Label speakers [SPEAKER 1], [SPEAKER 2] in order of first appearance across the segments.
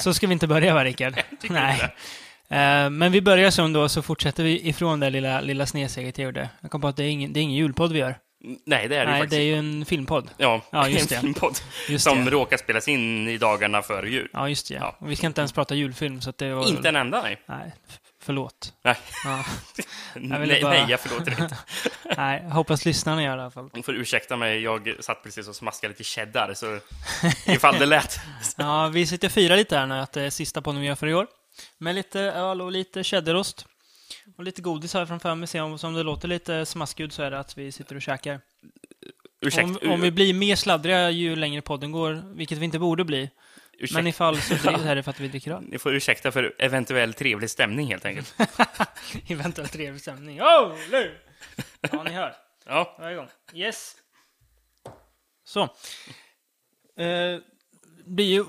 [SPEAKER 1] så ska vi inte börja va, Rickard? Nej. Eh, men vi börjar som då, så fortsätter vi ifrån det lilla, lilla snedsteget jag gjorde. Jag kom på att det är ingen, det är ingen julpodd vi gör.
[SPEAKER 2] Nej, det är det ju
[SPEAKER 1] Nej,
[SPEAKER 2] faktiskt.
[SPEAKER 1] det är ju en filmpodd.
[SPEAKER 2] Ja,
[SPEAKER 1] Ja, just
[SPEAKER 2] en
[SPEAKER 1] det.
[SPEAKER 2] filmpodd
[SPEAKER 1] Just
[SPEAKER 2] som
[SPEAKER 1] det.
[SPEAKER 2] råkar spelas in i dagarna före jul.
[SPEAKER 1] Ja, just det. Ja. Och vi ska inte ens prata julfilm, så att det var...
[SPEAKER 2] Inte en enda, nej.
[SPEAKER 1] Nej, förlåt.
[SPEAKER 2] Nej,
[SPEAKER 1] Ja. ville
[SPEAKER 2] nej,
[SPEAKER 1] bara-
[SPEAKER 2] nej jag förlåter dig inte.
[SPEAKER 1] Nej, jag hoppas lyssnarna gör det i alla fall.
[SPEAKER 2] Ni får ursäkta mig, jag satt precis och smaskade lite cheddar, så ifall det lät.
[SPEAKER 1] Ja, vi sitter och firar lite här nu, att det är sista podden vi gör för i år. Med lite öl och lite cheddarost. Och lite godis här framför mig. Se om, om det låter lite smaskljud så är det att vi sitter och käkar.
[SPEAKER 2] Ursäkta,
[SPEAKER 1] Om, om vi blir mer sladdriga ju längre podden går, vilket vi inte borde bli.
[SPEAKER 2] Ursäkta,
[SPEAKER 1] Men ifall så blir det här är för att vi dricker öl.
[SPEAKER 2] Ni får ursäkta för eventuell trevlig stämning helt enkelt.
[SPEAKER 1] Eventuellt trevlig stämning. Oh, nu! Ja, ni hör.
[SPEAKER 2] Ja,
[SPEAKER 1] Varje gång. Yes. Så. Eh, blir ju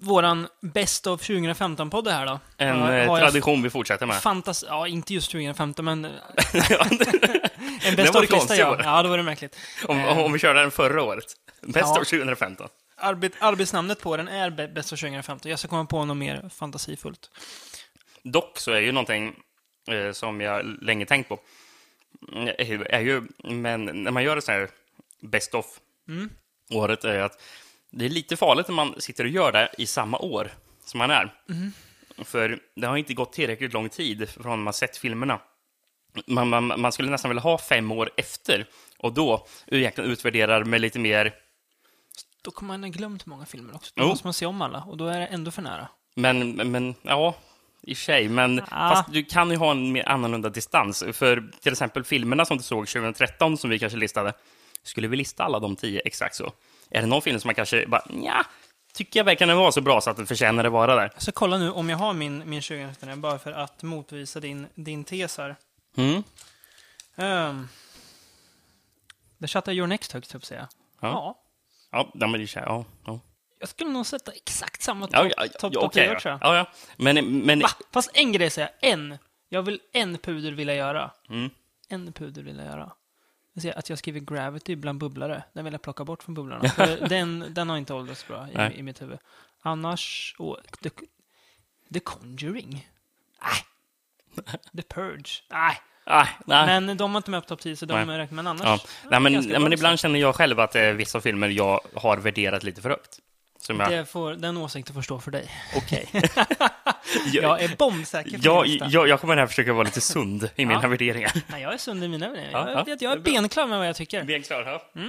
[SPEAKER 1] våran Best of 2015-podd det här då.
[SPEAKER 2] en
[SPEAKER 1] Har-
[SPEAKER 2] eh,
[SPEAKER 1] har
[SPEAKER 2] tradition vi fortsätter med.
[SPEAKER 1] Fantas ja, inte just 2015, men en
[SPEAKER 2] Det det
[SPEAKER 1] of-lista, ja.
[SPEAKER 2] det.
[SPEAKER 1] Ja, då var det märkligt.
[SPEAKER 2] om, om, om vi körde den förra året. Bäst
[SPEAKER 1] Ja.
[SPEAKER 2] av 2015.
[SPEAKER 1] Arbet, arbetsnamnet på den är Best of 2015. Jag ska komma på något mer fantasifullt.
[SPEAKER 2] Dock så är ju någonting eh, som jag länge tänkt på. mm, Är, är ju, men när man gör ett sånt här Best of
[SPEAKER 1] Mm.
[SPEAKER 2] året är att det är lite farligt när man sitter och gör det i samma år som man är.
[SPEAKER 1] Mm.
[SPEAKER 2] För det har inte gått tillräckligt lång tid från man sett filmerna. Man, man, man skulle nästan vilja ha fem år efter och då egentligen utvärderar med lite mer
[SPEAKER 1] Då kommer man ha glömt många filmer också. Då
[SPEAKER 2] Jo.
[SPEAKER 1] måste man se om alla, och då är det ändå för nära.
[SPEAKER 2] Men, men ja, i och för sig. Men
[SPEAKER 1] Ja.
[SPEAKER 2] fast du kan ju ha en mer annorlunda distans. För till exempel filmerna som du såg 2013, som vi kanske listade, skulle vi lista alla de tio exakt så? Är det någon film som man kanske bara, ja, tycker jag verkligen den var så bra så att den förtjänar att vara där?
[SPEAKER 1] Jag ska kolla nu om jag har min, min 2015 bara för att motvisa din, din tes här.
[SPEAKER 2] Mm.
[SPEAKER 1] Um, där chattar Your Next högst upp, säger jag.
[SPEAKER 2] Ja.
[SPEAKER 1] ja.
[SPEAKER 2] Ja, men det är ja, ja.
[SPEAKER 1] Jag skulle nog sätta exakt samma topp
[SPEAKER 2] ja,
[SPEAKER 1] top, top okay, tror jag.
[SPEAKER 2] ja. ja. Men, men
[SPEAKER 1] Va? Fast en grej säger jag. En. Jag vill en puder vill jag göra.
[SPEAKER 2] Mm.
[SPEAKER 1] En puder vill jag göra. Jag ser att jag skriver Gravity bland bubblare. Den vill jag plocka bort från bubblarna. Den, den har inte åldrats bra i, i mitt huvud. Annars... Oh, the, the Conjuring? Nej. The Purge? Nej.
[SPEAKER 2] ah, nej.
[SPEAKER 1] Men de har inte med på topp 10, så de
[SPEAKER 2] Nej.
[SPEAKER 1] räknar men annars...
[SPEAKER 2] Ja. Nej, men, nej, men ibland känner jag själv att är vissa filmer jag har värderat lite för högt. Som jag,
[SPEAKER 1] Det får, den åsikten får stå för dig.
[SPEAKER 2] okej.
[SPEAKER 1] Jag är bombsäker på
[SPEAKER 2] jag, jag, jag kommer här försöka vara lite sund i mina
[SPEAKER 1] Ja.
[SPEAKER 2] värderingar.
[SPEAKER 1] Nej, jag är sund i mina värderingar.
[SPEAKER 2] Ja,
[SPEAKER 1] Jag,
[SPEAKER 2] ja.
[SPEAKER 1] jag är benklar med vad jag tycker.
[SPEAKER 2] Ben klar, ja.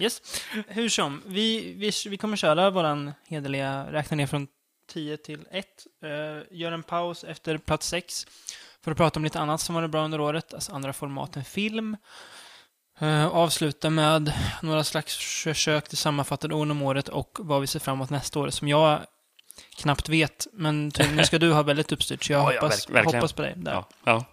[SPEAKER 1] Yes. Hur som, vi, vi, vi kommer köra våran hederliga räkna ner från 10 till 1. Uh, gör en paus efter plats 6 för att prata om lite annat som varit bra under året, alltså andra format än film. Uh, avsluta med några slags försök till sammanfattade ord om året och vad vi ser fram emot nästa år, som jag knappt vet, men nu ska du ha väldigt uppstyrt, så jag
[SPEAKER 2] Ja, ja,
[SPEAKER 1] hoppas,
[SPEAKER 2] verk- verkligen.
[SPEAKER 1] hoppas på dig. Där.
[SPEAKER 2] Ja, ja.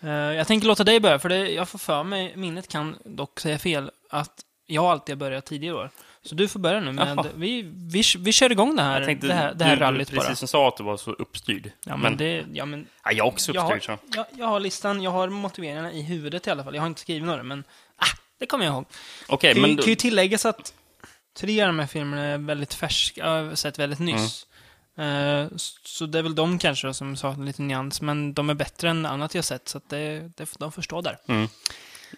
[SPEAKER 1] Eh, jag tänker låta dig börja, för det, jag får för mig, minnet kan dock säga fel, att jag alltid har börjat tidigare år. Så du får börja nu
[SPEAKER 2] Jaha.
[SPEAKER 1] vi, vi, vi kör igång det här,
[SPEAKER 2] Jag tänkte,
[SPEAKER 1] det här, det här
[SPEAKER 2] du,
[SPEAKER 1] rallyt
[SPEAKER 2] du
[SPEAKER 1] bara.
[SPEAKER 2] precis som sa att du var så uppstyrd.
[SPEAKER 1] Ja, men,
[SPEAKER 2] men
[SPEAKER 1] det, ja, men
[SPEAKER 2] ja, jag är också
[SPEAKER 1] jag, har,
[SPEAKER 2] uppstyrd.
[SPEAKER 1] Jag, jag har listan, jag har motiveringarna i huvudet i alla fall. Jag har inte skrivit några, men ah, det kommer jag ihåg.
[SPEAKER 2] Okej,
[SPEAKER 1] kan,
[SPEAKER 2] men
[SPEAKER 1] kan ju tilläggas att tre av de här filmerna är väldigt färska, jag har sett väldigt nyss.
[SPEAKER 2] Mm.
[SPEAKER 1] Eh, s- så det är väl de kanske som saknar lite nyans, men de är bättre än annat jag sett, så det, det, de får stå där.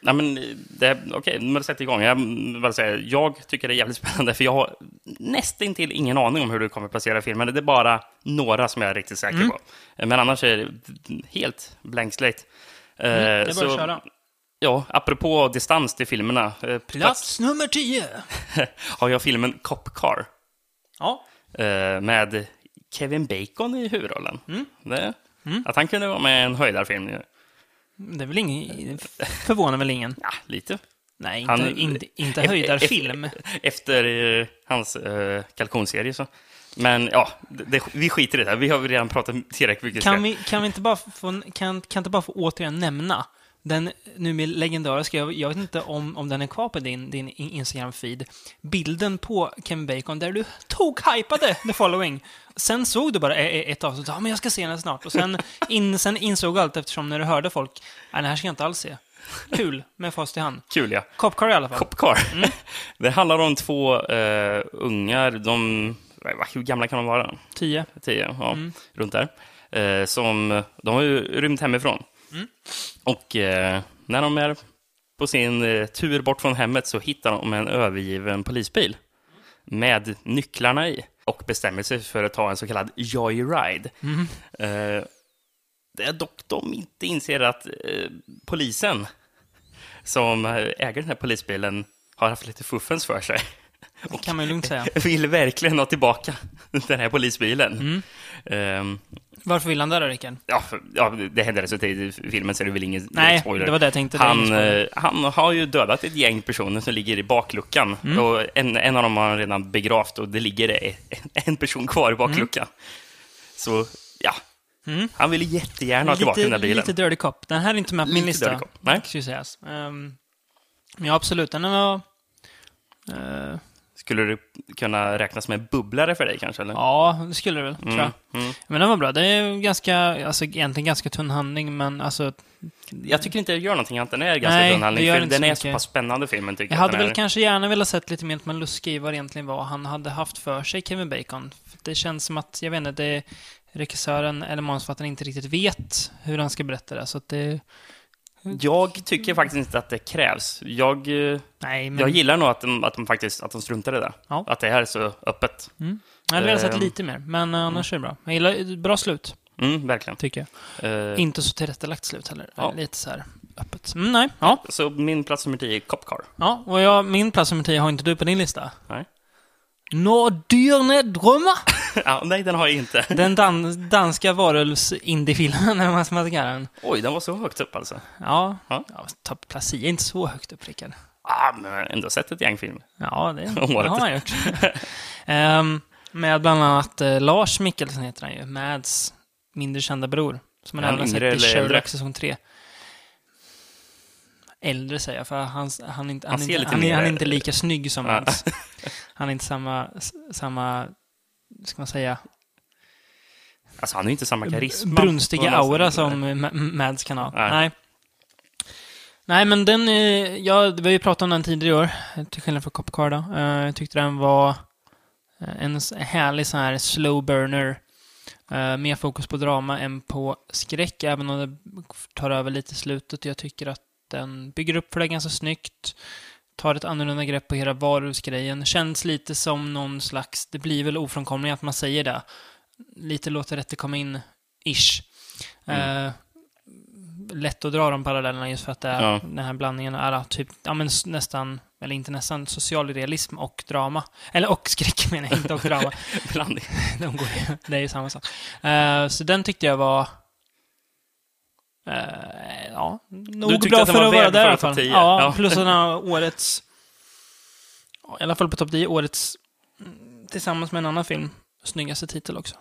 [SPEAKER 2] Nej, men det, okej, men sätt igång. Jag, vill säga, jag tycker det är jävligt spännande, för jag har nästintill ingen aning om hur du kommer placera filmen. Det är bara några som jag är riktigt säker
[SPEAKER 1] Mm.
[SPEAKER 2] på. Men annars är det helt blank slate. Eh,
[SPEAKER 1] Mm, det är bara
[SPEAKER 2] så-
[SPEAKER 1] att köra.
[SPEAKER 2] Ja, apropå distans till filmerna. eh,
[SPEAKER 1] Plats nummer 10!
[SPEAKER 2] har jag filmen Cop Car.
[SPEAKER 1] Ja,
[SPEAKER 2] eh, med Kevin Bacon i huvudrollen.
[SPEAKER 1] Mm.
[SPEAKER 2] Det, Att han kunde vara med i en höjdarfilm.
[SPEAKER 1] Det är väl ingen, förvånar väl ingen.
[SPEAKER 2] Ja, lite.
[SPEAKER 1] Nej, inte,
[SPEAKER 2] Han-
[SPEAKER 1] inte, inte höjdarfilm.
[SPEAKER 2] ef- Efter eh, hans eh, kalkonserie så. Men ja, det, vi skiter i det här. Vi har redan pratat tillräckligt mycket.
[SPEAKER 1] Kan vi, kan vi inte bara få, kan, kan inte bara få återigen nämna den nu med legendariska, jag, jag vet inte om, om den är kvar på din, din Instagram-feed, bilden på Kevin Bacon där du tog hypade The Following. Sen såg du bara e- e- ett avsnitt, ja men jag ska se den snart. Och sen, in, sen insåg allt eftersom när du hörde folk, nej det här ska jag inte alls se. Kul med fast i hand.
[SPEAKER 2] Kul, ja.
[SPEAKER 1] Cop Car i alla fall.
[SPEAKER 2] Cop Car. Det handlar om två eh, ungar, de, hur gamla kan de vara?
[SPEAKER 1] 10.
[SPEAKER 2] Tio, ja, runt där. Eh, som, de har ju rymt hemifrån. Och eh, när de är på sin eh, tur bort från hemmet så hittar de en övergiven polisbil med nycklarna i och bestämmer sig för att ta en så kallad joyride. Eh, det är dock de inte inser att eh, polisen som äger den här polisbilen har haft lite fuffens för sig.
[SPEAKER 1] Det kan man ju lugnt säga.
[SPEAKER 2] Vill verkligen ha tillbaka den här polisbilen. Ehm,
[SPEAKER 1] Varför vill han det då, Rickard?
[SPEAKER 2] ja, ja, det händer rätt så tidigt i filmen så det är väl ingen
[SPEAKER 1] Nej,
[SPEAKER 2] spoiler.
[SPEAKER 1] det var det jag tänkte. Det är
[SPEAKER 2] Han, eh, han har ju dödat ett gäng personer som ligger i bakluckan.
[SPEAKER 1] Mm.
[SPEAKER 2] Och en, en av dem har han redan begravt och det ligger en, en person kvar i bakluckan. Så, ja. Han ville jättegärna ha tillbaka den där
[SPEAKER 1] Mm.
[SPEAKER 2] bilen.
[SPEAKER 1] lite dirty cop. Den här är inte med på min
[SPEAKER 2] Lite
[SPEAKER 1] lista.
[SPEAKER 2] dirty cop. Nej.
[SPEAKER 1] Ska ju sägas. Ehm, men ja, absolut. Den var... eh,
[SPEAKER 2] Skulle det kunna räknas med en bubblare för dig kanske? Eller?
[SPEAKER 1] ja, det skulle det väl, tror jag.
[SPEAKER 2] mm.
[SPEAKER 1] Men den var bra. Det är ganska, alltså egentligen ganska tunn handling, men alltså...
[SPEAKER 2] Jag tycker inte det gör någonting att den är ganska
[SPEAKER 1] Nej,
[SPEAKER 2] tunn handling, för den är så pass spännande filmen tycker
[SPEAKER 1] Jag
[SPEAKER 2] jag.
[SPEAKER 1] hade väl
[SPEAKER 2] är.
[SPEAKER 1] kanske gärna velat sett lite mer att man luska i vad det egentligen var han hade haft för sig, Kevin Bacon. Det känns som att, jag vet inte, det regissören eller manusförfattaren inte riktigt vet hur han ska berätta det. Så att det...
[SPEAKER 2] Jag tycker faktiskt inte att det krävs. Jag, eh,
[SPEAKER 1] Nej, men...
[SPEAKER 2] jag gillar nog att de, att de faktiskt att de struntar i det.
[SPEAKER 1] Ja.
[SPEAKER 2] Att det här är så öppet.
[SPEAKER 1] Jag hade velat sett
[SPEAKER 2] Ehm.
[SPEAKER 1] lite mer, men eh, annars är det bra. Jag gillar bra slut,
[SPEAKER 2] Mm, verkligen.
[SPEAKER 1] tycker jag.
[SPEAKER 2] Eh,
[SPEAKER 1] Inte så tillrättalagt slut heller.
[SPEAKER 2] Ja.
[SPEAKER 1] Lite så här öppet. Mm, nej, ja.
[SPEAKER 2] Så min plats nummer 10 är Cop Car.
[SPEAKER 1] ja. Och jag, min plats nummer 10 har inte du på din lista.
[SPEAKER 2] Nej.
[SPEAKER 1] Nådyrne drömmar!
[SPEAKER 2] ja, nej, den har jag inte.
[SPEAKER 1] Den dan danska varulvs-indiefilmen, eller vad man ska kalla den.
[SPEAKER 2] Oj, den var så högt upp alltså.
[SPEAKER 1] Ja,
[SPEAKER 2] Ja.
[SPEAKER 1] ja. 10 är inte så högt upp, Rickard.
[SPEAKER 2] Ah, men jag har ändå sett ett gäng filmer.
[SPEAKER 1] Ja, det, det har man gjort. Ehm, med bland annat eh, Lars Mikkelsen heter han ju, Mads mindre kända bror. Som man även har sett i? Sherlock säsong 3. Äldre säger jag, för han, han, inte, han,
[SPEAKER 2] Han
[SPEAKER 1] inte, han, han är inte lika snygg som. Mads. Han är inte samma, samma, ska man säga,
[SPEAKER 2] Alltså, han har inte samma karisma.
[SPEAKER 1] brunstiga aura som Ma- Mads kan ha.
[SPEAKER 2] Nej.
[SPEAKER 1] Nej. Nej, men den, eh, ja, vi har ju pratat om den tidigare i år, till skillnad från Cop Car då. Eh, Jag tyckte den var eh, en härlig sån här slow burner. Mer fokus på drama än på skräck, även om det tar över lite i slutet. Jag tycker att den bygger upp för det ganska snyggt. Tar ett annorlunda grepp på hela varulvsgrejen. Känns lite som någon slags, det blir väl ofrånkomligt att man säger det. Lite låter rätt komma in, ish.
[SPEAKER 2] Mm.
[SPEAKER 1] Eh, lätt att dra de parallellerna just för att det är,
[SPEAKER 2] Ja.
[SPEAKER 1] den här blandningen är typ, ja men nästan, eller inte nästan, socialrealism och drama. Eller och skräck menar jag, inte och drama.
[SPEAKER 2] Blandning.
[SPEAKER 1] De går det är ju samma sak. Eh, så den tyckte jag var... eh, ja, nog
[SPEAKER 2] tyckte
[SPEAKER 1] bra
[SPEAKER 2] att den
[SPEAKER 1] för
[SPEAKER 2] var
[SPEAKER 1] att vara där i alla fall.
[SPEAKER 2] 10?
[SPEAKER 1] Ja,
[SPEAKER 2] Ja.
[SPEAKER 1] plus den här årets... ja, I alla fall på topp 10, årets... mm, Tillsammans med en annan film, snyggaste titel också.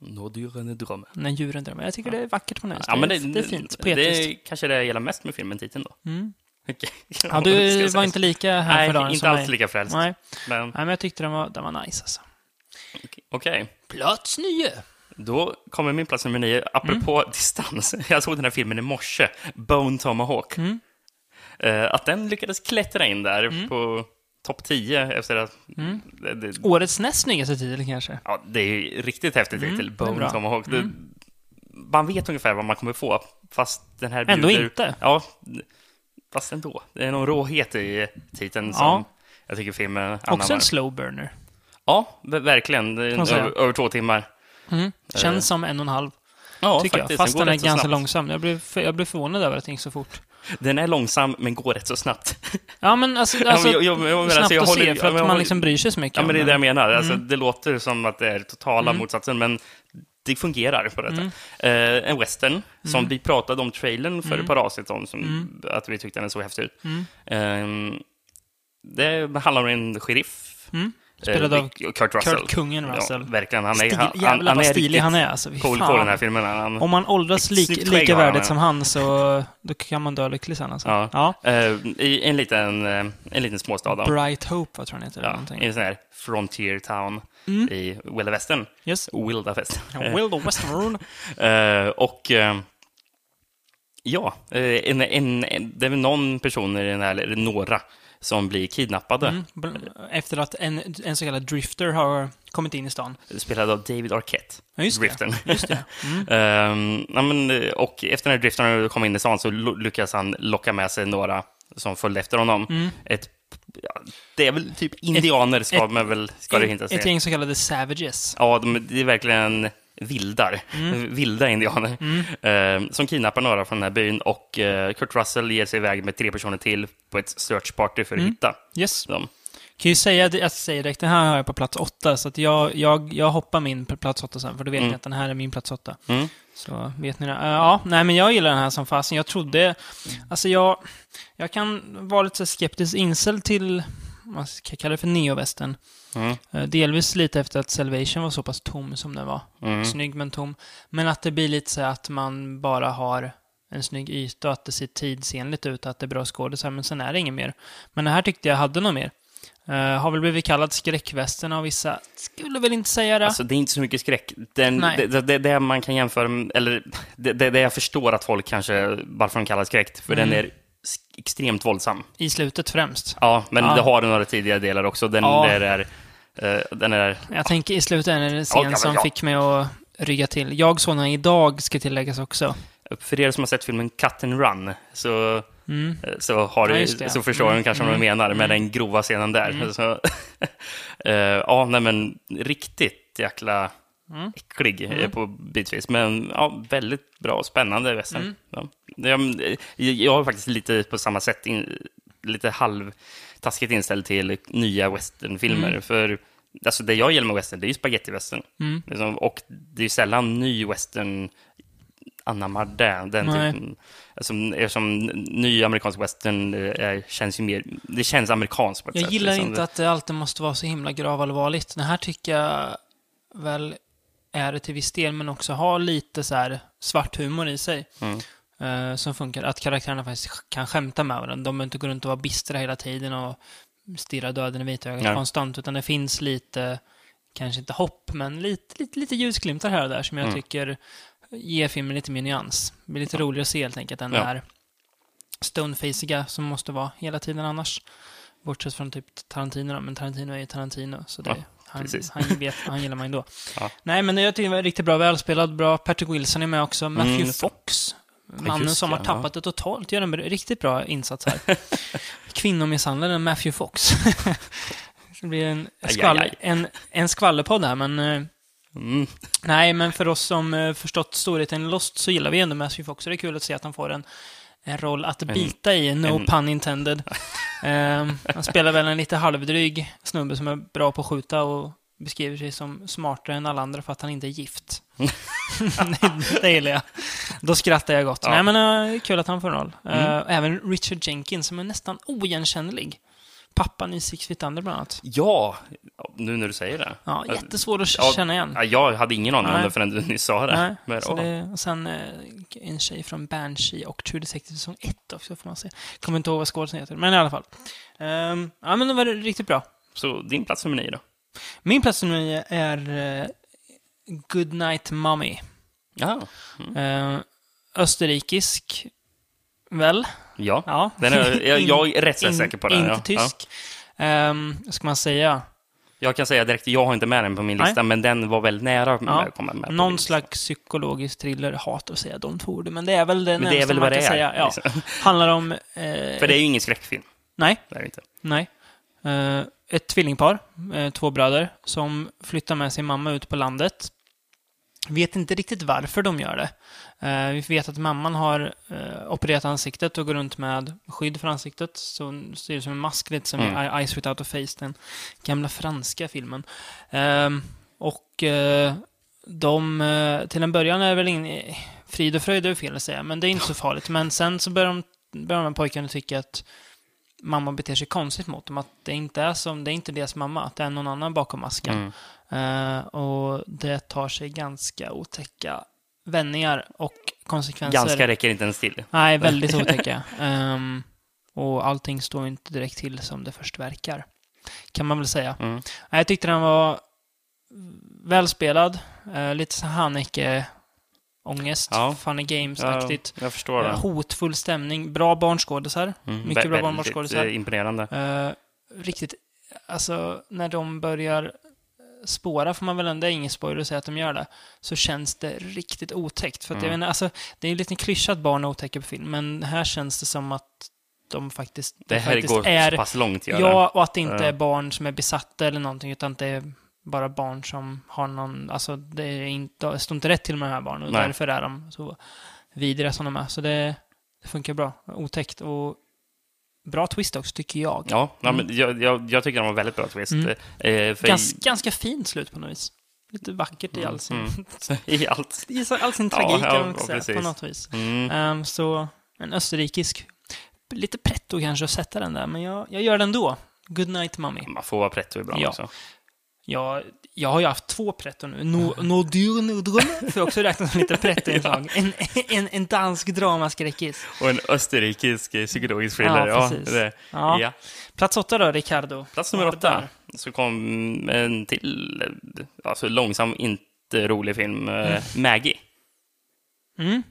[SPEAKER 2] Nå dyrare drömmen.
[SPEAKER 1] När djuren drömmer. Jag tycker det är vackert på något vis.
[SPEAKER 2] Ja, men det,
[SPEAKER 1] det är fint,
[SPEAKER 2] Det
[SPEAKER 1] poetiskt.
[SPEAKER 2] är kanske det jag gillar mest med filmen, titeln då.
[SPEAKER 1] Mm.
[SPEAKER 2] Okej.
[SPEAKER 1] Ja, du var
[SPEAKER 2] säga.
[SPEAKER 1] inte lika här
[SPEAKER 2] Nej,
[SPEAKER 1] för dagen
[SPEAKER 2] inte
[SPEAKER 1] som
[SPEAKER 2] alls
[SPEAKER 1] mig.
[SPEAKER 2] lika frälst.
[SPEAKER 1] Nej.
[SPEAKER 2] Men
[SPEAKER 1] Nej, men jag tyckte den var, den var nice alltså.
[SPEAKER 2] okej.
[SPEAKER 1] Plats nio.
[SPEAKER 2] Då kommer min plats nummer nio, apropå
[SPEAKER 1] Mm.
[SPEAKER 2] distans. Jag såg den här filmen i morse, Bone Tomahawk.
[SPEAKER 1] Mm.
[SPEAKER 2] Eh, att den lyckades klättra in där på topp 10 efter att...
[SPEAKER 1] Mm.
[SPEAKER 2] Det, det,
[SPEAKER 1] Årets näst snyggaste titel kanske.
[SPEAKER 2] ja, det är ju riktigt häftigt titel,
[SPEAKER 1] Mm, det är
[SPEAKER 2] Bone. Tomahawk. Det, man vet ungefär vad man kommer få, fast den här
[SPEAKER 1] Ändå
[SPEAKER 2] bjuder-
[SPEAKER 1] inte.
[SPEAKER 2] Ja, fast ändå. Det är någon råhet i titeln som
[SPEAKER 1] Ja.
[SPEAKER 2] jag tycker filmen
[SPEAKER 1] Också
[SPEAKER 2] anammar.
[SPEAKER 1] en slow burner.
[SPEAKER 2] Ja, ver- verkligen. Över, över två timmar.
[SPEAKER 1] Mm. Känns som en och en halv,
[SPEAKER 2] Ja,
[SPEAKER 1] tycker jag.
[SPEAKER 2] faktiskt.
[SPEAKER 1] Fast
[SPEAKER 2] går
[SPEAKER 1] den är ganska
[SPEAKER 2] snabbt.
[SPEAKER 1] långsam. Jag blev, jag blev förvånad över att det gick så fort.
[SPEAKER 2] Den är långsam, men går rätt så snabbt.
[SPEAKER 1] Ja, men alltså, alltså
[SPEAKER 2] jag- jag- jag
[SPEAKER 1] snabbt
[SPEAKER 2] alltså, jag
[SPEAKER 1] att
[SPEAKER 2] håller-
[SPEAKER 1] se för att
[SPEAKER 2] jag
[SPEAKER 1] man liksom bryr sig så mycket
[SPEAKER 2] Ja, men det är
[SPEAKER 1] den.
[SPEAKER 2] det jag menar.
[SPEAKER 1] Mm.
[SPEAKER 2] Alltså, det låter som att det är totala motsatsen, men det fungerar på detta.
[SPEAKER 1] Mm.
[SPEAKER 2] Eh, en western, som vi pratade om trailern för ett par avsnitt om, som,
[SPEAKER 1] Mm.
[SPEAKER 2] att vi tyckte den såg häftig ut. Eh, det handlar om en sheriff.
[SPEAKER 1] Mm. Spelad
[SPEAKER 2] eh,
[SPEAKER 1] av
[SPEAKER 2] Kurt Russell.
[SPEAKER 1] Kurt Kungen Russell.
[SPEAKER 2] Ja, verkligen. Han är,
[SPEAKER 1] Stil,
[SPEAKER 2] han,
[SPEAKER 1] jävlar
[SPEAKER 2] han
[SPEAKER 1] vad
[SPEAKER 2] är
[SPEAKER 1] stilig han är alltså.
[SPEAKER 2] Cool på den här filmen. Han,
[SPEAKER 1] Om man åldras lik, lika värdigt
[SPEAKER 2] ja.
[SPEAKER 1] som han så då kan man dö lycklig sen alltså.
[SPEAKER 2] Ja.
[SPEAKER 1] ja.
[SPEAKER 2] eh, I en liten, eh, en liten småstad. Då.
[SPEAKER 1] Bright Hope, vad tror jag heter?
[SPEAKER 2] Ja, i en sån här frontier town
[SPEAKER 1] Mm.
[SPEAKER 2] i Wilda Västern.
[SPEAKER 1] Yes.
[SPEAKER 2] Wilda Västern.
[SPEAKER 1] Will the Western.
[SPEAKER 2] Eh, och eh, Ja, eh, en, en, en, det är väl någon person i den här, eller några, som blir kidnappade.
[SPEAKER 1] Mm, efter att en, en så kallad drifter har kommit in i stan.
[SPEAKER 2] Spelad av David Arquette.
[SPEAKER 1] Ja, just det.
[SPEAKER 2] Driftern.
[SPEAKER 1] Just det. Mm.
[SPEAKER 2] Men, eh, och efter när driftern kom in i stan så lyckas han locka med sig några som följde efter honom.
[SPEAKER 1] Mm.
[SPEAKER 2] Ett, ja, det är väl typ indianer, ska,
[SPEAKER 1] ett-
[SPEAKER 2] man väl, ska det hintas
[SPEAKER 1] Ett gäng så kallade savages.
[SPEAKER 2] Ja, de, det är verkligen vildar.
[SPEAKER 1] Mm.
[SPEAKER 2] Vilda indianer. Ehm, som kidnappar några från den här byn och eh, Kurt Russell ger sig iväg med tre personer till på ett search party för att
[SPEAKER 1] Mm.
[SPEAKER 2] hitta
[SPEAKER 1] Yes.
[SPEAKER 2] dem.
[SPEAKER 1] Kan ju säga, jag säger direkt, den här har jag på plats åtta, så att jag, jag, jag hoppar min på plats åtta sen, för då vet
[SPEAKER 2] Mm.
[SPEAKER 1] ni att den här är min plats åtta.
[SPEAKER 2] Mm.
[SPEAKER 1] Så vet ni det. Eh, ja, nej men jag gillar den här som fasen. Jag trodde, alltså jag, jag kan vara lite skeptisk inställd till, ska jag kalla det för, neovästern.
[SPEAKER 2] Mm.
[SPEAKER 1] Eh, Delvis lite efter att Salvation var så pass tom som den var.
[SPEAKER 2] Mm.
[SPEAKER 1] Snygg men tom. Men att det blir lite så att man bara har en snygg yta och att det ser tidsenligt ut, att det är bra skådisar, men sen är det inget mer. Men det här tyckte jag hade något mer. Uh, har väl blivit kallad skräckvästen av vissa. Skulle väl inte säga det.
[SPEAKER 2] Alltså, det är inte så mycket skräck. Den, det, det, det man kan jämföra med, eller det, det, jag förstår att folk kanske, varför de kallar skräck, för
[SPEAKER 1] Mm.
[SPEAKER 2] den är extremt våldsam.
[SPEAKER 1] I slutet främst.
[SPEAKER 2] Ja, men
[SPEAKER 1] Ja.
[SPEAKER 2] det har några tidigare delar också. Den,
[SPEAKER 1] Ja.
[SPEAKER 2] där är, eh, den är...
[SPEAKER 1] Jag tänker i slutet är det en
[SPEAKER 2] Ja,
[SPEAKER 1] scen
[SPEAKER 2] men
[SPEAKER 1] som
[SPEAKER 2] ja.
[SPEAKER 1] fick mig att rygga till. Jag såg den idag, ska tilläggas också.
[SPEAKER 2] För er som har sett filmen Cut and Run, så,
[SPEAKER 1] Mm.
[SPEAKER 2] eh, så, har
[SPEAKER 1] Ja,
[SPEAKER 2] du,
[SPEAKER 1] det.
[SPEAKER 2] så förstår
[SPEAKER 1] Mm.
[SPEAKER 2] kanske vad
[SPEAKER 1] Mm.
[SPEAKER 2] jag menar med
[SPEAKER 1] Mm.
[SPEAKER 2] den grova scenen där.
[SPEAKER 1] Mm.
[SPEAKER 2] Så, eh, ja, nej men riktigt jäkla
[SPEAKER 1] Mm.
[SPEAKER 2] äcklig eh,
[SPEAKER 1] Mm.
[SPEAKER 2] på bitvis. Men ja, väldigt bra och spännande western.
[SPEAKER 1] Mm.
[SPEAKER 2] Ja. Jag, jag är faktiskt lite på samma sätt in, lite halvtaskigt inställd till nya westernfilmer.
[SPEAKER 1] Mm.
[SPEAKER 2] För alltså, det jag gillar med western, det är ju spagettiwestern.
[SPEAKER 1] Mm.
[SPEAKER 2] Liksom, och det är ju sällan ny western anammar det. Den
[SPEAKER 1] Nej.
[SPEAKER 2] typen, alltså, eftersom ny amerikansk western eh, känns ju mer... Det känns amerikanskt på ett
[SPEAKER 1] Jag
[SPEAKER 2] sätt.
[SPEAKER 1] gillar
[SPEAKER 2] liksom.
[SPEAKER 1] inte att det alltid måste vara så himla gravallvarligt. Den här tycker jag väl är det till viss del, men också har lite så här svart humor i sig.
[SPEAKER 2] Mm.
[SPEAKER 1] eh, som funkar. Att karaktärerna faktiskt kan skämta med varandra. De behöver inte gå runt och vara bistra hela tiden och stirra döden i vitögat
[SPEAKER 2] Nej.
[SPEAKER 1] konstant, utan det finns lite, kanske inte hopp, men lite, lite, lite ljusglimtar här och där som jag
[SPEAKER 2] Mm.
[SPEAKER 1] tycker ger filmen lite mer nyans. Det blir lite roligare att se helt enkelt än
[SPEAKER 2] Ja.
[SPEAKER 1] det här stonefaciga som måste vara hela tiden annars. Bortsett från typ Tarantino då, men Tarantino är ju Tarantino, så det,
[SPEAKER 2] Ja,
[SPEAKER 1] han,
[SPEAKER 2] precis.
[SPEAKER 1] han, vet, han gillar man ändå.
[SPEAKER 2] Ja.
[SPEAKER 1] Nej, men jag tycker det var riktigt bra, välspelad, bra. Patrick Wilson är med också. Matthew
[SPEAKER 2] Mm.
[SPEAKER 1] Fox, mannen
[SPEAKER 2] just
[SPEAKER 1] som
[SPEAKER 2] det,
[SPEAKER 1] har
[SPEAKER 2] ja.
[SPEAKER 1] tappat det totalt, gör en riktigt bra insats här. Kvinnomisshandlaren Matthew Fox. det blir en, skvall,
[SPEAKER 2] aj, aj.
[SPEAKER 1] en, en skvallerpodd här, men eh,
[SPEAKER 2] Mm.
[SPEAKER 1] Nej, men för oss som eh, förstått storheten i Lost så gillar vi ändå Matthew Fox. Så det är kul att se att han får en, en roll att bita i, no
[SPEAKER 2] en-
[SPEAKER 1] pun intended. Ehm, han spelar väl en lite halvdryg snubbe som är bra på att skjuta och beskriver sig som smartare än alla andra för att han inte är gift. det, gillar jag. Då skrattar jag gott.
[SPEAKER 2] Ja.
[SPEAKER 1] Nej, men eh, kul att han får en roll. Eh,
[SPEAKER 2] Mm.
[SPEAKER 1] även Richard Jenkins som är nästan oigenkännlig. Pappan i Six Feet Under bland annat.
[SPEAKER 2] Ja, nu när du säger det.
[SPEAKER 1] Ja, jättesvår att
[SPEAKER 2] Ja,
[SPEAKER 1] känna igen.
[SPEAKER 2] Ja, jag hade ingen aning om det förrän du nyss sa det.
[SPEAKER 1] Nej,
[SPEAKER 2] Men,
[SPEAKER 1] så det, och sen eh, en tjej från Banshee och True Detective säsong 1 också, får man se. Kommer inte ihåg vad skådisen heter, men i alla fall. Ehm, ja, men det var riktigt bra.
[SPEAKER 2] Så din plats nummer nio då?
[SPEAKER 1] Min plats nummer nio är uh, Good Night Mommy.
[SPEAKER 2] Ja.
[SPEAKER 1] Uh, österrikisk, väl?
[SPEAKER 2] Ja,
[SPEAKER 1] Ja.
[SPEAKER 2] den är, jag, jag är rätt
[SPEAKER 1] In-
[SPEAKER 2] säker på den.
[SPEAKER 1] Inte
[SPEAKER 2] ja.
[SPEAKER 1] tysk. Ehm, vad ska man säga?
[SPEAKER 2] Jag kan säga direkt, jag har inte med den på min
[SPEAKER 1] Nej.
[SPEAKER 2] lista, men den var väldigt nära
[SPEAKER 1] Ja.
[SPEAKER 2] att komma med.
[SPEAKER 1] Någon slags psykologisk thriller. Hatar att säga de två orden, men det är väl det
[SPEAKER 2] Men det är väl
[SPEAKER 1] man
[SPEAKER 2] vad det
[SPEAKER 1] kan
[SPEAKER 2] är.
[SPEAKER 1] säga. Ja.
[SPEAKER 2] liksom.
[SPEAKER 1] Handlar om... eh,
[SPEAKER 2] För det är ju ingen skräckfilm.
[SPEAKER 1] Nej,
[SPEAKER 2] Det är det inte.
[SPEAKER 1] Nej. Eh, ett tvillingpar, eh, två bröder, som flyttar med sin mamma ut på landet. Vet inte riktigt varför de gör det. Eh, vi vet att mamman har eh, opererat ansiktet och går runt med skydd för ansiktet. Så ser det som en mask, lite som
[SPEAKER 2] Mm.
[SPEAKER 1] i Ice Without a Face, den gamla franska filmen. Ehm, och eh, de, till en början är väl ingen frid och fröjd, är fel att säga, men det är inte så farligt. Men sen så börjar de, börjar de pojkarna tycka att mamma beter sig konstigt mot dem. Att det inte är som, det är inte deras mamma, att det är någon annan bakom masken.
[SPEAKER 2] Mm.
[SPEAKER 1] Och det tar sig ganska otäcka vändningar och konsekvenser.
[SPEAKER 2] Ganska räcker inte ens till.
[SPEAKER 1] Nej, väldigt otäcka. Ehm, och allting står inte direkt till som det först verkar. Kan man väl säga.
[SPEAKER 2] Mm.
[SPEAKER 1] Jag tyckte den var välspelad. Uh, lite så Haneke ångest,
[SPEAKER 2] Ja.
[SPEAKER 1] funny games-aktigt.
[SPEAKER 2] jag förstår
[SPEAKER 1] Eh,
[SPEAKER 2] det.
[SPEAKER 1] Hotfull stämning, bra barnskådisar.
[SPEAKER 2] Mm,
[SPEAKER 1] mycket bra barnskådisar.
[SPEAKER 2] eh, Imponerande.
[SPEAKER 1] Eh, riktigt, alltså när de börjar spåra, får man väl ändå, är ingen spoiler att säga att de gör det, så känns det riktigt otäckt. För att jag
[SPEAKER 2] Mm.
[SPEAKER 1] vet, inte, alltså, det är ju lite klyschat barn otäcker på film, men här känns det som att de faktiskt, de
[SPEAKER 2] Det här
[SPEAKER 1] faktiskt
[SPEAKER 2] går
[SPEAKER 1] är...
[SPEAKER 2] så pass långt, gör.
[SPEAKER 1] Ja, och att det inte är barn som är besatta eller någonting, utan att det är bara barn som har någon, alltså det, är inte, det står inte rätt till med de här barnen, och
[SPEAKER 2] Nej.
[SPEAKER 1] därför är de så vidriga som de är. Så det, det funkar bra. Otäckt och bra twist också, tycker jag.
[SPEAKER 2] Ja, ja
[SPEAKER 1] Mm.
[SPEAKER 2] men jag, jag, jag tycker det var väldigt bra twist.
[SPEAKER 1] Mm.
[SPEAKER 2] Eh, för
[SPEAKER 1] Gans, ganska fint slut på något vis. Lite vackert i all sin,
[SPEAKER 2] mm. I allt.
[SPEAKER 1] i all sin
[SPEAKER 2] Ja,
[SPEAKER 1] tragik,
[SPEAKER 2] ja,
[SPEAKER 1] man
[SPEAKER 2] ja,
[SPEAKER 1] säga, på något vis.
[SPEAKER 2] Mm.
[SPEAKER 1] Ehm, så en österrikisk, lite pretto kanske att sätta den där, men jag, jag gör den ändå. Good night mommy.
[SPEAKER 2] Man får vara pretto ibland
[SPEAKER 1] Ja.
[SPEAKER 2] också.
[SPEAKER 1] Jag, jag har ju haft två pretto nu. No, no dyr nudrum, får jag också räkna som lite pretto-inslag. en, en, en dansk dramaskräckis.
[SPEAKER 2] Och en österrikisk eh, psykologisk thriller.
[SPEAKER 1] Ja,
[SPEAKER 2] Ja,
[SPEAKER 1] precis.
[SPEAKER 2] det,
[SPEAKER 1] Ja.
[SPEAKER 2] ja.
[SPEAKER 1] Plats åtta då, Ricardo.
[SPEAKER 2] Plats nummer åtta. Så kom en till, eh, alltså långsam, inte rolig film. eh, Maggie.
[SPEAKER 1] Mm.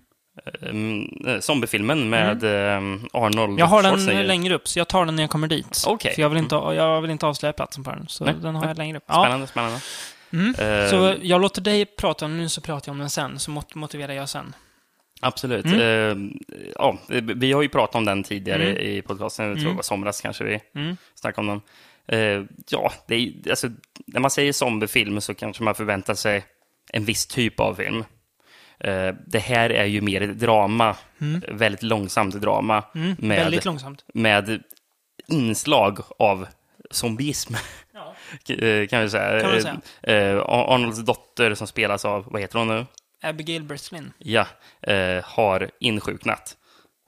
[SPEAKER 2] Eh, zombiefilmen med eh, Arnold
[SPEAKER 1] Jag har den längre upp, så jag tar den när jag kommer dit.
[SPEAKER 2] Okej.
[SPEAKER 1] För jag vill, inte, jag vill inte avslöja platsen på den, så
[SPEAKER 2] Nej,
[SPEAKER 1] den har jag längre upp. Ja.
[SPEAKER 2] Spännande, spännande.
[SPEAKER 1] Mm.
[SPEAKER 2] Eh,
[SPEAKER 1] Så jag låter dig prata om den nu, så pratar jag om den sen, så mot motiverar jag sen.
[SPEAKER 2] Absolut.
[SPEAKER 1] Mm.
[SPEAKER 2] Eh, ja, vi har ju pratat om den tidigare
[SPEAKER 1] Mm.
[SPEAKER 2] i podcasten. Jag tror
[SPEAKER 1] Mm.
[SPEAKER 2] det var somras kanske vi
[SPEAKER 1] Mm.
[SPEAKER 2] snackade om den. Eh, ja, är, alltså, när man säger zombiefilm så kanske man förväntar sig en viss typ av film. Eh, det här är ju mer ett drama, väldigt långsamt drama
[SPEAKER 1] Mm.
[SPEAKER 2] med,
[SPEAKER 1] Väldigt långsamt.
[SPEAKER 2] med inslag av zombism,
[SPEAKER 1] Ja.
[SPEAKER 2] eh, kan vi säga.
[SPEAKER 1] Kan man säga.
[SPEAKER 2] Eh, Ar- Arnolds dotter som spelas av, vad heter hon nu?
[SPEAKER 1] Abigail Breslin.
[SPEAKER 2] ja, har insjuknat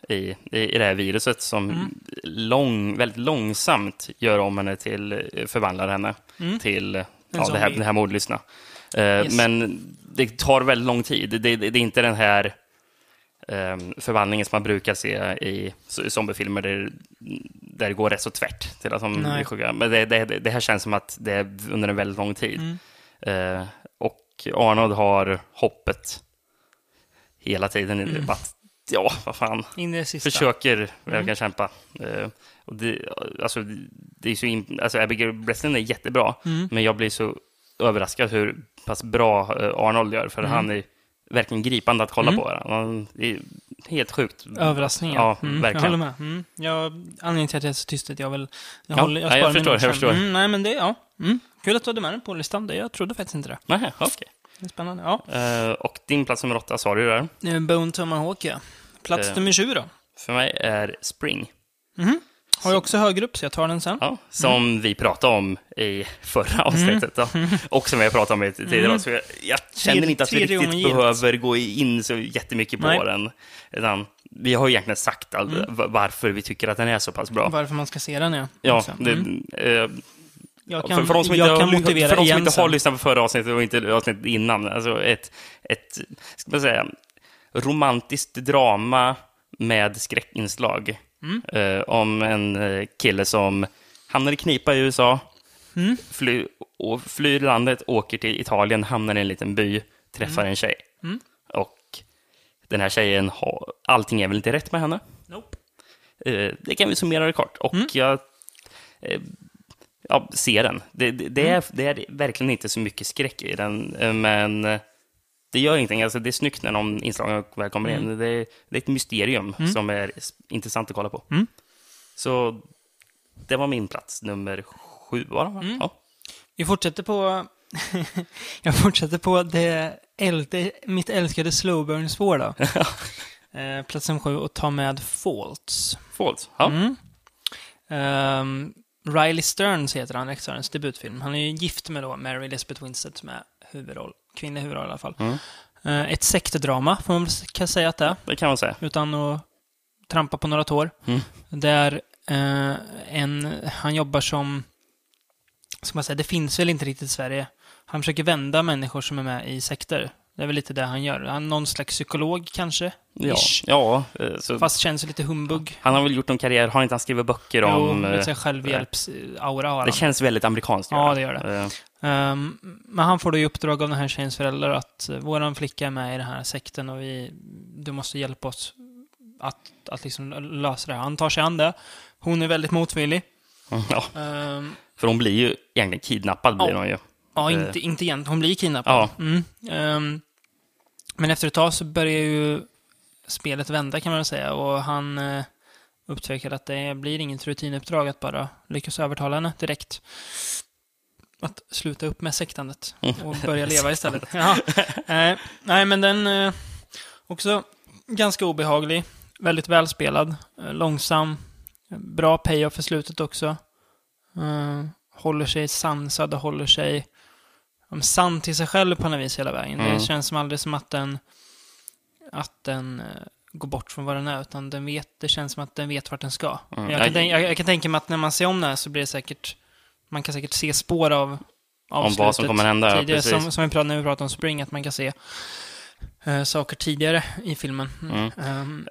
[SPEAKER 2] i, i, det här viruset som
[SPEAKER 1] Mm.
[SPEAKER 2] lång, väldigt långsamt gör om henne till, förvandlar henne
[SPEAKER 1] Mm.
[SPEAKER 2] till ja, det, här, det här mordlystna.
[SPEAKER 1] Yes.
[SPEAKER 2] Men det tar väldigt lång tid. Det, det, det är inte den här eh, förvandlingen som man brukar se i zombiefilmer där, där det går rätt så tvärt till att de
[SPEAKER 1] Nej.
[SPEAKER 2] blir sjuka. Men det, det, här känns som att det är under en väldigt lång tid.
[SPEAKER 1] Mm.
[SPEAKER 2] Eh, och Arnold har hoppet hela tiden. i
[SPEAKER 1] Mm.
[SPEAKER 2] Bara, ja, vad fan.
[SPEAKER 1] In i det sista.
[SPEAKER 2] Försöker verkligen kämpa. Eh, och det, alltså, det är så in, alltså, Abigail Breslin är jättebra,
[SPEAKER 1] Mm.
[SPEAKER 2] men jag blir så överraskad hur pass bra eh, Arnold gör, för
[SPEAKER 1] Mm.
[SPEAKER 2] han är verkligen gripande att kolla
[SPEAKER 1] Mm.
[SPEAKER 2] på. Han, det är helt sjukt.
[SPEAKER 1] Överraskningar.
[SPEAKER 2] Ja,
[SPEAKER 1] mm,
[SPEAKER 2] verkligen.
[SPEAKER 1] Jag håller med. Mm. Jag, anledningen till att jag är så tyst är att jag vill... Jag,
[SPEAKER 2] Ja,
[SPEAKER 1] håller, jag,
[SPEAKER 2] ja, jag förstår, jag förstår.
[SPEAKER 1] Mm, nej, men det, ja. Mm. Kul att du hade med den på listan. Det, jag trodde faktiskt inte det.
[SPEAKER 2] Nej, okej.
[SPEAKER 1] Det är spännande. Ja.
[SPEAKER 2] Eh, och din plats nummer åtta sa du där.
[SPEAKER 1] Bone Tomahawk, ja. Plats
[SPEAKER 2] Eh.
[SPEAKER 1] nummer 20 då.
[SPEAKER 2] För mig är Spring.
[SPEAKER 1] Mhm. Har jag också högre upp, så jag tar den sen.
[SPEAKER 2] Ja, som vi pratade om i förra avsnittet. Då. Och som har pratat om i tidigare
[SPEAKER 1] Mm.
[SPEAKER 2] Så jag, jag känner inte att vi riktigt behöver gå in så jättemycket på
[SPEAKER 1] Nej. Mm.
[SPEAKER 2] den. Utan vi har ju egentligen sagt all, va- varför vi tycker att den är så pass bra.
[SPEAKER 1] Varför man ska se den, ja.
[SPEAKER 2] Ja, det,
[SPEAKER 1] Mm.
[SPEAKER 2] eh,
[SPEAKER 1] Jag kan,
[SPEAKER 2] för, för de som
[SPEAKER 1] jag
[SPEAKER 2] inte, har,
[SPEAKER 1] motivera
[SPEAKER 2] för de som inte har lyssnat på förra avsnittet och inte avsnittet innan, alltså ett, ett ska man säga, romantiskt drama med skräckinslag.
[SPEAKER 1] Mm.
[SPEAKER 2] Eh, om en eh, kille som hamnar i knipa i USA,
[SPEAKER 1] Mm.
[SPEAKER 2] fly, och flyr landet, åker till Italien, hamnar i en liten by, träffar en tjej.
[SPEAKER 1] Mm.
[SPEAKER 2] Och den här tjejen, har, allting är väl inte rätt med henne.
[SPEAKER 1] Nope.
[SPEAKER 2] Eh, det kan vi summera det kort. Och
[SPEAKER 1] Mm.
[SPEAKER 2] jag ja, ser den. Det, det, det,
[SPEAKER 1] Mm.
[SPEAKER 2] är, det är verkligen inte så mycket skräck i den, men det gör ingenting. Alltså, det är snyggt när de inslagen väl kommer in. Det, det är ett mysterium som är intressant att kolla på.
[SPEAKER 1] Mm.
[SPEAKER 2] Så det var min plats nummer sju, var det?
[SPEAKER 1] Mm.
[SPEAKER 2] Ja.
[SPEAKER 1] Vi fortsätter på... jag fortsätter på det, äl- det mitt älskade slowburn-spår då. eh, plats nummer sju och ta med Faults.
[SPEAKER 2] Falls. Ja.
[SPEAKER 1] Mm. Ehm, Riley Stearns heter han, regissörens debutfilm. Han är ju gift med då Mary Elizabeth Winstead som är huvudroll, kvinnlig huvudroll i alla fall.
[SPEAKER 2] Mm.
[SPEAKER 1] Eh, ett sektdrama, får man kan säga att det är,
[SPEAKER 2] Det kan man säga.
[SPEAKER 1] utan att trampa på några tår.
[SPEAKER 2] Mm.
[SPEAKER 1] Där eh, en, han jobbar som, ska man säga, det finns väl inte riktigt i Sverige. Han försöker vända människor som är med i sekter Det är väl lite det han gör. Han någon slags psykolog kanske?
[SPEAKER 2] Ja,
[SPEAKER 1] Ish.
[SPEAKER 2] ja eh, så
[SPEAKER 1] Fast känns lite humbug.
[SPEAKER 2] han har väl gjort någon karriär, har inte han skrivit böcker
[SPEAKER 1] Jo,
[SPEAKER 2] om...
[SPEAKER 1] lite
[SPEAKER 2] eh,
[SPEAKER 1] självhjälps-aura har han.
[SPEAKER 2] det känns väldigt amerikanskt.
[SPEAKER 1] Ja, det gör det.
[SPEAKER 2] Eh,
[SPEAKER 1] Ehm, men han får då i uppdrag av den här tjejens föräldrar att uh, våran flicka är med i den här sekten och vi, du måste hjälpa oss att, att liksom lösa det här. Han tar sig an det. Hon är väldigt motvillig.
[SPEAKER 2] Ja,
[SPEAKER 1] Ehm,
[SPEAKER 2] för hon blir ju egentligen kidnappad, blir
[SPEAKER 1] Ja.
[SPEAKER 2] hon ju.
[SPEAKER 1] Ja,
[SPEAKER 2] Eh.
[SPEAKER 1] inte, inte egentligen. Hon blir kidnappad.
[SPEAKER 2] Ja.
[SPEAKER 1] Mm. Ehm, men efter ett tag så börjar ju spelet vända kan man väl säga och han uh, upptäcker att det blir inget rutinuppdrag att bara lyckas övertala henne direkt. Att sluta upp med sektandet och börja leva istället. Ja. Eh, nej, men den eh, också ganska obehaglig. Väldigt välspelad. Långsam. Bra payoff för slutet också. Håller sig sansad och håller sig um, sann till sig själv på något vis hela vägen.
[SPEAKER 2] Mm.
[SPEAKER 1] Det känns som aldrig som att den att den eh, går bort från vad den är, utan den vet, det känns som att den vet vart den ska.
[SPEAKER 2] Mm.
[SPEAKER 1] Jag, kan
[SPEAKER 2] Jag-
[SPEAKER 1] tänka, jag, kan tänka mig att när man ser om det här så blir det säkert, man kan säkert se spår av, av
[SPEAKER 2] Om vad som kommer hända, ja,
[SPEAKER 1] tidigare,
[SPEAKER 2] precis.
[SPEAKER 1] som, som vi pratade när vi pratade om Spring, att man kan se eh, saker tidigare i filmen.
[SPEAKER 2] Mm.
[SPEAKER 1] Ehm,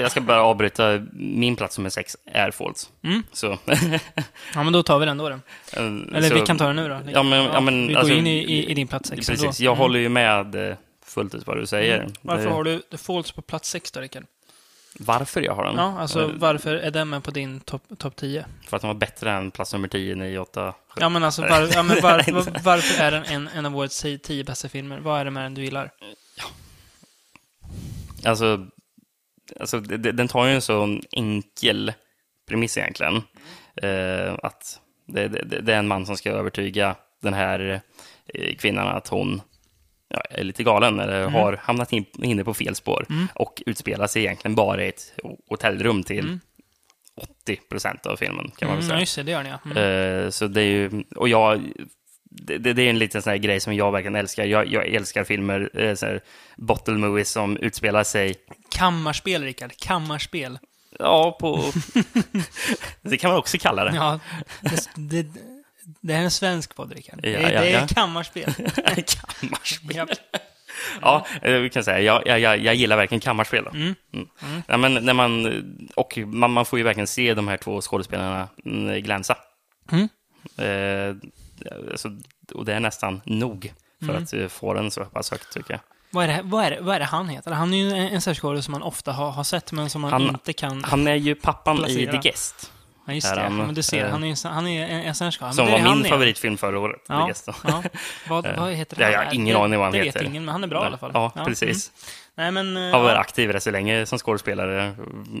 [SPEAKER 2] Jag ska bara avbryta. Min plats nummer sex är Falls.
[SPEAKER 1] Mm.
[SPEAKER 2] Så,
[SPEAKER 1] ja, men då tar vi den då. då. Eller
[SPEAKER 2] så,
[SPEAKER 1] vi kan ta den nu då.
[SPEAKER 2] Ja, men- ja, men,
[SPEAKER 1] vi
[SPEAKER 2] alltså,
[SPEAKER 1] går in i, i, i din plats sex
[SPEAKER 2] Precis, jag
[SPEAKER 1] Mm.
[SPEAKER 2] håller ju med eh, fullt ut vad du säger.
[SPEAKER 1] Mm. Varför har du The Falls på plats sex då, Rickard?
[SPEAKER 2] varför jag har den?
[SPEAKER 1] Ja, alltså
[SPEAKER 2] Eh,
[SPEAKER 1] varför är den med på din topp top 10?
[SPEAKER 2] För att den var bättre än plats nummer 10, 9, 8, 7.
[SPEAKER 1] Ja, men alltså var, ja, men var, var, varför är den en, en av årets tio- tio bästa filmer? Vad är det med den du gillar?
[SPEAKER 2] Alltså, alltså den tar ju en sån enkel premiss egentligen. Eh, att det, det, det är en man som ska övertyga den här eh, kvinnan att hon ja, är lite galen eller
[SPEAKER 1] Mm.
[SPEAKER 2] har hamnat in, inne på fel spår och utspelar sig egentligen bara i ett hotellrum till
[SPEAKER 1] Mm.
[SPEAKER 2] 80 procent av filmen, kan man väl
[SPEAKER 1] Mm,
[SPEAKER 2] säga.
[SPEAKER 1] ja, just det, det gör den ja. Mm.
[SPEAKER 2] Eh, så det är ju, och jag, det, det är en liten sån här grej som jag verkligen älskar. Jag, jag älskar filmer, eh, så här, bottle movies som utspelar sig,
[SPEAKER 1] Kammarspel, Rickard. Kammarspel.
[SPEAKER 2] ja, på... det kan man också kalla det.
[SPEAKER 1] Ja, det, det, det är en svensk podd, Rickard. Det,
[SPEAKER 2] Ja,
[SPEAKER 1] är-
[SPEAKER 2] ja,
[SPEAKER 1] det är
[SPEAKER 2] ja.
[SPEAKER 1] kammarspel.
[SPEAKER 2] Kammarspel.
[SPEAKER 1] Japp.
[SPEAKER 2] Ja, eh, vi kan säga, jag, jag, jag, gillar verkligen kammarspel. Då.
[SPEAKER 1] Mm.
[SPEAKER 2] Mm. Ja, men när man, och man, man får ju verkligen se de här två skådespelarna mm, glänsa.
[SPEAKER 1] Mm.
[SPEAKER 2] Eh, alltså, och det är nästan nog för
[SPEAKER 1] Mm.
[SPEAKER 2] att eh, få den så pass högt, tycker jag.
[SPEAKER 1] Vad, är det, vad, är det, vad är det han heter? Han är ju en, en skådespelare som man ofta har, har sett, men som man
[SPEAKER 2] Han-
[SPEAKER 1] inte kan...
[SPEAKER 2] Han är ju pappan i
[SPEAKER 1] Placera.
[SPEAKER 2] The Guest,
[SPEAKER 1] ja, just
[SPEAKER 2] är
[SPEAKER 1] det.
[SPEAKER 2] han,
[SPEAKER 1] men du ser,
[SPEAKER 2] eh,
[SPEAKER 1] han är han är en, skådespelare.
[SPEAKER 2] som var
[SPEAKER 1] det är
[SPEAKER 2] min
[SPEAKER 1] igen.
[SPEAKER 2] favoritfilm förra året. The
[SPEAKER 1] Ja,
[SPEAKER 2] Guest, då.
[SPEAKER 1] ja. Vad,
[SPEAKER 2] Eh,
[SPEAKER 1] vad heter
[SPEAKER 2] det har jag
[SPEAKER 1] Nej,
[SPEAKER 2] ingen
[SPEAKER 1] det,
[SPEAKER 2] aning vad han
[SPEAKER 1] det
[SPEAKER 2] heter.
[SPEAKER 1] vet ingen, men han är bra i alla fall.
[SPEAKER 2] Ja,
[SPEAKER 1] mm.
[SPEAKER 2] precis.
[SPEAKER 1] Nej, men...
[SPEAKER 2] Har varit aktiv rätt så länge som skådespelare,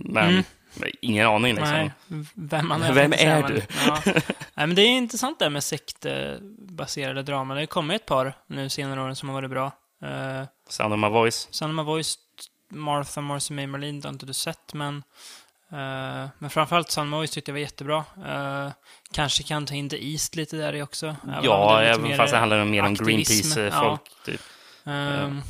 [SPEAKER 2] men
[SPEAKER 1] Mm.
[SPEAKER 2] Ingen aning liksom.
[SPEAKER 1] Nej, vem han är.
[SPEAKER 2] Vem är
[SPEAKER 1] men- Ja. Nej, men det är intressant det här med sektbaserade draman. Det har kommit ett par nu senare åren som har varit bra. Uh,
[SPEAKER 2] Sound of my voice.
[SPEAKER 1] Son of my voice, Martha, Marcy May Marlene, det har inte du sett, men... eh, men framförallt Son of my voice tyckte jag var jättebra. Eh, kanske kan ta in The East lite där i också. även
[SPEAKER 2] Ja, även fast det handlar mer om. Greenpeace-folk.
[SPEAKER 1] Ja.
[SPEAKER 2] Typ.
[SPEAKER 1] Ehm,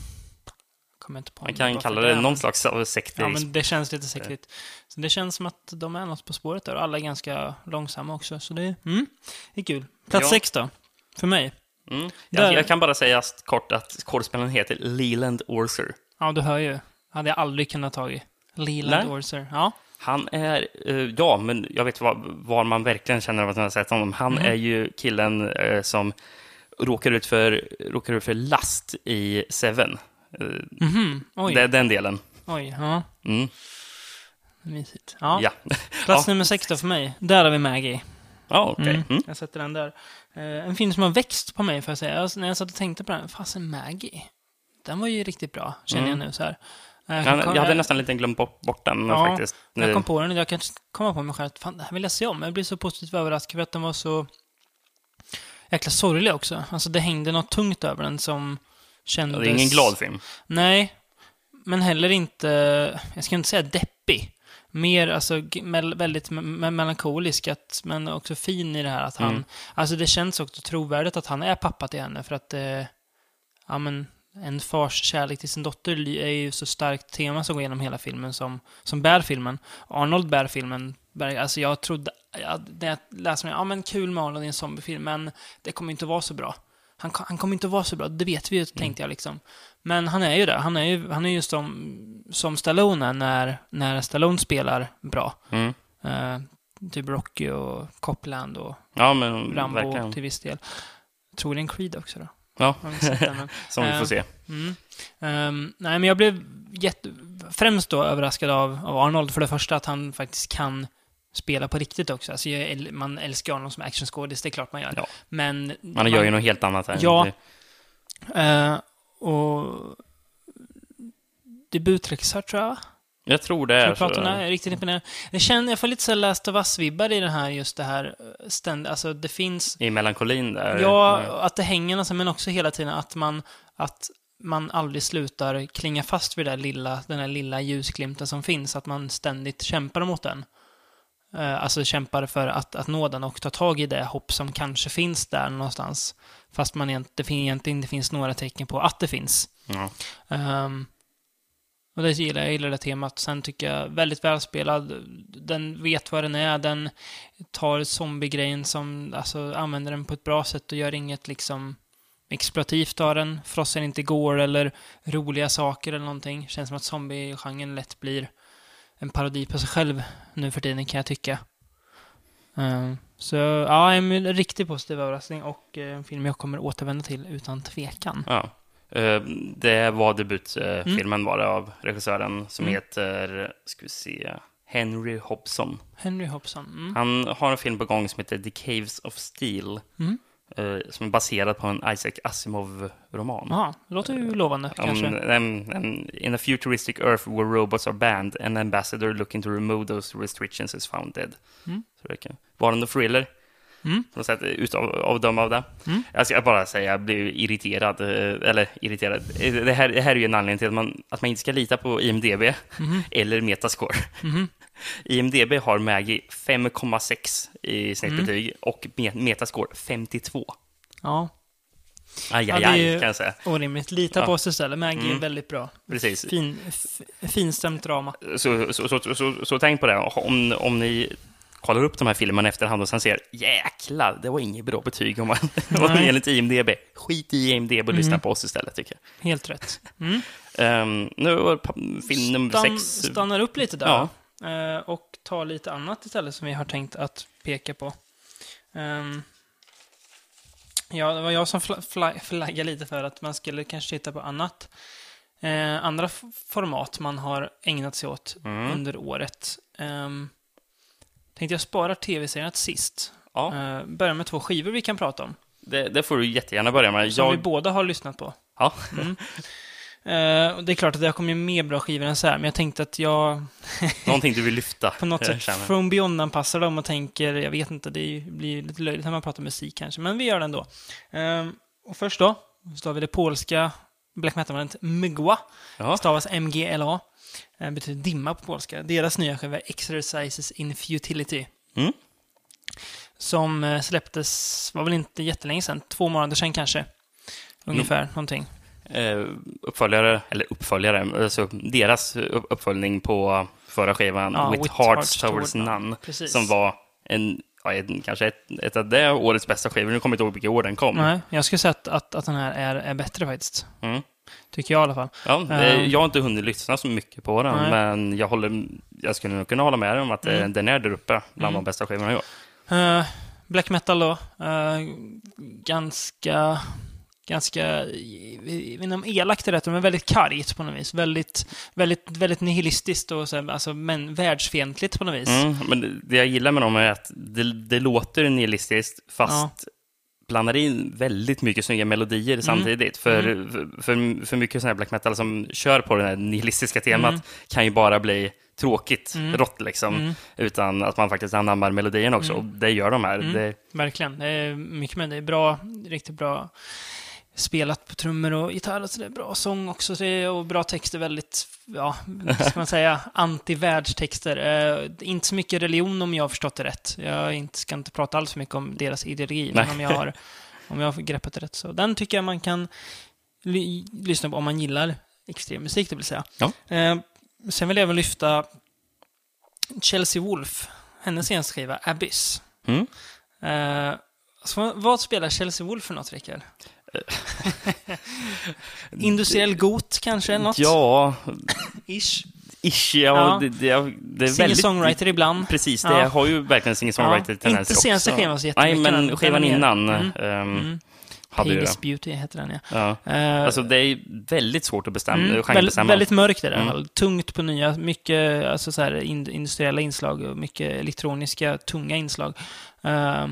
[SPEAKER 1] kommer inte på
[SPEAKER 2] Man kan kalla det
[SPEAKER 1] men-
[SPEAKER 2] någon slags av sekt.
[SPEAKER 1] Ja, men det känns lite sektigt. Så det känns som att de är något på spåret där. och Alla är ganska långsamma också, så det, mm, det är kul. Plats
[SPEAKER 2] Ja.
[SPEAKER 1] sex då? För mig?
[SPEAKER 2] Mm. Jag, jag kan bara säga kort att skådespelaren heter Leland Orser.
[SPEAKER 1] Ja, du hör ju. Hade jag aldrig kunnat tagit. Leland
[SPEAKER 2] Nej.
[SPEAKER 1] Orser. Ja.
[SPEAKER 2] Han är, eh, ja, men jag vet var, var man verkligen känner att man har sett honom. Han
[SPEAKER 1] Mhm.
[SPEAKER 2] är ju killen eh, som råkar ut, för, råkar ut för last i Seven.
[SPEAKER 1] Mhm. Oj.
[SPEAKER 2] det är den delen.
[SPEAKER 1] Oj. Ja.
[SPEAKER 2] Mm.
[SPEAKER 1] Mysigt. Ja.
[SPEAKER 2] Ja,
[SPEAKER 1] Plats
[SPEAKER 2] Ja.
[SPEAKER 1] nummer sex då för mig. Där har vi Maggie.
[SPEAKER 2] ja okej.
[SPEAKER 1] Mm.
[SPEAKER 2] Mm.
[SPEAKER 1] Jag sätter den där. Eh, en film som har växt på mig, får jag säga. När jag satt och tänkte på den, fasen Maggie. Den var ju riktigt bra, känner
[SPEAKER 2] Mm.
[SPEAKER 1] jag nu så här. Eh,
[SPEAKER 2] Jag, jag hade nästan lite glömt bort, bort den
[SPEAKER 1] Ja,
[SPEAKER 2] faktiskt.
[SPEAKER 1] Jag
[SPEAKER 2] Eh,
[SPEAKER 1] kom på den och jag kan komma på mig själv att fan, det här vill jag se om. Jag blev så positivt överraskad för att den var så jäkla sorglig också. Alltså det hängde något tungt över den som kändes...
[SPEAKER 2] Det är ingen glad film.
[SPEAKER 1] Nej, men heller inte, jag ska inte säga deppig. Mer alltså väldigt me- me- melankolisk, att, men också fin i det här att han...
[SPEAKER 2] Mm.
[SPEAKER 1] Alltså det känns också trovärdigt att han är pappa till henne för att eh, ja men en fars kärlek till sin dotter är ju så starkt tema som går genom hela filmen som, som bär filmen. Arnold bär filmen. Bär, alltså jag trodde, jag, när jag läste mig, ja men kul med Arnold i en zombiefilm, men det kommer inte vara så bra. Han, han kommer inte att vara så bra, det vet vi ju, tänkte jag liksom. Men han är ju det. Han är ju, han är ju som, som Stallone är när, när Stallone spelar bra.
[SPEAKER 2] Mm.
[SPEAKER 1] Eh, typ Rocky och Copland och
[SPEAKER 2] Ja, men
[SPEAKER 1] Rambo
[SPEAKER 2] verkligen.
[SPEAKER 1] till viss del. Troligen Creed också då.
[SPEAKER 2] Ja,
[SPEAKER 1] den,
[SPEAKER 2] som vi
[SPEAKER 1] Eh,
[SPEAKER 2] får se.
[SPEAKER 1] Mm. Ehm, nej, men jag blev jätte, främst då överraskad av, av Arnold. För det första att han faktiskt kan spela på riktigt också. Alltså, jag, man älskar Arnold som actionskådis, det är klart man gör.
[SPEAKER 2] Ja.
[SPEAKER 1] Men...
[SPEAKER 2] Man gör ju något helt annat här.
[SPEAKER 1] Ja.
[SPEAKER 2] Det-
[SPEAKER 1] Eh, och... Debutregissör, tror jag?
[SPEAKER 2] Jag tror det är så.
[SPEAKER 1] jag är riktigt imponerad. Jag känner, jag får lite så Last of Us-vibbar i den här, just det här eh, ständ, alltså det finns...
[SPEAKER 2] I melankolin där.
[SPEAKER 1] Ja, att det hänger någonstans, men också hela tiden att man, att man aldrig slutar klinga fast vid det lilla, den där lilla ljusglimten som finns, att man ständigt kämpar mot den. Eh, Alltså kämpar för att, att nå den och ta tag i det hopp som kanske finns där någonstans. Fast man egentligen inte finns några tecken på att det finns.
[SPEAKER 2] Ja.
[SPEAKER 1] Ehm, och det gillar jag, jag gillar det temat. Sen tycker jag väldigt välspelad. Den vet vad den är. Den tar zombie-grejen som, alltså använder den på ett bra sätt och gör inget liksom exploativt av den. Frossen inte går eller roliga saker eller någonting. Känns som att zombie-genren lätt blir en parodi på sig själv nu för tiden kan jag tycka. Ehm, så ja, en riktigt positiv överraskning och eh, en film jag kommer återvända till utan tvekan.
[SPEAKER 2] Ja. Eh, Det var debutfilmen var det av regissören som
[SPEAKER 1] Mm.
[SPEAKER 2] heter, ska vi se, Henry Hobson.
[SPEAKER 1] Henry Hobson. Mm.
[SPEAKER 2] Han har en film på gång som heter The Caves of Steel.
[SPEAKER 1] Mm.
[SPEAKER 2] Eh, Som är baserad på en Isaac Asimov-roman.
[SPEAKER 1] Jaha, det låter ju lovande
[SPEAKER 2] Om
[SPEAKER 1] kanske.
[SPEAKER 2] en, en, in a futuristic earth where robots are banned, an ambassador looking to remove those restrictions is found dead.
[SPEAKER 1] Mm.
[SPEAKER 2] Så det kan vara en thriller,
[SPEAKER 1] Mm.
[SPEAKER 2] på något sätt, utav, av av det.
[SPEAKER 1] Mm.
[SPEAKER 2] Jag ska bara säga, jag blev irriterad, eh, eller irriterad. Eh, Det här, det här är ju en anledning till att man, att man inte ska lita på IMDB
[SPEAKER 1] Mhm.
[SPEAKER 2] eller Metascore.
[SPEAKER 1] Mhm.
[SPEAKER 2] IMDB har Maggie 5,6 i snittbetyg
[SPEAKER 1] Mm.
[SPEAKER 2] och Me- Metascore 52.
[SPEAKER 1] Ja,
[SPEAKER 2] Aj, aj,
[SPEAKER 1] är
[SPEAKER 2] aj, kan jag säga.
[SPEAKER 1] orimligt. Lita
[SPEAKER 2] Ja.
[SPEAKER 1] på oss istället. Maggie är
[SPEAKER 2] Mm.
[SPEAKER 1] väldigt bra.
[SPEAKER 2] Precis.
[SPEAKER 1] Fin, finstämt drama.
[SPEAKER 2] Så, så, så, så, så, tänk på det, om, om ni kollar upp de här filmerna efterhand och sen ser jäklar, det var inget bra betyg om man, enligt IMDB. Skit i IMDB och lyssna
[SPEAKER 1] Mm.
[SPEAKER 2] på oss istället, tycker
[SPEAKER 1] Helt rätt. Mm.
[SPEAKER 2] jag. Um, nu var film nummer
[SPEAKER 1] Stan-
[SPEAKER 2] sex.
[SPEAKER 1] Stannar upp lite där.
[SPEAKER 2] Ja.
[SPEAKER 1] Eh, Och tar lite annat istället som vi har tänkt att peka på. Ehm, ja, det var jag som fla- fla- flaggade lite för att man skulle kanske titta på annat. Eh, andra format man har ägnat sig åt
[SPEAKER 2] Mm.
[SPEAKER 1] under året. Um, tänkte jag spara tv-serien till sist.
[SPEAKER 2] Ja,
[SPEAKER 1] Uh, börja med två skivor vi kan prata om.
[SPEAKER 2] det, det får du jättegärna börja med.
[SPEAKER 1] Som vi
[SPEAKER 2] Jag,
[SPEAKER 1] båda har lyssnat på.
[SPEAKER 2] ja,
[SPEAKER 1] Mm. Eh, och det är klart att det har kommit mer bra skivor än så här, men jag tänkte att jag
[SPEAKER 2] någonting du vill lyfta.
[SPEAKER 1] på något
[SPEAKER 2] jag
[SPEAKER 1] sätt från Beyond-anpassar dem och tänker, jag vet inte, det blir lite löjligt när man pratar musik kanske, men vi gör det ändå. Eh, och först då, så har vi det polska black metal-bandet Mgła,
[SPEAKER 2] Ja,
[SPEAKER 1] stavas MGLA, eh, betyder dimma på polska. Deras nya skiva Exercises in Futility.
[SPEAKER 2] Mm.
[SPEAKER 1] Som eh, släpptes, var väl inte jättelänge sedan, två månader sedan kanske. Ungefär, någonting.
[SPEAKER 2] Eh, uppföljare, eller uppföljare, alltså deras upp- uppföljning på förra skivan,
[SPEAKER 1] Ja,
[SPEAKER 2] With,
[SPEAKER 1] With
[SPEAKER 2] Hearts Towards
[SPEAKER 1] Toward
[SPEAKER 2] None,
[SPEAKER 1] Precis.
[SPEAKER 2] som var en, ja, en, kanske ett, ett av det årets bästa skivor. Nu kommer jag inte ihåg vilket år den kom.
[SPEAKER 1] Nej, jag skulle säga att, att, att den här är, är bättre faktiskt.
[SPEAKER 2] Mm.
[SPEAKER 1] Tycker jag i alla fall.
[SPEAKER 2] Ja,
[SPEAKER 1] Ehm.
[SPEAKER 2] jag har inte hunnit lyssna så mycket på den,
[SPEAKER 1] Nej.
[SPEAKER 2] men jag, håller, jag skulle nog kunna hålla med om att eh,
[SPEAKER 1] Mm.
[SPEAKER 2] den är där uppe bland
[SPEAKER 1] Mm.
[SPEAKER 2] de bästa skivorna i år.
[SPEAKER 1] Eh, black metal då. Eh, ganska... Ganska... Inom elakt är rätt, men väldigt kargt på något vis. Väldigt, väldigt, väldigt nihilistiskt och så, här, alltså, men världsfientligt på något vis.
[SPEAKER 2] Mm, men det- det jag gillar med dem är att det, det låter nihilistiskt, fast blandar in väldigt mycket snygga melodier samtidigt. För, för, för, för mycket sån här black metal som kör på det här nihilistiska temat
[SPEAKER 1] Mm.
[SPEAKER 2] kan ju bara bli tråkigt,
[SPEAKER 1] Mm.
[SPEAKER 2] rått liksom.
[SPEAKER 1] Mm.
[SPEAKER 2] Utan att man faktiskt anammar melodin också.
[SPEAKER 1] Mm.
[SPEAKER 2] Och det gör de här.
[SPEAKER 1] Mm.
[SPEAKER 2] Det,
[SPEAKER 1] Verkligen. Det är mycket med det. är bra, riktigt bra spelat på trummor och gitarr och så det är bra sång också så och bra texter, väldigt, ja, ska man säga, anti-världstexter. Eh, inte så mycket religion om jag har förstått det rätt. Jag inte, ska inte prata alls för mycket om deras ideologi, men om jag har, om jag har greppat det rätt så. Den tycker jag man kan ly- lyssna på om man gillar extrem musik, det vill säga.
[SPEAKER 2] Ja.
[SPEAKER 1] Eh, sen vill jag även lyfta Chelsea Wolf, hennes senaste skiva Abyss.
[SPEAKER 2] mm.
[SPEAKER 1] Eh, så vad spelar Chelsea Wolf för något, Rickard? Industriell got kanske, något?
[SPEAKER 2] Ja,
[SPEAKER 1] Ish.
[SPEAKER 2] ish, ja,
[SPEAKER 1] Ja.
[SPEAKER 2] Det, det, det är väldigt...
[SPEAKER 1] Singer-songwriter ibland.
[SPEAKER 2] Precis, det
[SPEAKER 1] Ja.
[SPEAKER 2] har ju verkligen singer-songwriter-tendenser
[SPEAKER 1] Inte senaste skivan så
[SPEAKER 2] Nej,
[SPEAKER 1] jättemycket,
[SPEAKER 2] men
[SPEAKER 1] den-
[SPEAKER 2] skivan innan
[SPEAKER 1] Mm.
[SPEAKER 2] ehm,
[SPEAKER 1] Mm.
[SPEAKER 2] hade ju
[SPEAKER 1] Painless
[SPEAKER 2] det.
[SPEAKER 1] Beauty heter den, ja.
[SPEAKER 2] Ja.
[SPEAKER 1] Eh,
[SPEAKER 2] Alltså, det är väldigt svårt att bestämma,
[SPEAKER 1] Mm, väldigt, väldigt mörkt är det
[SPEAKER 2] Mm.
[SPEAKER 1] Tungt på nya, mycket alltså så här, in, industriella inslag och mycket elektroniska, tunga inslag. Eh,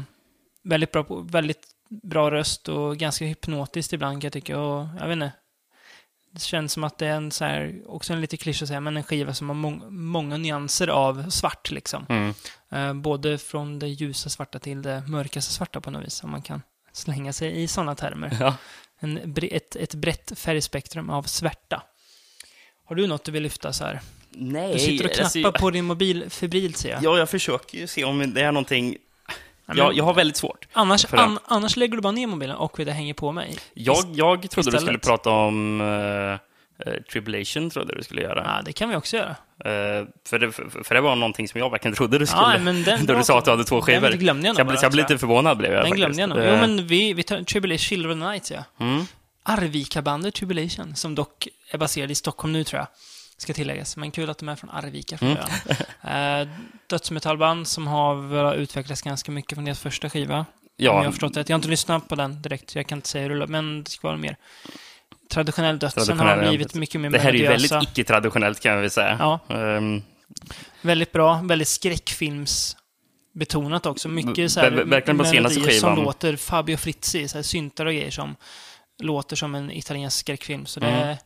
[SPEAKER 1] väldigt, bra på, väldigt bra röst och ganska hypnotiskt ibland kan jag tycka. Och, jag vet inte. Det känns som att det är en så här, också en lite klyscha att säga, men en skiva som har mång, många nyanser av svart liksom.
[SPEAKER 2] Mm.
[SPEAKER 1] Eh, både från det ljusa svarta till det mörkaste svarta på något vis, om man kan slänga sig i sådana termer.
[SPEAKER 2] Ja.
[SPEAKER 1] En, ett, ett brett färgspektrum av svärta. Har du något du vill lyfta så här?
[SPEAKER 2] Nej,
[SPEAKER 1] Du sitter och knappar
[SPEAKER 2] alltså,
[SPEAKER 1] på din mobil febrilt ser jag.
[SPEAKER 2] Ja, jag försöker ju se om det är någonting... Jag, jag har väldigt svårt.
[SPEAKER 1] annars,
[SPEAKER 2] för
[SPEAKER 1] an, annars lägger du bara ner mobilen och det hänger på mig.
[SPEAKER 2] Jag, jag trodde du
[SPEAKER 1] istället.
[SPEAKER 2] skulle prata om uh, Tribulation, trodde du skulle göra.
[SPEAKER 1] Ja, det kan vi också göra.
[SPEAKER 2] Eh, för, det, för, för det var någonting som jag verkligen trodde du skulle...
[SPEAKER 1] Ja, men den,
[SPEAKER 2] då du sa att du hade två skivor.
[SPEAKER 1] Den glömde jag nog
[SPEAKER 2] jag, blev-
[SPEAKER 1] bara,
[SPEAKER 2] jag blev lite förvånad blev jag
[SPEAKER 1] Den glömde jag nog. Jo, men vi, vi tar Tribulation, Children of the Night, ja.
[SPEAKER 2] mm.
[SPEAKER 1] Arvika-bandet Tribulation, som dock är baserad i Stockholm nu, tror jag. Ska tilläggas. Men kul att de är från Arvika från
[SPEAKER 2] Mm.
[SPEAKER 1] Eh, dödsmetallband som har väl utvecklats ganska mycket från deras första skiva. Om jag
[SPEAKER 2] Ja,
[SPEAKER 1] har förstått det. Jag har inte lyssnat på den direkt, jag kan inte säga hur det men det ska vara mer traditionell döds. Sen har de
[SPEAKER 2] ja,
[SPEAKER 1] blivit mycket mer
[SPEAKER 2] det här är ju
[SPEAKER 1] melodiösa.
[SPEAKER 2] väldigt icke-traditionellt kan vi säga.
[SPEAKER 1] Ja,
[SPEAKER 2] Ehm,
[SPEAKER 1] väldigt bra. Väldigt skräckfilmsbetonat också. Mycket så här,
[SPEAKER 2] Ver- ver- verkligen på senaste
[SPEAKER 1] melodier som
[SPEAKER 2] skivan.
[SPEAKER 1] låter Fabio Frizzi, så här syntar och grejer som låter som en italiensk skräckfilm. Så det
[SPEAKER 2] Mm.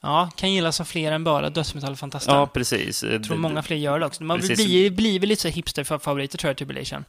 [SPEAKER 1] Ja, kan gillas av fler än bara dödsmetallfantaster.
[SPEAKER 2] ja, precis.
[SPEAKER 1] Jag tror många fler gör det också. Man
[SPEAKER 2] Precis.
[SPEAKER 1] blir, blir väl lite så här hipsterfavoriter tror jag, Tribulation.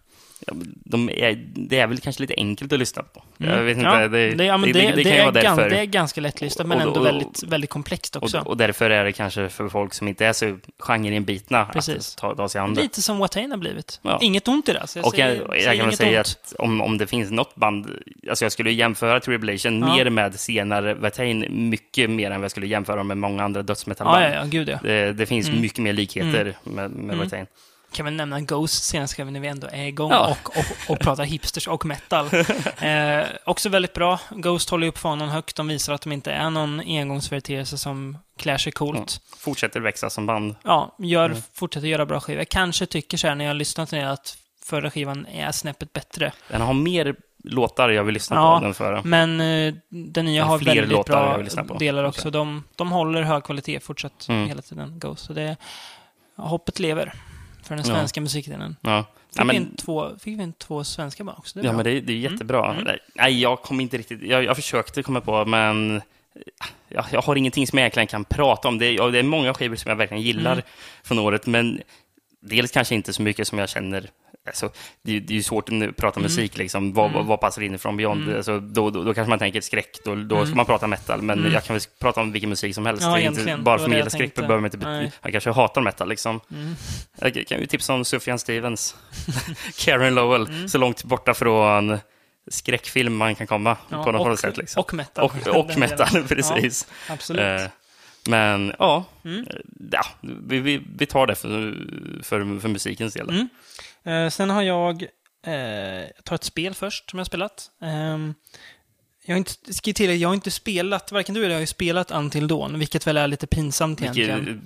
[SPEAKER 2] Ja, de är, det är väl kanske lite enkelt att lyssna på.
[SPEAKER 1] Mm.
[SPEAKER 2] Jag vet inte,
[SPEAKER 1] ja,
[SPEAKER 2] det,
[SPEAKER 1] det, ja,
[SPEAKER 2] det,
[SPEAKER 1] det,
[SPEAKER 2] kan ju
[SPEAKER 1] är
[SPEAKER 2] vara därför.
[SPEAKER 1] det är ganska lättlyssnat, men
[SPEAKER 2] Och-
[SPEAKER 1] ändå
[SPEAKER 2] och-
[SPEAKER 1] väldigt, väldigt komplext också.
[SPEAKER 2] Och, och därför är det kanske för folk som inte är så genreinbitna
[SPEAKER 1] Precis.
[SPEAKER 2] att ta, ta sig an det.
[SPEAKER 1] Lite som Watain har blivit.
[SPEAKER 2] Ja.
[SPEAKER 1] Inget ont i det. Så jag
[SPEAKER 2] Och jag,
[SPEAKER 1] säger,
[SPEAKER 2] jag,
[SPEAKER 1] säger
[SPEAKER 2] kan väl säga
[SPEAKER 1] ont.
[SPEAKER 2] att om, om det finns något band, alltså jag skulle jämföra Tribulation
[SPEAKER 1] Ja.
[SPEAKER 2] mer med senare Watain, mycket mer än vad jag skulle jämföra med många andra dödsmetallband.
[SPEAKER 1] ja, ja, gud.
[SPEAKER 2] Det, det finns
[SPEAKER 1] Mm.
[SPEAKER 2] mycket mer likheter med, med
[SPEAKER 1] Mm.
[SPEAKER 2] Watain.
[SPEAKER 1] Kan väl nämna Ghost senast när vi ändå är igång
[SPEAKER 2] Ja.
[SPEAKER 1] och, och, och pratar hipsters och metal. eh, också väldigt bra. Ghost håller upp fanan högt. De visar att de inte är någon engångsföreteelse som klär sig coolt.
[SPEAKER 2] Fortsätter växa som band.
[SPEAKER 1] Ja, gör,
[SPEAKER 2] Mm.
[SPEAKER 1] fortsätter göra bra skivor. Jag kanske tycker så här när jag har lyssnat det att förra skivan är snäppet bättre.
[SPEAKER 2] Den har mer låtar jag vill lyssna
[SPEAKER 1] Ja.
[SPEAKER 2] på än förra.
[SPEAKER 1] Men eh, den nya har
[SPEAKER 2] fler
[SPEAKER 1] väldigt
[SPEAKER 2] låtar jag
[SPEAKER 1] bra
[SPEAKER 2] vill lyssna på,
[SPEAKER 1] delar också. De, de håller hög kvalitet fortsatt
[SPEAKER 2] Mm.
[SPEAKER 1] hela tiden, Ghost. Så det, hoppet lever för den
[SPEAKER 2] Ja.
[SPEAKER 1] svenska musikscenen.
[SPEAKER 2] Ja.
[SPEAKER 1] Fick,
[SPEAKER 2] Ja,
[SPEAKER 1] vi
[SPEAKER 2] men,
[SPEAKER 1] in två, fick vi in två svenska band också? Det är
[SPEAKER 2] ja,
[SPEAKER 1] bra.
[SPEAKER 2] men det, det är jättebra.
[SPEAKER 1] Mm.
[SPEAKER 2] Nej, jag kommer inte riktigt... Jag, jag försökte komma på, men... Jag, jag har ingenting som jag egentligen kan prata om. Det, ja, det är många skivor som jag verkligen gillar
[SPEAKER 1] Mm.
[SPEAKER 2] från året, men dels kanske inte så mycket som jag känner... Alltså, det, är- ju svårt att prata
[SPEAKER 1] Mm.
[SPEAKER 2] musik, liksom. Vad,
[SPEAKER 1] Mm.
[SPEAKER 2] vad, passar in från Beyond?
[SPEAKER 1] Mm.
[SPEAKER 2] Alltså, då, då, då kanske man tänker skräck, då, då
[SPEAKER 1] Mm.
[SPEAKER 2] ska man prata metal, men
[SPEAKER 1] Mm.
[SPEAKER 2] jag kan väl prata om vilken musik som helst.
[SPEAKER 1] Ja,
[SPEAKER 2] inte, bara för att gilla skräck behöver man inte...
[SPEAKER 1] Nej.
[SPEAKER 2] Jag kanske hatar metal, liksom.
[SPEAKER 1] Mm.
[SPEAKER 2] Jag kan ju tipsa om Sufjan Stevens. Karen Lowell,
[SPEAKER 1] Mm.
[SPEAKER 2] så långt borta från skräckfilm man kan komma
[SPEAKER 1] Ja,
[SPEAKER 2] på något
[SPEAKER 1] och,
[SPEAKER 2] sätt. Liksom.
[SPEAKER 1] och metal.
[SPEAKER 2] Och, och metal, precis.
[SPEAKER 1] Ja, absolut.
[SPEAKER 2] Eh, men ja,
[SPEAKER 1] Mm.
[SPEAKER 2] eh, ja vi, vi, vi tar det för, för, för musikens del.
[SPEAKER 1] Mm. Eh, sen har jag, eh, jag tar ett spel först som jag har spelat. Ehm, jag har inte, ska tillägga, jag har inte spelat, varken du eller jag har ju spelat Until Dawn, vilket väl är lite pinsamt
[SPEAKER 2] Vilket,
[SPEAKER 1] egentligen.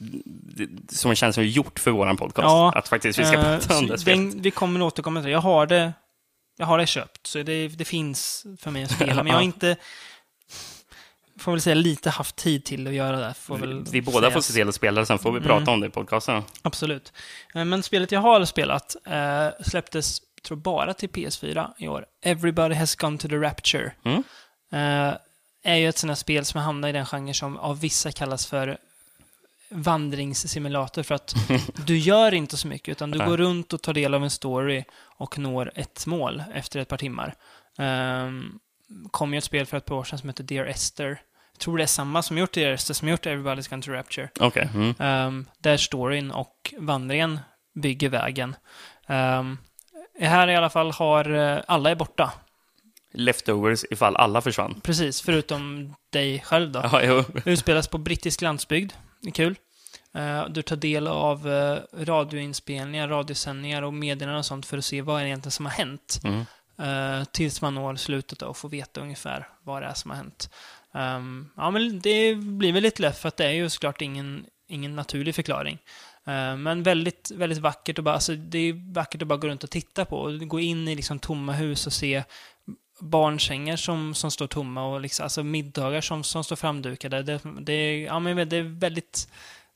[SPEAKER 2] det- som känns som gjort för våran podcast.
[SPEAKER 1] Ja,
[SPEAKER 2] att faktiskt vi ska
[SPEAKER 1] Eh,
[SPEAKER 2] prata om det spelet.
[SPEAKER 1] vi kommer att återkomma till det. Jag har det, jag har det köpt, så det, det finns för mig att spela, men jag har inte, får väl säga, lite haft tid till att göra det. Får väl
[SPEAKER 2] Vi, båda får se till att spela, sen får vi
[SPEAKER 1] Mm.
[SPEAKER 2] prata om det i podcasten.
[SPEAKER 1] Absolut. Eh, Men spelet jag har spelat eh, släpptes, tror bara till PS4 i år. Everybody has gone to the rapture.
[SPEAKER 2] Mm.
[SPEAKER 1] Eh, är ju ett sånt här spel som hamnar i den genre som av vissa kallas för vandringssimulator för att du gör inte så mycket utan du går runt och tar del av en story och når ett mål efter ett par timmar. Um, kom ju ett spel för ett par år sedan som heter Dear Esther. Jag tror det är samma som gjort Esther som gjort Everybody's Gone to Rapture.
[SPEAKER 2] Okej. Mm.
[SPEAKER 1] Um, där storyn och vandringen bygger vägen. Um, här i alla fall har eh, alla är borta.
[SPEAKER 2] Leftovers ifall alla försvann.
[SPEAKER 1] Precis, förutom dig själv då.
[SPEAKER 2] Ja, jo.
[SPEAKER 1] Utspelas på brittisk landsbygd. Det är kul. Eh, du tar del av eh, radioinspelningar, radiosändningar och meddelanden och sånt för att se vad är det egentligen som har hänt.
[SPEAKER 2] Mm.
[SPEAKER 1] tills man når slutet och får veta ungefär vad det är som har hänt. Ehm, ja, men det blir väl lite lätt för att det är ju såklart ingen, ingen naturlig förklaring. Eh, men väldigt, väldigt vackert och bara, alltså, det är vackert att bara gå runt och titta på. Och gå in i liksom tomma hus och se barnsängar som, som står tomma och liksom, alltså middagar som, som står framdukade. Det, det, är, ja, men det är väldigt...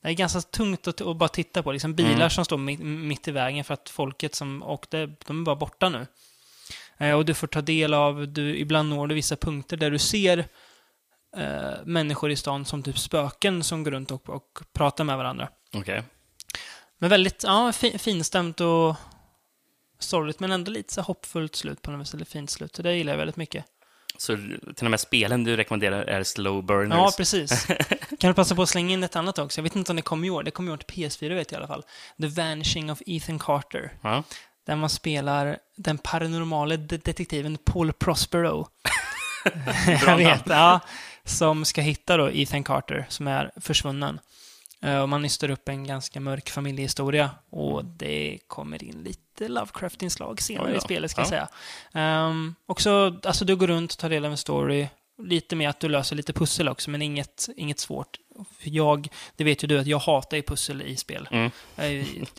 [SPEAKER 1] Det är ganska tungt att, att bara titta på. Liksom bilar
[SPEAKER 2] Mm.
[SPEAKER 1] som står mitt, mitt i vägen för att folket som åkte, de är bara borta nu. Eh, och du får ta del av, du, ibland når du vissa punkter där du ser eh, människor i stan som typ spöken som går runt och, och pratar med varandra.
[SPEAKER 2] Okej.
[SPEAKER 1] Men väldigt ja, fi, finstämt och sorgligt, men ändå lite så hoppfullt slut på något vis, eller fint slut. Så det gillar jag väldigt mycket.
[SPEAKER 2] Så till och med spelen du rekommenderar är slow burners?
[SPEAKER 1] Ja, precis. Kan du passa på att slänga in ett annat också? Jag vet inte om det kommer i år. Det kommer i år till PS4 vet jag i alla fall. The Vanishing of Ethan Carter.
[SPEAKER 2] Ja.
[SPEAKER 1] Där man spelar den paranormale de- detektiven Paul Prospero. jag vet, ja. Som ska hitta då Ethan Carter, som är försvunnen. Eh, Och man nystar upp en ganska mörk familjehistoria. Och det kommer in lite Lovecraft-inslag senare
[SPEAKER 2] då.
[SPEAKER 1] i spelet, ska
[SPEAKER 2] Ja.
[SPEAKER 1] jag säga. Um, också, alltså du går runt, tar del av en story. Lite med att du löser lite pussel också, men inget, inget svårt. Jag, det vet ju du att jag hatar ju pussel i spel.
[SPEAKER 2] Mm.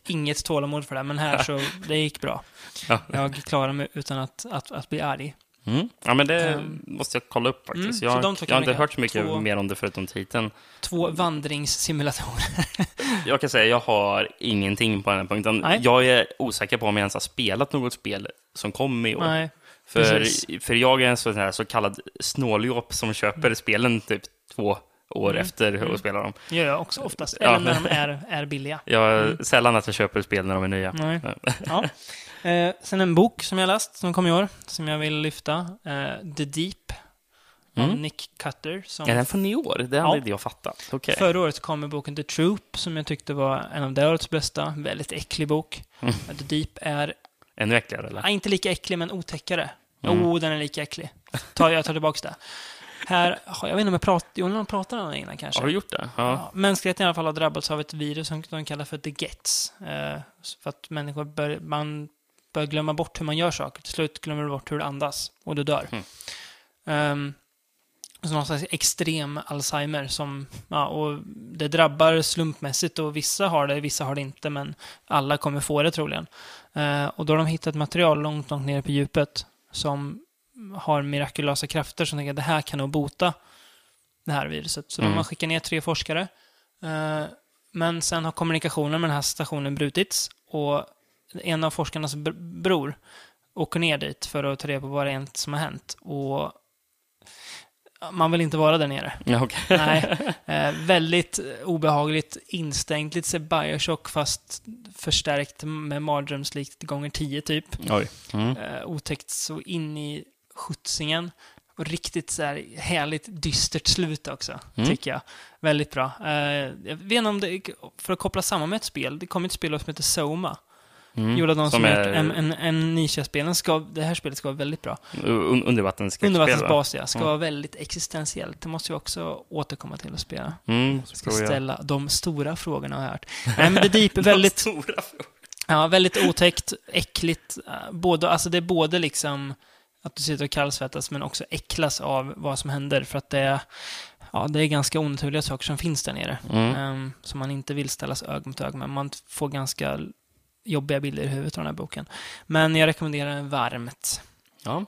[SPEAKER 1] Inget tålamod för det, men här så, det gick bra.
[SPEAKER 2] Ja.
[SPEAKER 1] Jag klarar mig utan att, att, att bli arg.
[SPEAKER 2] Mm. ja, men det
[SPEAKER 1] Ehm.
[SPEAKER 2] måste jag kolla upp faktiskt.
[SPEAKER 1] Mm,
[SPEAKER 2] jag,
[SPEAKER 1] kan
[SPEAKER 2] jag har inte hört så mycket
[SPEAKER 1] två-
[SPEAKER 2] mer om det förutom titeln.
[SPEAKER 1] Två vandringssimulatorer.
[SPEAKER 2] Jag kan säga jag har ingenting på den här punkten.
[SPEAKER 1] Nej.
[SPEAKER 2] Jag är osäker på om jag ens har spelat något spel som kom i år.
[SPEAKER 1] Nej,
[SPEAKER 2] för,
[SPEAKER 1] precis.
[SPEAKER 2] för jag är en sån här så kallad snåljåp som köper spelen typ två år
[SPEAKER 1] Mm.
[SPEAKER 2] efter
[SPEAKER 1] Mm.
[SPEAKER 2] att spela dem.
[SPEAKER 1] det gör jag också oftast.
[SPEAKER 2] Ja.
[SPEAKER 1] Eller när de är, är billiga.
[SPEAKER 2] Jag,
[SPEAKER 1] Mm.
[SPEAKER 2] Sällan att jag köper spel när de är nya.
[SPEAKER 1] Nej. Ja. Eh, sen en bok som jag läst, som kom i år, som jag vill lyfta. Eh, The Deep, av
[SPEAKER 2] Mm.
[SPEAKER 1] Nick Cutter. Som
[SPEAKER 2] Är den från i år? Det
[SPEAKER 1] Ja.
[SPEAKER 2] hade inte jag fattat. Okej.
[SPEAKER 1] Förra året kom boken The Troop, som jag tyckte var en av det årets bästa. Väldigt äcklig bok.
[SPEAKER 2] Mm.
[SPEAKER 1] The Deep är,
[SPEAKER 2] Ännu äckligare, eller?
[SPEAKER 1] nej, inte lika äcklig, men otäckare. Jo,
[SPEAKER 2] Mm.
[SPEAKER 1] oh, den är lika äcklig. Ta, jag tar tillbaka det. Här, jag vet inte om jag pratade, jo, någon pratade om det innan kanske.
[SPEAKER 2] Har du gjort det? Ja.
[SPEAKER 1] Ja, mänskligheten i alla fall har drabbats av ett virus som de kallar för the gets. Eh, för att människor bör, man bör glömma bort hur man gör saker. Till slut glömmer du bort hur du andas och du dör.
[SPEAKER 2] Mm.
[SPEAKER 1] Ehm, så någon slags extrem Alzheimer som, ja, och det drabbar slumpmässigt och vissa har det, vissa har det inte, men alla kommer få det troligen. Eh, och då har de hittat material långt, långt ner på djupet som har mirakulösa krafter som tänker att det här kan nog bota det här viruset. Så
[SPEAKER 2] Mm.
[SPEAKER 1] de har skickat ner tre forskare. Eh, men sen har kommunikationen med den här stationen brutits och en av forskarnas br- bror åker ner dit för att ta reda på vad det är som har hänt. Och man vill inte vara där nere.
[SPEAKER 2] Ja, okej.
[SPEAKER 1] Nej, eh, väldigt obehagligt instängt, lite så Bioshock fast förstärkt med mardrömslikt gånger 10 typ.
[SPEAKER 2] Oj. Mm.
[SPEAKER 1] Eh, otäckt så in i skjutsingen. Och riktigt så här härligt dystert slut också,
[SPEAKER 2] Mm.
[SPEAKER 1] tycker jag. Väldigt bra. Eh, jag vet inte om det, för att koppla samman med ett spel, det kom ett spel som heter Soma.
[SPEAKER 2] Mm.
[SPEAKER 1] Gjorde de som,
[SPEAKER 2] Som är
[SPEAKER 1] en, en, en Nisha-spelen, ska, det här spelet ska vara väldigt bra.
[SPEAKER 2] un?
[SPEAKER 1] Undervattensbas, ja. Ska
[SPEAKER 2] Mm.
[SPEAKER 1] vara väldigt existentiellt. Det måste vi också återkomma till att spela.
[SPEAKER 2] Mm,
[SPEAKER 1] Ska ställa de stora frågorna har jag hört. Nej, men The Deep är väldigt,
[SPEAKER 2] Stora frågor.
[SPEAKER 1] ja, väldigt otäckt, äckligt. eh, Både, alltså det är både liksom att du sitter och kallsvettas, men också äcklas av vad som händer. För att det är, ja, det är ganska onaturliga saker som finns där nere.
[SPEAKER 2] Mm.
[SPEAKER 1] Um, som man inte vill ställas öga mot öga med. Man får ganska jobbiga bilder i huvudet av den här boken. Men jag rekommenderar den varmt.
[SPEAKER 2] Ja.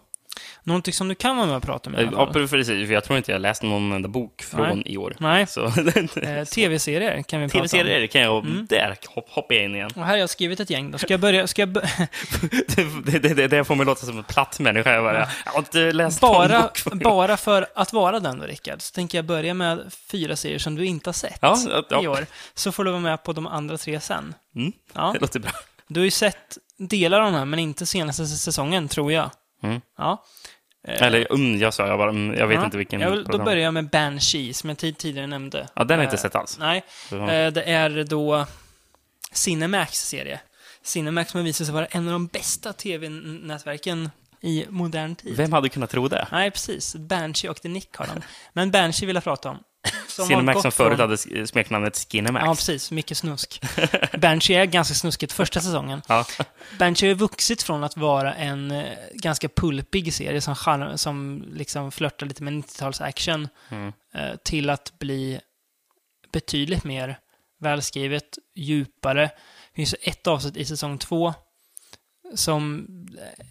[SPEAKER 1] Någonting som du kan vara med och prata med alla
[SPEAKER 2] ja, precis. För jag tror inte jag läst någon enda bok från i år.
[SPEAKER 1] Nej, eh, tv-serier kan vi prata om.
[SPEAKER 2] Tv-serier kan jag...
[SPEAKER 1] Mm.
[SPEAKER 2] Där hopp, hoppar jag in igen.
[SPEAKER 1] Och här har jag skrivit ett gäng då. Ska jag börja? Ska jag
[SPEAKER 2] det, det, det, det får mig låta som en platt människa. Jag, bara, jag har inte läst
[SPEAKER 1] bara,
[SPEAKER 2] bok från-
[SPEAKER 1] bara för att vara den då, Rickard, så tänker jag börja med fyra serier som du inte har sett
[SPEAKER 2] Ja, ja.
[SPEAKER 1] i år. Så får du vara med på de andra tre sen.
[SPEAKER 2] Mm.
[SPEAKER 1] Ja.
[SPEAKER 2] Det låter bra.
[SPEAKER 1] Du har ju sett delar av de här, men inte senaste säsongen, tror jag.
[SPEAKER 2] Mm.
[SPEAKER 1] Ja. Eh,
[SPEAKER 2] Eller mm, jag sa jag bara, mm, jag vet
[SPEAKER 1] ja.
[SPEAKER 2] inte vilken.
[SPEAKER 1] Jag vill, då börjar jag med Banshee, som jag tid- tidigare nämnde.
[SPEAKER 2] Ja, den har jag inte
[SPEAKER 1] Eh,
[SPEAKER 2] sett alls.
[SPEAKER 1] Nej, Eh, Det är då Cinemax serie. Cinemax som visar sig vara en av de bästa tv-nätverken i modern tid.
[SPEAKER 2] Vem hade kunnat tro det?
[SPEAKER 1] Nej, precis. Banshee och The Nick har de. Men Banshee vill jag prata om. Som
[SPEAKER 2] Cinemax som förut hade s- smeknamnet Skinemax.
[SPEAKER 1] Ja, precis. Mycket snusk. Banshee är ganska snuskigt första säsongen.
[SPEAKER 2] Ja.
[SPEAKER 1] Banshee har vuxit från att vara en eh, ganska pulpig serie som, som liksom flörtar lite med 90-tals action
[SPEAKER 2] Mm.
[SPEAKER 1] eh, till att bli betydligt mer välskrivet, djupare. Det finns ett avsnitt i säsong två som eh,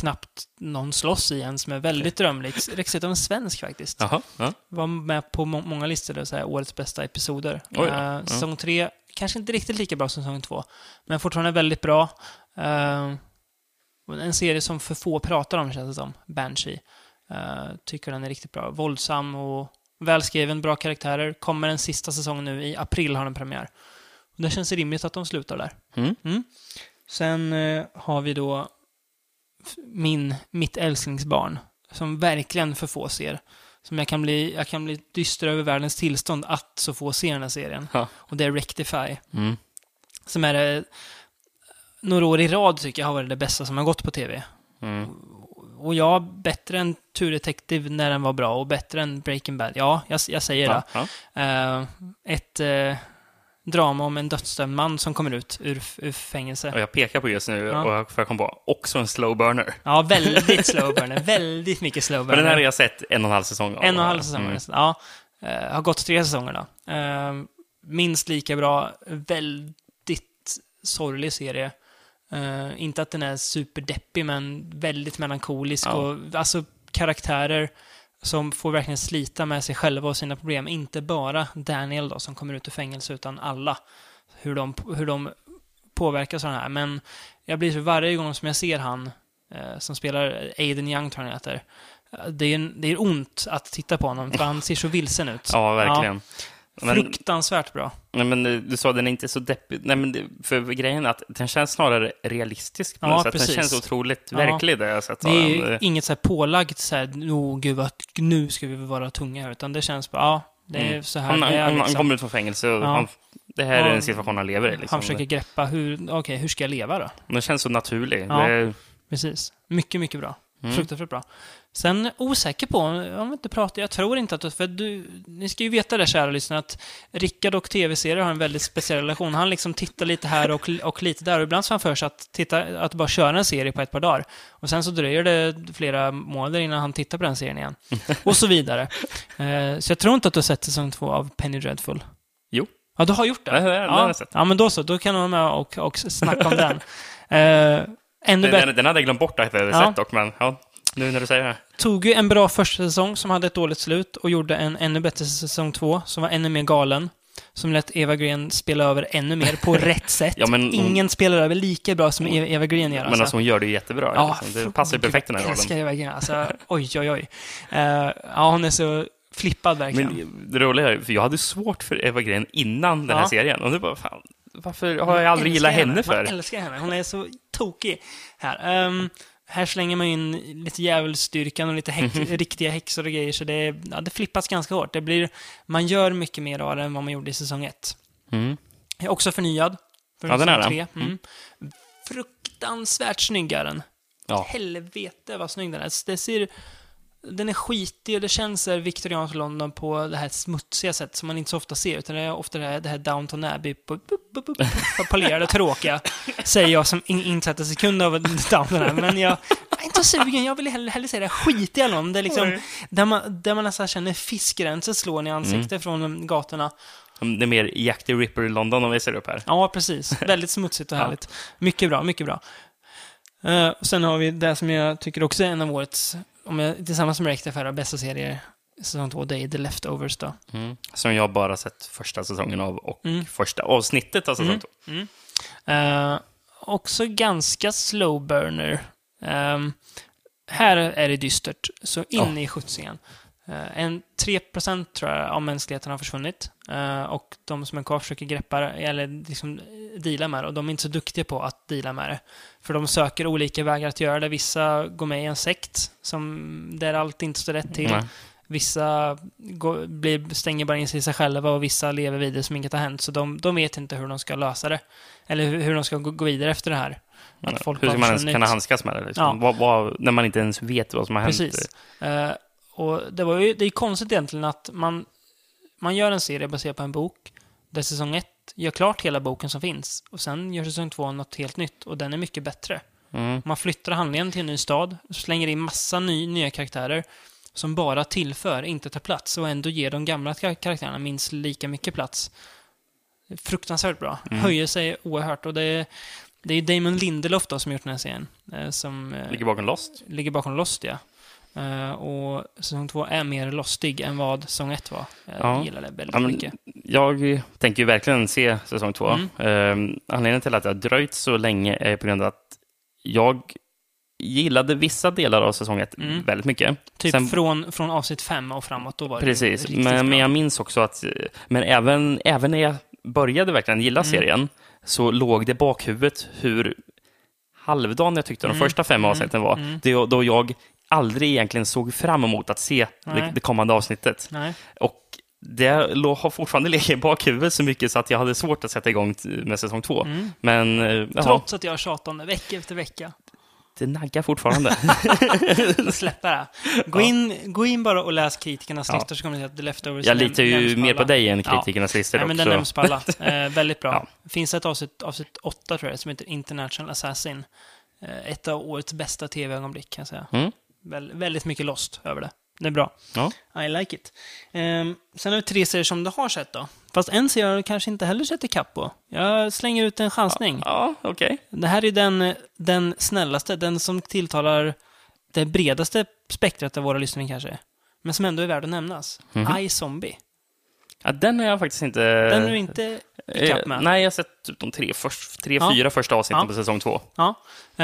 [SPEAKER 1] knappt någon slåss i ens, som är väldigt drömligt. Regisserat av en svensk faktiskt.
[SPEAKER 2] Jaha. Ja.
[SPEAKER 1] Var med på må- många listor, där, så här, årets bästa episoder. Eh,
[SPEAKER 2] Ja.
[SPEAKER 1] säsong tre, kanske inte riktigt lika bra som säsong två, men fortfarande väldigt bra. Eh, en serie som för få pratar om, känns det som. Banshee. Eh, tycker den är riktigt bra. Våldsam och välskriven, bra karaktärer. Kommer en sista säsong nu, i april har den premiär. Och det känns rimligt att de slutar där.
[SPEAKER 2] Mm.
[SPEAKER 1] Sen eh, har vi då min, mitt älsklingsbarn, som verkligen för få ser. Som jag kan bli, jag kan bli dyster över världens tillstånd att så få se den här serien.
[SPEAKER 2] Ja.
[SPEAKER 1] Och det är Rectify.
[SPEAKER 2] Mm.
[SPEAKER 1] Som är det, några år i rad tycker jag har varit det bästa som har gått på tv.
[SPEAKER 2] Mm.
[SPEAKER 1] Och ja, bättre än True Detective när den var bra och bättre än Breaking Bad. Ja, jag, jag säger det.
[SPEAKER 2] Ja. Ja.
[SPEAKER 1] Eh, ett eh, drama om en dödsdömd man som kommer ut ur, ur fängelse.
[SPEAKER 2] Och jag pekar på just nu,
[SPEAKER 1] Ja.
[SPEAKER 2] och jag- för jag kom på, också en slow burner.
[SPEAKER 1] Ja, väldigt slow burner. väldigt mycket slow
[SPEAKER 2] Men
[SPEAKER 1] burner.
[SPEAKER 2] den här har jag sett en och en halv säsong av.
[SPEAKER 1] En och en halv säsong.
[SPEAKER 2] Mm.
[SPEAKER 1] nästan. Ja, eh, har gått tre säsonger då. Eh, minst lika bra, väldigt sorglig serie. Eh, inte att den är superdeppig, men väldigt melankolisk
[SPEAKER 2] Ja.
[SPEAKER 1] och alltså karaktärer som får verkligen slita med sig själva och sina problem. Inte bara Daniel då, som kommer ut ur fängelse, utan alla. Hur de, hur de påverkas av den här. Men jag blir så varje gång som jag ser han, eh, som spelar Aiden Young, tror jag heter, eh, det är, det är ont att titta på honom, för han ser så vilsen ut.
[SPEAKER 2] Ja, verkligen. Men,
[SPEAKER 1] Fruktansvärt bra.
[SPEAKER 2] nej, men eh, du sa den är inte så deppig. Nej, men det, för grejen är att den känns snarare realistisk på
[SPEAKER 1] Ja,
[SPEAKER 2] något sätt.
[SPEAKER 1] precis.
[SPEAKER 2] Den känns otroligt
[SPEAKER 1] Ja.
[SPEAKER 2] verklig, det jag sett
[SPEAKER 1] Det är
[SPEAKER 2] den.
[SPEAKER 1] inget så här pålagt så här, oh, gud vad, nu ska vi vara tunga utan det känns bara, ja, det är
[SPEAKER 2] Mm.
[SPEAKER 1] så här
[SPEAKER 2] han, han,
[SPEAKER 1] är
[SPEAKER 2] han,
[SPEAKER 1] liksom.
[SPEAKER 2] kommer ut från fängelse och
[SPEAKER 1] Ja.
[SPEAKER 2] han, det här är
[SPEAKER 1] Ja.
[SPEAKER 2] en situation han lever i. Liksom.
[SPEAKER 1] Han försöker greppa hur, okej, hur ska jag leva då?
[SPEAKER 2] Den känns så naturlig.
[SPEAKER 1] Ja.
[SPEAKER 2] Är,
[SPEAKER 1] Precis. Mycket, mycket bra.
[SPEAKER 2] Mm.
[SPEAKER 1] Fruktansvärt bra. Sen osäker på, om vi inte pratar, jag tror inte att du, för du, ni ska ju veta det kära lyssnare, att Rickard och tv-serier har en väldigt speciell relation. Han liksom tittar lite här och, och lite där, och ibland så har han för sig att, titta, att bara köra en serie på ett par dagar. Och sen så dröjer det flera månader innan han tittar på den serien igen. Och så vidare. Eh, så jag tror inte att du har sett säsong två av Penny Dreadful.
[SPEAKER 2] Jo.
[SPEAKER 1] Ja, du har gjort det?
[SPEAKER 2] Ja, det har jag
[SPEAKER 1] ja.
[SPEAKER 2] sett.
[SPEAKER 1] ja, men då så. Då kan du vara med och, och snacka om den. Eh, ännu
[SPEAKER 2] den, den, hade jag glömt bort att jag hade
[SPEAKER 1] Ja.
[SPEAKER 2] sett dock, men ja, nu när du säger det.
[SPEAKER 1] Tog ju en bra första säsong som hade ett dåligt slut och gjorde en ännu bättre säsong två som var ännu mer galen. Som lät Eva Green spela över ännu mer på rätt sätt.
[SPEAKER 2] Ja, hon-
[SPEAKER 1] Ingen spelar över lika bra som Eva Eva Green gör.
[SPEAKER 2] Men alltså hon gör det jättebra.
[SPEAKER 1] ja,
[SPEAKER 2] liksom. Det passar ju perfekt den här
[SPEAKER 1] Jag älskar
[SPEAKER 2] rollen.
[SPEAKER 1] Eva Green. Alltså, oj, oj, oj. Eh, ja, hon är så flippad verkligen.
[SPEAKER 2] Men det roliga är, för jag hade svårt för Eva Green innan den här
[SPEAKER 1] Ja.
[SPEAKER 2] serien. Och det bara, fan, varför har jag aldrig gillat
[SPEAKER 1] älskar
[SPEAKER 2] henne för?
[SPEAKER 1] Man älskar henne. Hon är så tokig här. Ehm, här slänger man in lite djävulsstyrkan och lite häx, riktiga häxor och grejer, så det, ja, det flippas ganska hårt. Det blir, man gör mycket mer av det än vad man gjorde i säsong ett.
[SPEAKER 2] Mm.
[SPEAKER 1] Är också förnyad. För
[SPEAKER 2] Ja, den är
[SPEAKER 1] tre.
[SPEAKER 2] den.
[SPEAKER 1] Mm. Fruktansvärt snygg är den.
[SPEAKER 2] Ja.
[SPEAKER 1] Helvete vad snygg den är. Det ser, den är skitig och det känns viktorianskt London på det här smutsiga sätt som man inte så ofta ser, utan det är ofta det här, det här Downton Abbey, polerade tråkiga, säger jag som in, insatt en sekund av Downton Abbey, men jag, jag är inte så sugen, jag vill hellre, hellre säga det skitiga London, det är liksom, där man, där man nästan känner fiskgränsen slå i ansiktet
[SPEAKER 2] Mm.
[SPEAKER 1] från gatorna.
[SPEAKER 2] Det är mer Jack the Ripper i London om vi ser upp här.
[SPEAKER 1] Ja, precis. Väldigt smutsigt och härligt. Mycket bra, mycket bra. Uh, och sen har vi det som jag tycker också är en av årets, om jag, tillsammans med Rectifier, bästa serier, säsong två, det är The Leftovers då.
[SPEAKER 2] Mm. Som jag bara sett första säsongen av och
[SPEAKER 1] Mm.
[SPEAKER 2] första avsnittet av säsong
[SPEAKER 1] Mm.
[SPEAKER 2] två.
[SPEAKER 1] Eh, också ganska slow burner. Ehm, här är det dystert, så in
[SPEAKER 2] Ja.
[SPEAKER 1] i skjutsingen. Uh, en 3% tror jag av mänskligheten har försvunnit. Eh, och de som är kvar försöker greppa eller liksom eh, deala med det. Och de är inte så duktiga på att deala med det. För de söker olika vägar att göra det. Vissa går med i en sekt, som, där allt inte står rätt till.
[SPEAKER 2] Nej.
[SPEAKER 1] Vissa går, blir, stänger bara in sig i sig själva och vissa lever vidare som inget har hänt. Så de, de vet inte hur de ska lösa det. Eller hur, hur de ska gå, vidare efter det här. Att folk
[SPEAKER 2] Hur ska man ens kunna handskas med det? Liksom?
[SPEAKER 1] Ja.
[SPEAKER 2] Vad, vad, när man inte ens vet vad som har hänt.
[SPEAKER 1] Precis. Och det, var ju, det är konstigt egentligen att man man gör en serie baserad på en bok, där säsong ett gör klart hela boken som finns, och sen gör säsong två något helt nytt, och den är mycket bättre.
[SPEAKER 2] Mm.
[SPEAKER 1] Man flyttar handlingen till en ny stad, slänger in massa ny, nya karaktärer som bara tillför, inte tar plats och ändå ger de gamla kar- karaktärerna minst lika mycket plats. Fruktansvärt bra.
[SPEAKER 2] Mm.
[SPEAKER 1] Höjer sig oerhört och det är, det är Damon Lindelof då som gjort den här serien. eh, Som eh,
[SPEAKER 2] Ligger bakom Lost.
[SPEAKER 1] ligger bakom Lost, ja. Eh, och säsong två är mer lostig än vad säsong ett var. Jag
[SPEAKER 2] Ja.
[SPEAKER 1] gillar det väldigt
[SPEAKER 2] Ja,
[SPEAKER 1] mycket.
[SPEAKER 2] Jag tänker ju verkligen se säsong två.
[SPEAKER 1] Mm.
[SPEAKER 2] Eh, anledningen till att det har dröjt så länge är på grund av att jag gillade vissa delar av säsong ett
[SPEAKER 1] Mm.
[SPEAKER 2] väldigt mycket.
[SPEAKER 1] Typ
[SPEAKER 2] sen-
[SPEAKER 1] från, från avsnitt fem och framåt, då var det
[SPEAKER 2] Precis,
[SPEAKER 1] riktigt
[SPEAKER 2] men,
[SPEAKER 1] bra.
[SPEAKER 2] men jag minns också att, eh, men även, även när jag började verkligen gilla
[SPEAKER 1] Mm.
[SPEAKER 2] serien, så låg det bakhuvudet hur halvdan jag tyckte de
[SPEAKER 1] Mm.
[SPEAKER 2] första fem
[SPEAKER 1] Mm.
[SPEAKER 2] avsnitten var.
[SPEAKER 1] Mm.
[SPEAKER 2] Det, då jag aldrig egentligen såg fram emot att se det, det kommande avsnittet.
[SPEAKER 1] Nej.
[SPEAKER 2] Och det har fortfarande legat i bakhuvudet så mycket så att jag hade svårt att sätta igång med säsong två.
[SPEAKER 1] Mm.
[SPEAKER 2] Men eh, jaha,
[SPEAKER 1] Trots att jag tjatar om det vecka efter vecka.
[SPEAKER 2] det naggar fortfarande.
[SPEAKER 1] Släppa det. Gå, in, gå in bara och läs kritikernas
[SPEAKER 2] Ja.
[SPEAKER 1] listor så kommer ni se att The Leftovers
[SPEAKER 2] jag litar ju mer på dig än
[SPEAKER 1] Ja.
[SPEAKER 2] kritikernas listor
[SPEAKER 1] Nej, men den nämns på alla. Eh, väldigt bra.
[SPEAKER 2] Ja.
[SPEAKER 1] finns ett avsnitt, avsnitt 8 tror jag, som heter International Assassin. Eh, ett av årets bästa tv-ögonblick kan jag säga.
[SPEAKER 2] Mm.
[SPEAKER 1] Väl, väldigt mycket lost över det. Det är bra.
[SPEAKER 2] Ja.
[SPEAKER 1] I like it. Ehm, sen har vi tre serier som du har sett då. Fast en serie har du kanske inte heller sett ikapp på. Jag slänger ut en chansning.
[SPEAKER 2] Ja, okej.
[SPEAKER 1] Det här är den, den snällaste, den som tilltalar det bredaste spektrat av våra lyssnare kanske. Men som ändå är värd att nämnas.
[SPEAKER 2] Mhm.
[SPEAKER 1] I, Zombie.
[SPEAKER 2] Ja, den har jag faktiskt inte...
[SPEAKER 1] Den är du inte ikapp med.
[SPEAKER 2] Eh, nej, jag har sett typ de tre, först, tre
[SPEAKER 1] Ja.
[SPEAKER 2] fyra första avsnitten
[SPEAKER 1] Ja.
[SPEAKER 2] på säsong två.
[SPEAKER 1] Ja.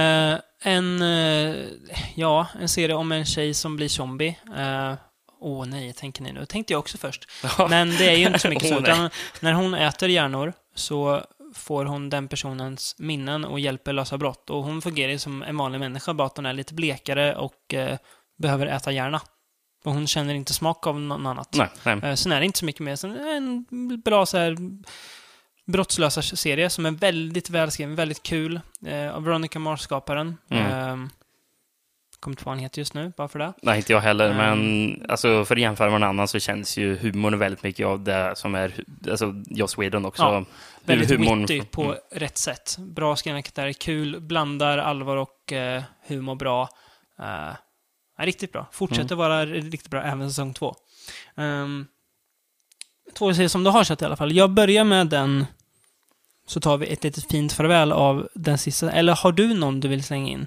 [SPEAKER 1] Eh, en, eh, ja, en serie om en tjej som blir zombie. Eh, Åh nej, tänker ni nu. tänkte jag också först. Men det är ju inte så mycket så. Utan när hon äter hjärnor så får hon den personens minnen och hjälper lösa brott. Och hon fungerar ju som en vanlig människa, bara att hon är lite blekare och eh, behöver äta hjärna. Och hon känner inte smak av något annat.
[SPEAKER 2] Nej, nej.
[SPEAKER 1] Eh, Sen är det inte så mycket mer. Sen är en bra så här brottslösa serie som är väldigt välskriven, väldigt kul. Eh, av Veronica Mars-skaparen.
[SPEAKER 2] Mm.
[SPEAKER 1] Eh, kommer inte på vad han heter just nu, bara för det.
[SPEAKER 2] Nej, inte jag heller.
[SPEAKER 1] Mm.
[SPEAKER 2] Men alltså, för att jämföra med någon annan så känns ju humorn väldigt mycket av det som är alltså, Joss Whedon också.
[SPEAKER 1] Ja, Väldigt
[SPEAKER 2] humorn-
[SPEAKER 1] witty på
[SPEAKER 2] Mm.
[SPEAKER 1] rätt sätt. Bra skrivna karaktärer, kul, blandar allvar och eh, humor bra. Eh, riktigt bra. Fortsätter
[SPEAKER 2] Mm.
[SPEAKER 1] vara riktigt bra även säsong två. Um, två serier som du har sett i alla fall. Jag börjar med den, så tar vi ett litet fint farväl av den sista. Eller har du någon du vill slänga in?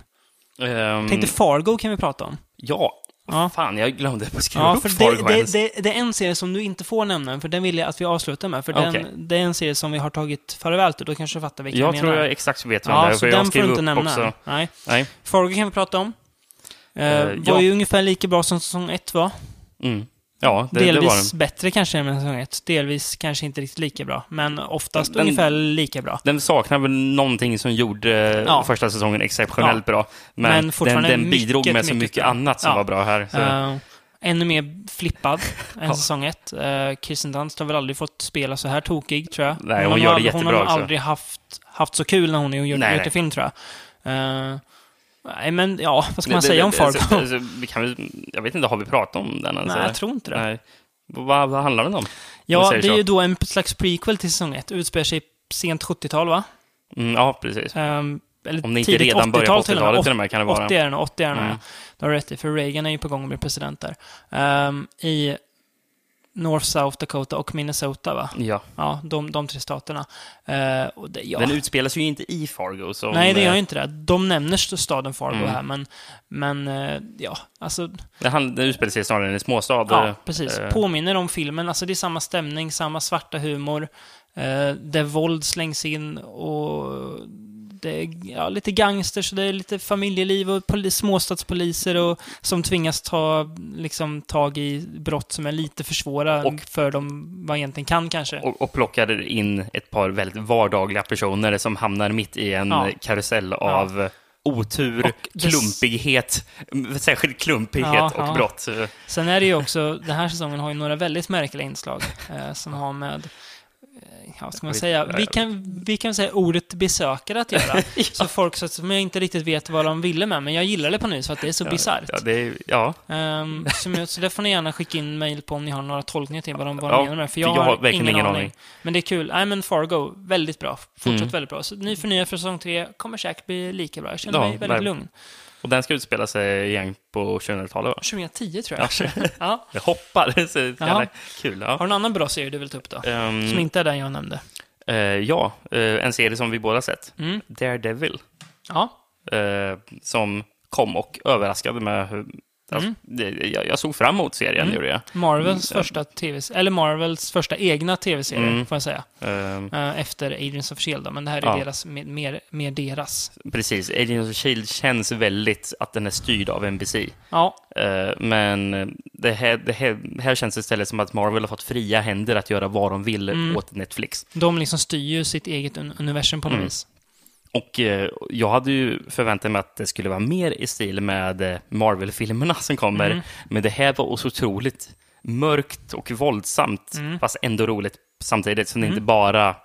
[SPEAKER 2] Ehm,
[SPEAKER 1] Tänkte Fargo kan vi prata om.
[SPEAKER 2] Ja,
[SPEAKER 1] Ja.
[SPEAKER 2] fan, jag glömde att skriva
[SPEAKER 1] Ja,
[SPEAKER 2] upp
[SPEAKER 1] för
[SPEAKER 2] Fargo
[SPEAKER 1] det,
[SPEAKER 2] ens.
[SPEAKER 1] det, det, det är en serie som du inte får nämna, för den vill jag att vi avslutar med. För den, det är en serie som vi har tagit farväl till. Då kanske du fattar vilken
[SPEAKER 2] Jag
[SPEAKER 1] jag
[SPEAKER 2] tror
[SPEAKER 1] menar.
[SPEAKER 2] jag exakt vet vem
[SPEAKER 1] Ja,
[SPEAKER 2] det är,
[SPEAKER 1] så
[SPEAKER 2] för jag
[SPEAKER 1] den får du inte nämna.
[SPEAKER 2] också.
[SPEAKER 1] Nej.
[SPEAKER 2] Nej.
[SPEAKER 1] Fargo kan vi prata om. Eh, var
[SPEAKER 2] ja.
[SPEAKER 1] ju ungefär lika bra som säsong ett var.
[SPEAKER 2] Mm. Ja, det, det
[SPEAKER 1] Delvis
[SPEAKER 2] den.
[SPEAKER 1] bättre kanske än säsong ett. Delvis kanske inte riktigt lika bra. Men oftast
[SPEAKER 2] Den-
[SPEAKER 1] ungefär lika bra.
[SPEAKER 2] Den saknar väl någonting som gjorde
[SPEAKER 1] Ja.
[SPEAKER 2] första säsongen exceptionellt bra. Men,
[SPEAKER 1] Men
[SPEAKER 2] den,
[SPEAKER 1] fortfarande
[SPEAKER 2] den bidrog
[SPEAKER 1] mycket,
[SPEAKER 2] med så
[SPEAKER 1] mycket
[SPEAKER 2] mycket annat som
[SPEAKER 1] Ja.
[SPEAKER 2] var bra här.
[SPEAKER 1] Eh, ännu mer flippad än
[SPEAKER 2] Ja.
[SPEAKER 1] säsong ett. Uh, Kirsten Dunst har väl aldrig fått spela så här tokig, tror jag.
[SPEAKER 2] Nej, hon
[SPEAKER 1] har
[SPEAKER 2] gör det
[SPEAKER 1] aldrig-
[SPEAKER 2] jättebra
[SPEAKER 1] Hon har
[SPEAKER 2] också.
[SPEAKER 1] aldrig haft, haft så kul när hon har gjort,
[SPEAKER 2] Nej,
[SPEAKER 1] film, tror jag. Eh, nej, men ja, vad ska man
[SPEAKER 2] Det-
[SPEAKER 1] säga
[SPEAKER 2] det-
[SPEAKER 1] om Fargo?
[SPEAKER 2] alltså, alltså, vi kan, jag vet inte, har vi pratat om den ens?
[SPEAKER 1] nej, jag tror inte det.
[SPEAKER 2] Nej. Vad, vad handlar den om?
[SPEAKER 1] Ja, det är
[SPEAKER 2] så.
[SPEAKER 1] ju då en slags prequel till säsong ett. Utspelar sig sent 70-tal, va?
[SPEAKER 2] Mm, ja, precis.
[SPEAKER 1] Um, eller
[SPEAKER 2] Om det inte redan börjar på
[SPEAKER 1] 80-tal till och med.
[SPEAKER 2] 80-talet till och med kan det vara.
[SPEAKER 1] 80 är det nog, 80 är det nog,
[SPEAKER 2] Mm.
[SPEAKER 1] Du har rätt i, för Reagan är ju på gång att bli president där. Ehm, I North, South Dakota och Minnesota, va?
[SPEAKER 2] Ja.
[SPEAKER 1] Ja, de, de tre staterna. Eh, och det, ja.
[SPEAKER 2] Den utspelas ju inte i Fargo. Som,
[SPEAKER 1] Nej, det gör
[SPEAKER 2] eh,
[SPEAKER 1] ju inte det. De nämner st- staden Fargo
[SPEAKER 2] Mm.
[SPEAKER 1] här, men, men eh, ja, alltså,
[SPEAKER 2] Det, hand, det utspelar sig snarare i en småstad.
[SPEAKER 1] ja,
[SPEAKER 2] eh,
[SPEAKER 1] precis.
[SPEAKER 2] eh,
[SPEAKER 1] Påminner om filmen. Alltså, det är samma stämning, samma svarta humor, eh, där våld slängs in och det är ja, lite gangsters, det är lite familjeliv och poli- småstadspoliser och, som tvingas ta liksom, tag i brott som är lite för svåra
[SPEAKER 2] Och-
[SPEAKER 1] för dem vad egentligen kan kanske.
[SPEAKER 2] och, och plockar in ett par väldigt vardagliga personer som hamnar mitt i en
[SPEAKER 1] Ja.
[SPEAKER 2] karusell av eh, otur,
[SPEAKER 1] Och dess-
[SPEAKER 2] klumpighet, mm, särskilt klumpighet
[SPEAKER 1] Ja,
[SPEAKER 2] och
[SPEAKER 1] ja.
[SPEAKER 2] brott. Eh,
[SPEAKER 1] Sen är det ju också, den här säsongen har ju några väldigt märkliga inslag eh, som har med eh, ja, ska man säga? Vi kan, vi kan säga ordet besökare att göra. Så folk så, som jag inte riktigt vet vad de ville med, men jag gillar det på nu för att det är så bisarrt.
[SPEAKER 2] Ja, det är, ja.
[SPEAKER 1] Um, så, så det får ni gärna skicka in mejl på om ni har några tolkningar till vad de, vad de
[SPEAKER 2] Ja,
[SPEAKER 1] menar med. För jag,
[SPEAKER 2] jag har verkligen
[SPEAKER 1] ingen, aning.
[SPEAKER 2] aning.
[SPEAKER 1] Men det är kul. Nej, men Fargo, väldigt bra. Fortsätt
[SPEAKER 2] Mm.
[SPEAKER 1] väldigt bra. Så ny förnyad för säsong tre kommer säkert bli lika bra. Jag känner
[SPEAKER 2] Ja,
[SPEAKER 1] mig väldigt
[SPEAKER 2] verkligen.
[SPEAKER 1] lugn.
[SPEAKER 2] Och den ska utspela sig igen på 2000-talet, va?
[SPEAKER 1] 2010 tror jag. ja.
[SPEAKER 2] Jag hoppar. Det är så jävla
[SPEAKER 1] Ja.
[SPEAKER 2] kul.
[SPEAKER 1] Har
[SPEAKER 2] Ja.
[SPEAKER 1] du en annan bra serie du vill ta upp då?
[SPEAKER 2] Ehm,
[SPEAKER 1] Som inte är den jag nämnde.
[SPEAKER 2] eh, ja, eh, en serie som vi båda sett.
[SPEAKER 1] Mm.
[SPEAKER 2] Daredevil.
[SPEAKER 1] Ja.
[SPEAKER 2] eh, som kom och överraskade med hur... Alltså, det, jag, jag såg fram emot serien,
[SPEAKER 1] Mm.
[SPEAKER 2] gjorde jag.
[SPEAKER 1] Marvels
[SPEAKER 2] Mm,
[SPEAKER 1] första tv eller Marvels första egna tv-serie,
[SPEAKER 2] Mm.
[SPEAKER 1] får jag säga. Eh, efter Agents of Shield då, men det här är
[SPEAKER 2] Ja.
[SPEAKER 1] deras, mer, mer, deras.
[SPEAKER 2] precis, Agents of Shield känns väldigt att den är styrd av NBC.
[SPEAKER 1] Ja,
[SPEAKER 2] Eh, men det här, det, här, det här känns istället som att Marvel har fått fria händer att göra vad de vill
[SPEAKER 1] Mm.
[SPEAKER 2] åt Netflix.
[SPEAKER 1] de liksom styr ju sitt eget un- universum på något
[SPEAKER 2] Mm.
[SPEAKER 1] vis.
[SPEAKER 2] Och eh, jag hade ju förväntat mig att det skulle vara mer i stil med eh, Marvel-filmerna som kommer.
[SPEAKER 1] Mm.
[SPEAKER 2] Men det här var så otroligt mörkt och våldsamt,
[SPEAKER 1] Mm.
[SPEAKER 2] fast ändå roligt samtidigt. Så det är
[SPEAKER 1] Mm.
[SPEAKER 2] inte bara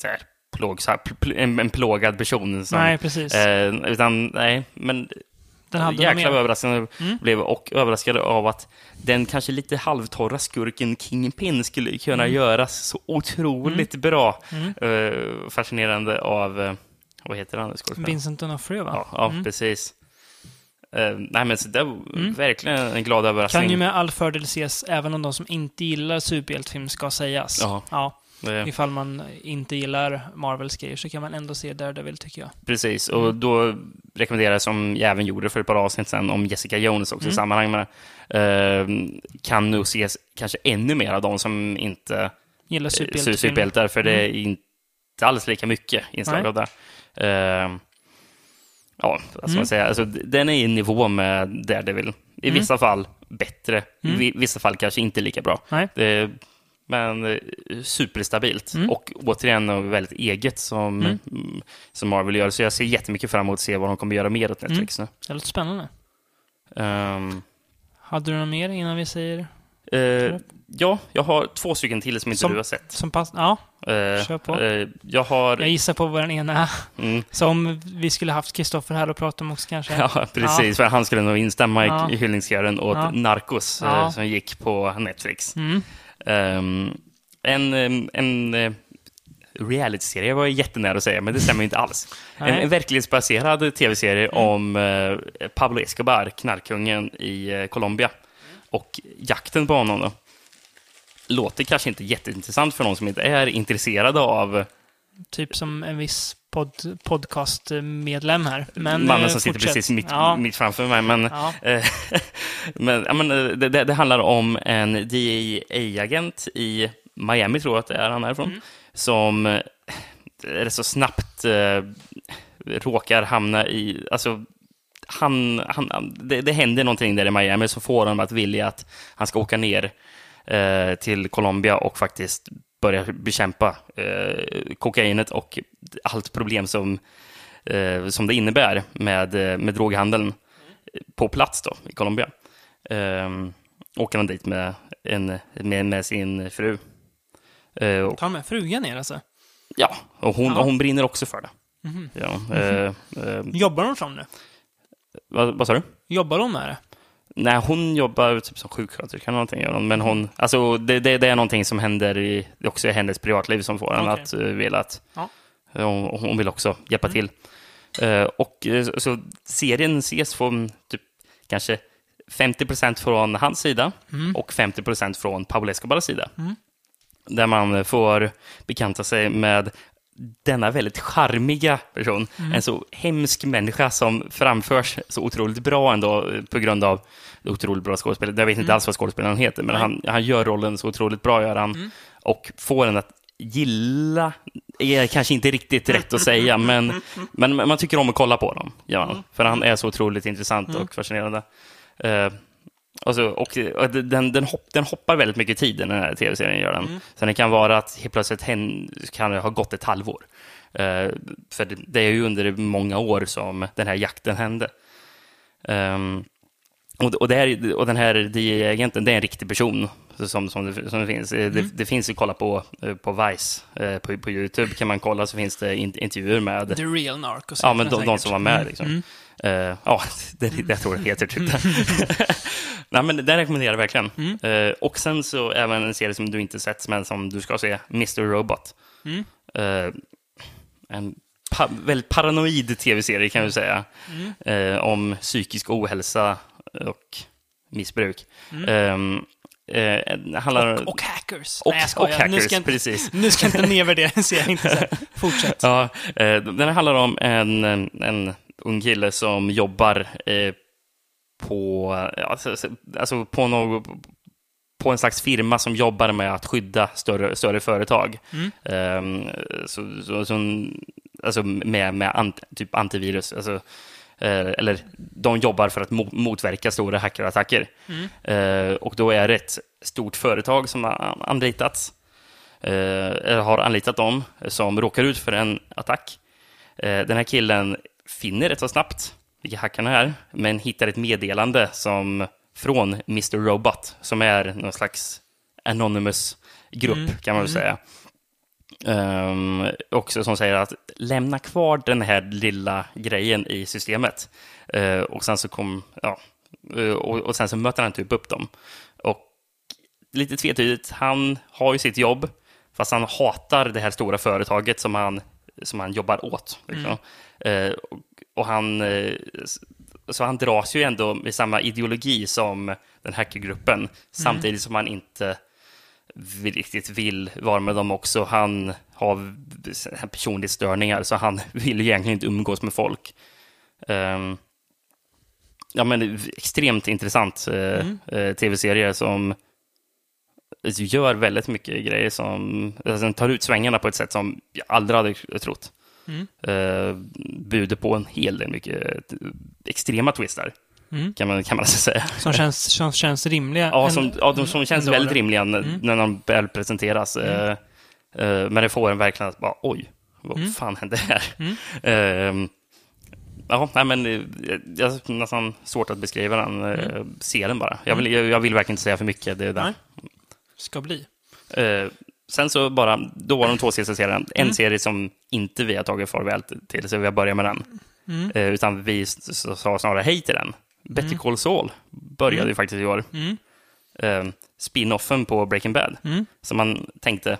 [SPEAKER 2] så här, plåg, så här, pl- en, en plågad person. Som,
[SPEAKER 1] Nej, precis.
[SPEAKER 2] eh, utan, nej, men
[SPEAKER 1] Den hade
[SPEAKER 2] jäkla överraskande
[SPEAKER 1] Mm.
[SPEAKER 2] blev och överraskad av att den kanske lite halvtorra skurken Kingpin skulle kunna
[SPEAKER 1] Mm.
[SPEAKER 2] göras så otroligt bra.
[SPEAKER 1] Mm.
[SPEAKER 2] Eh, fascinerande av, vad heter han? skådespelaren?
[SPEAKER 1] Vincent D'Onofrio, va?
[SPEAKER 2] Ja, ja
[SPEAKER 1] Mm.
[SPEAKER 2] precis. Eh, nej, men så det var verkligen en glad överraskning.
[SPEAKER 1] Kan ju med all fördel ses även om de som inte gillar superhjältefilm ska sägas.
[SPEAKER 2] Ja.
[SPEAKER 1] ja.
[SPEAKER 2] Eh,
[SPEAKER 1] Ifall man inte gillar Marvels grejer så kan man ändå se Daredevil, tycker jag.
[SPEAKER 2] precis, och då rekommenderar jag, som jag även gjorde för ett par avsnitt sedan, om Jessica Jones också i
[SPEAKER 1] Mm.
[SPEAKER 2] sammanhang med det. Eh, kan nog ses kanske ännu mer av de som inte
[SPEAKER 1] Gillar
[SPEAKER 2] superhjältar, för det är inte alls lika mycket inslag av det. Eh, ja, vad ska
[SPEAKER 1] Mm.
[SPEAKER 2] man säga? Alltså, den är i nivå med Daredevil. I
[SPEAKER 1] Mm.
[SPEAKER 2] vissa fall bättre,
[SPEAKER 1] Mm.
[SPEAKER 2] i vi- vissa fall kanske inte lika bra. Det, men eh, superstabilt.
[SPEAKER 1] Mm.
[SPEAKER 2] Och återigen något väldigt eget som,
[SPEAKER 1] Mm.
[SPEAKER 2] mm, som Marvel gör. Så jag ser jättemycket fram emot att se vad de kommer göra mer åt Netflix
[SPEAKER 1] Det låter spännande.
[SPEAKER 2] nu. Ehm,
[SPEAKER 1] Hade du något mer innan vi säger
[SPEAKER 2] eh, ja, jag har två stycken till som inte
[SPEAKER 1] Som-
[SPEAKER 2] du har sett.
[SPEAKER 1] som pass? Ja,
[SPEAKER 2] Eh,
[SPEAKER 1] Kör på.
[SPEAKER 2] eh, jag har...
[SPEAKER 1] jag gissar på vad den ena är.
[SPEAKER 2] Mm,
[SPEAKER 1] Som vi skulle haft Kristoffer här och prata om också kanske.
[SPEAKER 2] ja, precis. För han skulle nog instämma
[SPEAKER 1] Ja.
[SPEAKER 2] i, hyllningskören åt
[SPEAKER 1] Ja.
[SPEAKER 2] Narcos eh,
[SPEAKER 1] Ja.
[SPEAKER 2] som gick på Netflix.
[SPEAKER 1] Mm.
[SPEAKER 2] Ehm, en en, en eh, realityserie var jag jättenära att säga, men det stämmer inte alls. En, en verklighetsbaserad tv-serie
[SPEAKER 1] Mm.
[SPEAKER 2] om eh, Pablo Escobar, knarkkungen i eh, Colombia, och jakten på honom. Då. Låter kanske inte jätteintressant för någon som inte är intresserade av
[SPEAKER 1] Typ som en viss pod, podcastmedlem här. Men,
[SPEAKER 2] mannen
[SPEAKER 1] eh,
[SPEAKER 2] som sitter
[SPEAKER 1] fortsätt.
[SPEAKER 2] precis mitt,
[SPEAKER 1] Ja.
[SPEAKER 2] mitt framför mig. Men,
[SPEAKER 1] Ja.
[SPEAKER 2] eh, men, ja, men eh, det, det, handlar om en DEA-agent i Miami, tror jag att det är han är ifrån,
[SPEAKER 1] Mm.
[SPEAKER 2] som eh, rätt så snabbt eh, råkar hamna i... Alltså, han, han, det, det händer någonting där i Miami som får honom att vilja att han ska åka ner eh, till Colombia och faktiskt börja bekämpa eh, kokainet och allt problem som, eh, som det innebär med, eh, med droghandeln på plats då, i Colombia. Eh, åker han dit med, en, med, med sin fru. Eh, och,
[SPEAKER 1] Ta med frugan ner alltså.
[SPEAKER 2] ja, och hon,
[SPEAKER 1] Ja.
[SPEAKER 2] hon brinner också för det.
[SPEAKER 1] Mhm.
[SPEAKER 2] Ja, eh, eh,
[SPEAKER 1] Jobbar hon som det?
[SPEAKER 2] vad, vad sa du?
[SPEAKER 1] Jobbar hon med det?
[SPEAKER 2] Nej, hon jobbar typ som sjuksköterska eller någonting. Men hon, alltså, det, det, det är någonting som händer i, också i hennes privatliv som får henne
[SPEAKER 1] Okej.
[SPEAKER 2] att uh, vilja att
[SPEAKER 1] Ja.
[SPEAKER 2] hon, hon vill också hjälpa
[SPEAKER 1] Mm.
[SPEAKER 2] till. Eh, och eh, så, serien ses från typ kanske 50% från hans sida
[SPEAKER 1] Mm.
[SPEAKER 2] och 50% från Pablo Escobars sida.
[SPEAKER 1] Mm.
[SPEAKER 2] Där man får bekanta sig med denna väldigt charmiga person.
[SPEAKER 1] Mm.
[SPEAKER 2] En så hemsk människa som framförs så otroligt bra ändå eh, på grund av det otroligt bra skådespelet. Jag vet inte
[SPEAKER 1] Mm.
[SPEAKER 2] alls vad skådespelaren heter, men han, han gör rollen så otroligt bra, gör han.
[SPEAKER 1] Mm.
[SPEAKER 2] Och får en att gilla, är kanske inte riktigt rätt att säga, men, men man tycker om att kolla på honom. Ja,
[SPEAKER 1] Mm.
[SPEAKER 2] För han är så otroligt intressant
[SPEAKER 1] Mm.
[SPEAKER 2] och fascinerande. Eh, och så, och, och den, den, hopp, den hoppar väldigt mycket i tiden, den här tv-serien gör den.
[SPEAKER 1] Mm.
[SPEAKER 2] Så det kan vara att helt plötsligt hen, kan det ha gått ett halvår. Eh, för det, det är ju under många år som den här jakten hände. Ehm, och, och, här, och den här DEA-agenten, det är en riktig person som, som, det, som det finns. Mm. Det, det, finns att kolla på på Vice, på, på YouTube kan man kolla så finns det intervjuer med...
[SPEAKER 1] The real narcos.
[SPEAKER 2] Ja, men de, de, som var med mm. liksom. Mm. Uh, ja, det, det jag tror det heter typ det. Nej, men den rekommenderar jag verkligen. Mm. Uh, och sen så även en serie som du inte sett, men som du ska se, Mr. Robot. Mm. Uh, en pa väldigt paranoid tv-serie kan vi säga. Mm. om psykisk ohälsa och missbruk. Um,
[SPEAKER 1] Eh, handlar... och, och, hackers.
[SPEAKER 2] Och, Nej, jag skojar. och hackers, nu ska
[SPEAKER 1] inte,
[SPEAKER 2] precis.
[SPEAKER 1] Nu ska jag inte nedvärdera serien, inte Fortsätt.
[SPEAKER 2] Ja, eh, den handlar om en, en ung kille som jobbar eh, på, alltså, alltså på, något, på en slags firma som jobbar med att skydda större, större företag. Mm. Um, så, så, så, alltså med, med ant, typ antivirus. Alltså, eller de jobbar för att motverka stora hackerattacker. Mm. Uh, och då är det ett stort företag som har anlitats, uh, eller har anlitat dem, som råkar ut för en attack. den här killen finner rätt så snabbt vilka hackarna är, men hittar ett meddelande som, från Mr. Robot, som är någon slags anonymous grupp, mm. kan man väl mm. säga. Um, också som säger att lämna kvar den här lilla grejen i systemet. Uh, och sen så kom, ja, uh, och, och, sen så möter han typ upp dem. Och lite tvetydigt, han har ju sitt jobb, fast han hatar det här stora företaget som han, som han jobbar åt. Liksom. Mm. Uh, och han, eh, så han dras ju ändå med samma ideologi som den hackergruppen, mm. samtidigt som han inte riktigt vill vara med dem också. Han har personlighetsstörningar, så han vill ju egentligen inte umgås med folk. Um, ja, men extremt intressant uh, mm. uh, tv-serie som gör väldigt mycket grejer som alltså, tar ut svängarna på ett sätt som jag aldrig hade trott. Mm. Uh, buder på en hel del mycket extrema twistar. Mm. Kan, man, kan man alltså säga.
[SPEAKER 1] Som känns, som känns rimliga?
[SPEAKER 2] Ja, som, ja de som känns väldigt rimliga när, mm. när de väl presenteras. Mm. Uh, men det får en verkligen att bara, oj, vad mm. fan hände här? Uh, ja, nej, men jag har nästan svårt att beskriva den. Mm. Se den bara. Jag vill, jag, jag vill verkligen inte säga för mycket. Det är där.
[SPEAKER 1] Ska bli
[SPEAKER 2] sen så bara, då var de två sista serierna. En mm. serie som inte vi har tagit farväl till, så vi har börjat med den. Mm. Eh, utan vi sa snarare hej till den. Better mm. Call Saul började mm. ju faktiskt i år. Mm. Eh, spinoffen på Breaking Bad. Mm. Så man tänkte,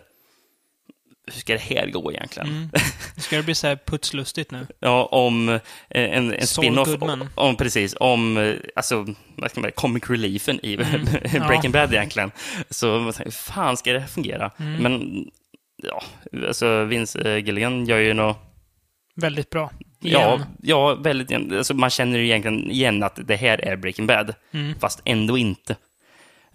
[SPEAKER 2] hur ska det här gå egentligen? Mm.
[SPEAKER 1] Ska det bli så här putslustigt nu?
[SPEAKER 2] ja, om eh, en, en spin-off, om, om, precis, om, eh, alltså, vad ska man säga, comic reliefen i mm. Breaking ja. Bad egentligen. Så hur fan ska det fungera? Mm. Men, ja, alltså Vince Gilligan gör ju något...
[SPEAKER 1] Väldigt bra.
[SPEAKER 2] Igen. Ja, ja väldigt, alltså, man känner ju egentligen igen att det här är Breaking Bad, mm. fast ändå inte.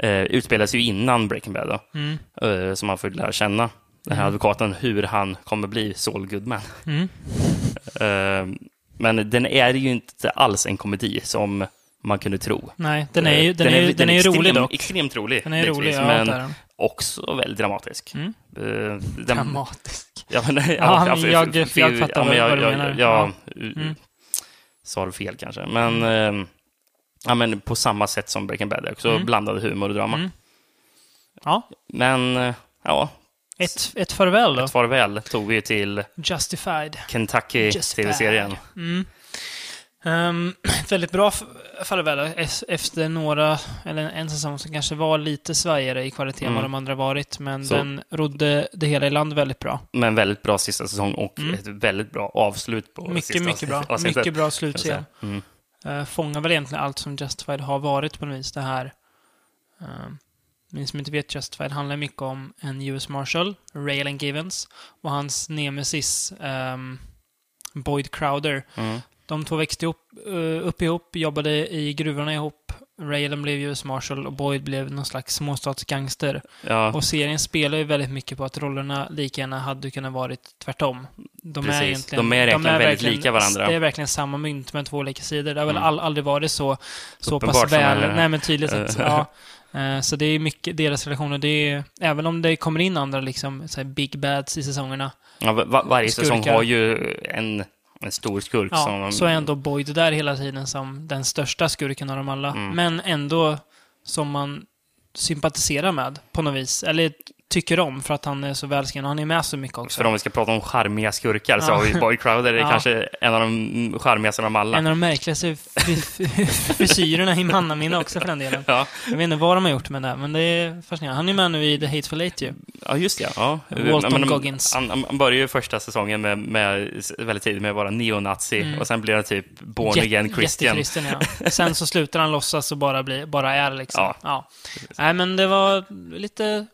[SPEAKER 2] Uh, utspelas ju innan Breaking Bad, då, mm. uh, som man får lära känna den här mm. advokaten, hur han kommer bli Saul Goodman. Mm. Uh, men den är ju inte alls en komedi som man kunde tro.
[SPEAKER 1] Nej, den är ju, den, den är, är, den är, extrem, rolig dock.
[SPEAKER 2] Extremt rolig.
[SPEAKER 1] Den är rolig, ja,
[SPEAKER 2] men också väldigt dramatisk. Mm.
[SPEAKER 1] Uh, den, dramatisk?
[SPEAKER 2] Ja, men, ja,
[SPEAKER 1] ja, ja, jag, jag, jag fattar ja, jag, vad du menar.
[SPEAKER 2] Jag, mm. sa det fel kanske, men, uh, ja, men på samma sätt som Breaking Bad, också mm. blandade humor och drama. Mm.
[SPEAKER 1] Ja.
[SPEAKER 2] Men, uh, ja,
[SPEAKER 1] ett, ett farväl då?
[SPEAKER 2] Ett farväl tog vi till
[SPEAKER 1] Justified.
[SPEAKER 2] Kentucky-tv-serien.
[SPEAKER 1] Mm. Um, väldigt bra farväl efter några, eller en säsong som kanske var lite svajigare i kvalitet än mm. vad de andra varit, men Så. den rodde det hela i land väldigt bra.
[SPEAKER 2] Men väldigt bra sista säsong och mm. ett väldigt bra avslut på
[SPEAKER 1] mycket,
[SPEAKER 2] sista
[SPEAKER 1] Mycket, bra. Avsnittet. Mycket bra slutserie. Mm. Uh, fångar väl egentligen allt som Justified har varit på något vis. Det här uh, ni som inte vet, Justified handlar mycket om en US Marshal, Raylan Givens, och hans nemesis um, Boyd Crowder. Mm. De två växte upp, uh, upp ihop, jobbade i gruvorna ihop. Raylan blev US Marshal och Boyd blev någon slags småstatsgangster. Ja. Och serien spelar ju väldigt mycket på att rollerna lika gärna hade kunnat varit tvärtom.
[SPEAKER 2] De Precis. är egentligen, de är egentligen de är väldigt lika varandra.
[SPEAKER 1] Det är verkligen samma mynt med två olika sidor. Det har väl mm. aldrig varit så, så pass väl... Nej, men tydligt sett. ja. Eh, så det är mycket deras relationer. Det är, även om det kommer in andra liksom, big bads i säsongerna.
[SPEAKER 2] Ja, var, varje skurkar. säsong har ju en, en stor skurk
[SPEAKER 1] Ja,
[SPEAKER 2] som...
[SPEAKER 1] så är ändå Boyd där hela tiden som den största skurken av dem alla.
[SPEAKER 2] Mm.
[SPEAKER 1] Men ändå som man sympatiserar med på något vis. Eller tycker om för att han är så välskriven. och Han är med så mycket också.
[SPEAKER 2] För om vi ska prata om charmiga skurkar så har vi Boyd Crowder, är
[SPEAKER 1] Ja.
[SPEAKER 2] kanske en av de charmigaste av alla.
[SPEAKER 1] En av de märkligaste fri- frisyrerna i mannaminne också för den delen.
[SPEAKER 2] Ja.
[SPEAKER 1] Jag vet inte vad de har gjort med det, men det är fascinerande. Han är med nu i The Hateful Eight ju.
[SPEAKER 2] Ja, just det. Ja.
[SPEAKER 1] Walton
[SPEAKER 2] Men
[SPEAKER 1] Goggins.
[SPEAKER 2] Han, han började ju första säsäsongen med, med, väldigt tidigt med att vara neonazi
[SPEAKER 1] Mm.
[SPEAKER 2] och sen blir han typ born
[SPEAKER 1] Jätte-
[SPEAKER 2] again Christian.
[SPEAKER 1] Jättekristen, ja. Sen så slutar han låtsas och bara, bli, bara är liksom.
[SPEAKER 2] Ja.
[SPEAKER 1] Ja. Nej, men det var lite...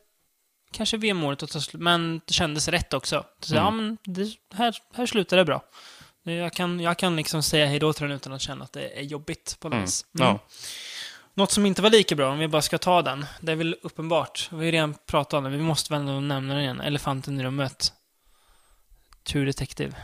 [SPEAKER 1] Kanske vemodigt att ta slut, men det kändes rätt också. Så,
[SPEAKER 2] Mm.
[SPEAKER 1] Ja, men det, här, här slutar det bra. Jag kan, jag kan liksom säga hej då till den utan att känna att det är jobbigt på något
[SPEAKER 2] Mm.
[SPEAKER 1] vis.
[SPEAKER 2] Ja.
[SPEAKER 1] Något som inte var lika bra, om vi bara ska ta den, det är väl uppenbart. Vi har ju redan pratat om det, vi måste väl ändå nämna den igen. Elefanten i rummet. True Detective.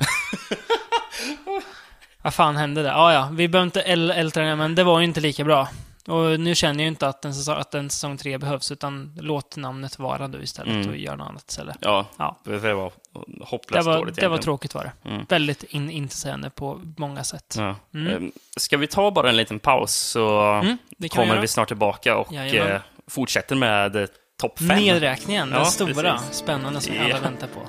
[SPEAKER 1] Vad fan hände där? Ah, ja, vi behöver inte äl- älta den, men det var ju inte lika bra. Och nu känner jag ju inte att en säsong, att en säsong tre behövs, utan låt namnet vara då istället
[SPEAKER 2] Mm.
[SPEAKER 1] och gör något annat istället.
[SPEAKER 2] Ja,
[SPEAKER 1] Ja.
[SPEAKER 2] det var
[SPEAKER 1] Det
[SPEAKER 2] hopplöst
[SPEAKER 1] var,
[SPEAKER 2] dåligt
[SPEAKER 1] det var tråkigt var det.
[SPEAKER 2] Mm.
[SPEAKER 1] Väldigt in, intetsägande på många sätt.
[SPEAKER 2] Ja.
[SPEAKER 1] Mm.
[SPEAKER 2] Ehm, Ska vi ta bara en liten paus så
[SPEAKER 1] Mm, det vi
[SPEAKER 2] kommer
[SPEAKER 1] göra.
[SPEAKER 2] vi snart tillbaka och
[SPEAKER 1] Jajamän.
[SPEAKER 2] eh, fortsätter med eh, topp fem.
[SPEAKER 1] Nedräkningen, den
[SPEAKER 2] Ja,
[SPEAKER 1] stora,
[SPEAKER 2] precis.
[SPEAKER 1] spännande som
[SPEAKER 2] Ja.
[SPEAKER 1] alla väntar på.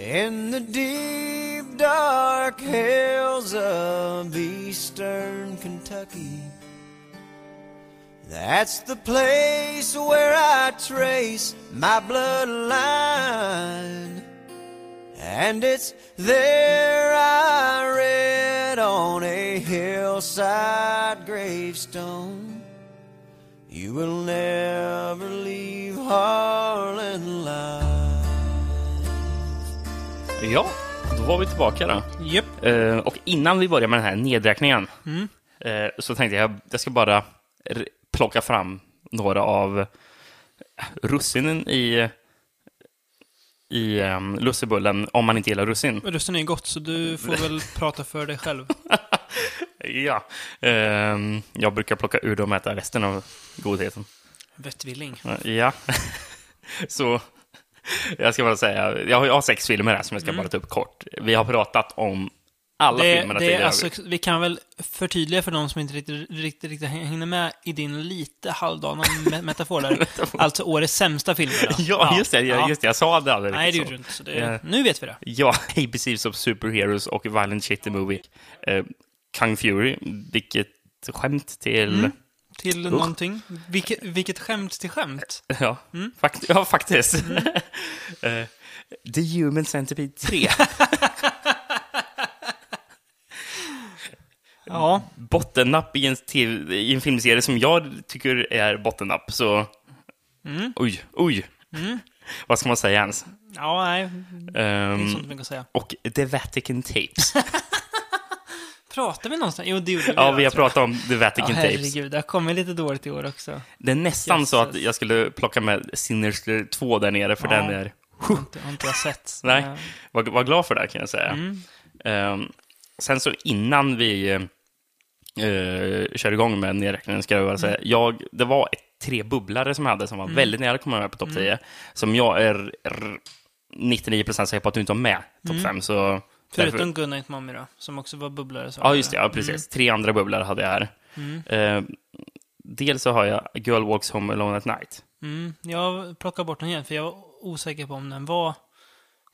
[SPEAKER 3] In the deep dark hills of eastern Kentucky. That's the place where I trace my bloodline. And it's there I read on a hillside gravestone. You will never leave Harlan Line.
[SPEAKER 2] Ja, då var vi tillbaka då.
[SPEAKER 1] Japp.
[SPEAKER 2] Eh, och innan vi börjar med den här nedräkningen
[SPEAKER 1] Mm.
[SPEAKER 2] eh, så tänkte jag jag ska bara plocka fram några av russinen i, i um, lussebullen om man inte gillar russin.
[SPEAKER 1] Rösten är gott, så du får väl prata för dig själv.
[SPEAKER 2] Ja, ehm, jag brukar plocka ur dem och äta resten av godheten.
[SPEAKER 1] Vettvilling.
[SPEAKER 2] Ja, så jag ska bara säga, jag har, jag har sex filmer här som jag ska bara ta upp kort. Vi har pratat om alla
[SPEAKER 1] Det,
[SPEAKER 2] filmerna
[SPEAKER 1] det
[SPEAKER 2] tidigare.
[SPEAKER 1] alltså, vi kan väl förtydliga för de som inte riktigt, riktigt, riktigt hänger med i din lite halvdana me- metafor där. alltså årets sämsta filmer. då.
[SPEAKER 2] Ja, just det,
[SPEAKER 1] Ja.
[SPEAKER 2] just det. Jag sa det aldrig
[SPEAKER 1] Nej, det gjorde du inte. Så det,
[SPEAKER 2] Ja.
[SPEAKER 1] Nu vet vi det.
[SPEAKER 2] Ja, ABCs of Superheroes och Violent Shit the Movie. Eh, Kung Fury, vilket skämt till...
[SPEAKER 1] Mm. Till någonting. Vilket, vilket skämt till skämt.
[SPEAKER 2] Ja,
[SPEAKER 1] Mm.
[SPEAKER 2] fakt ja, faktiskt. Eh, The Human Centipede 3.
[SPEAKER 1] Ja.
[SPEAKER 2] bottennapp i en, TV, i en filmserie som jag tycker är bottennapp, så...
[SPEAKER 1] Mm.
[SPEAKER 2] Oj, oj.
[SPEAKER 1] Mm.
[SPEAKER 2] Vad ska man säga ens?
[SPEAKER 1] Ja, nej. Det är
[SPEAKER 2] Ehm,
[SPEAKER 1] inte sånt mycket att säga.
[SPEAKER 2] och The Vatican Tapes.
[SPEAKER 1] Pratar vi någonstans? Jo, det gjorde vi.
[SPEAKER 2] ja, vi har pratat om The
[SPEAKER 1] Ja,
[SPEAKER 2] Vatican Tapes.
[SPEAKER 1] herregud. Det har kommit lite dåligt i år också.
[SPEAKER 2] Det är nästan så att jag skulle plocka med Sinister 2 där nere, för
[SPEAKER 1] Ja.
[SPEAKER 2] den är...
[SPEAKER 1] Har inte, har inte jag sett.
[SPEAKER 2] Nej. Var, var glad för det, kan jag säga.
[SPEAKER 1] Mm.
[SPEAKER 2] Ehm, sen så innan vi uh, kör igång med nedräkningen ska jag bara säga, jag, det var ett, tre bubblare som jag hade som var väldigt nära att komma med på topp 10, som jag är r- 99% säker på att du inte har med topp 5, så...
[SPEAKER 1] Förutom
[SPEAKER 2] därför-
[SPEAKER 1] Good Night Mommy då, som också var bubblare.
[SPEAKER 2] Ja, just det. Ja, precis. Tre andra bubblare hade jag här.
[SPEAKER 1] Mm.
[SPEAKER 2] Ehm, dels så har jag Girl Walks Home Alone at Night.
[SPEAKER 1] Mm. Jag plockar bort den igen, för jag var osäker på om den var...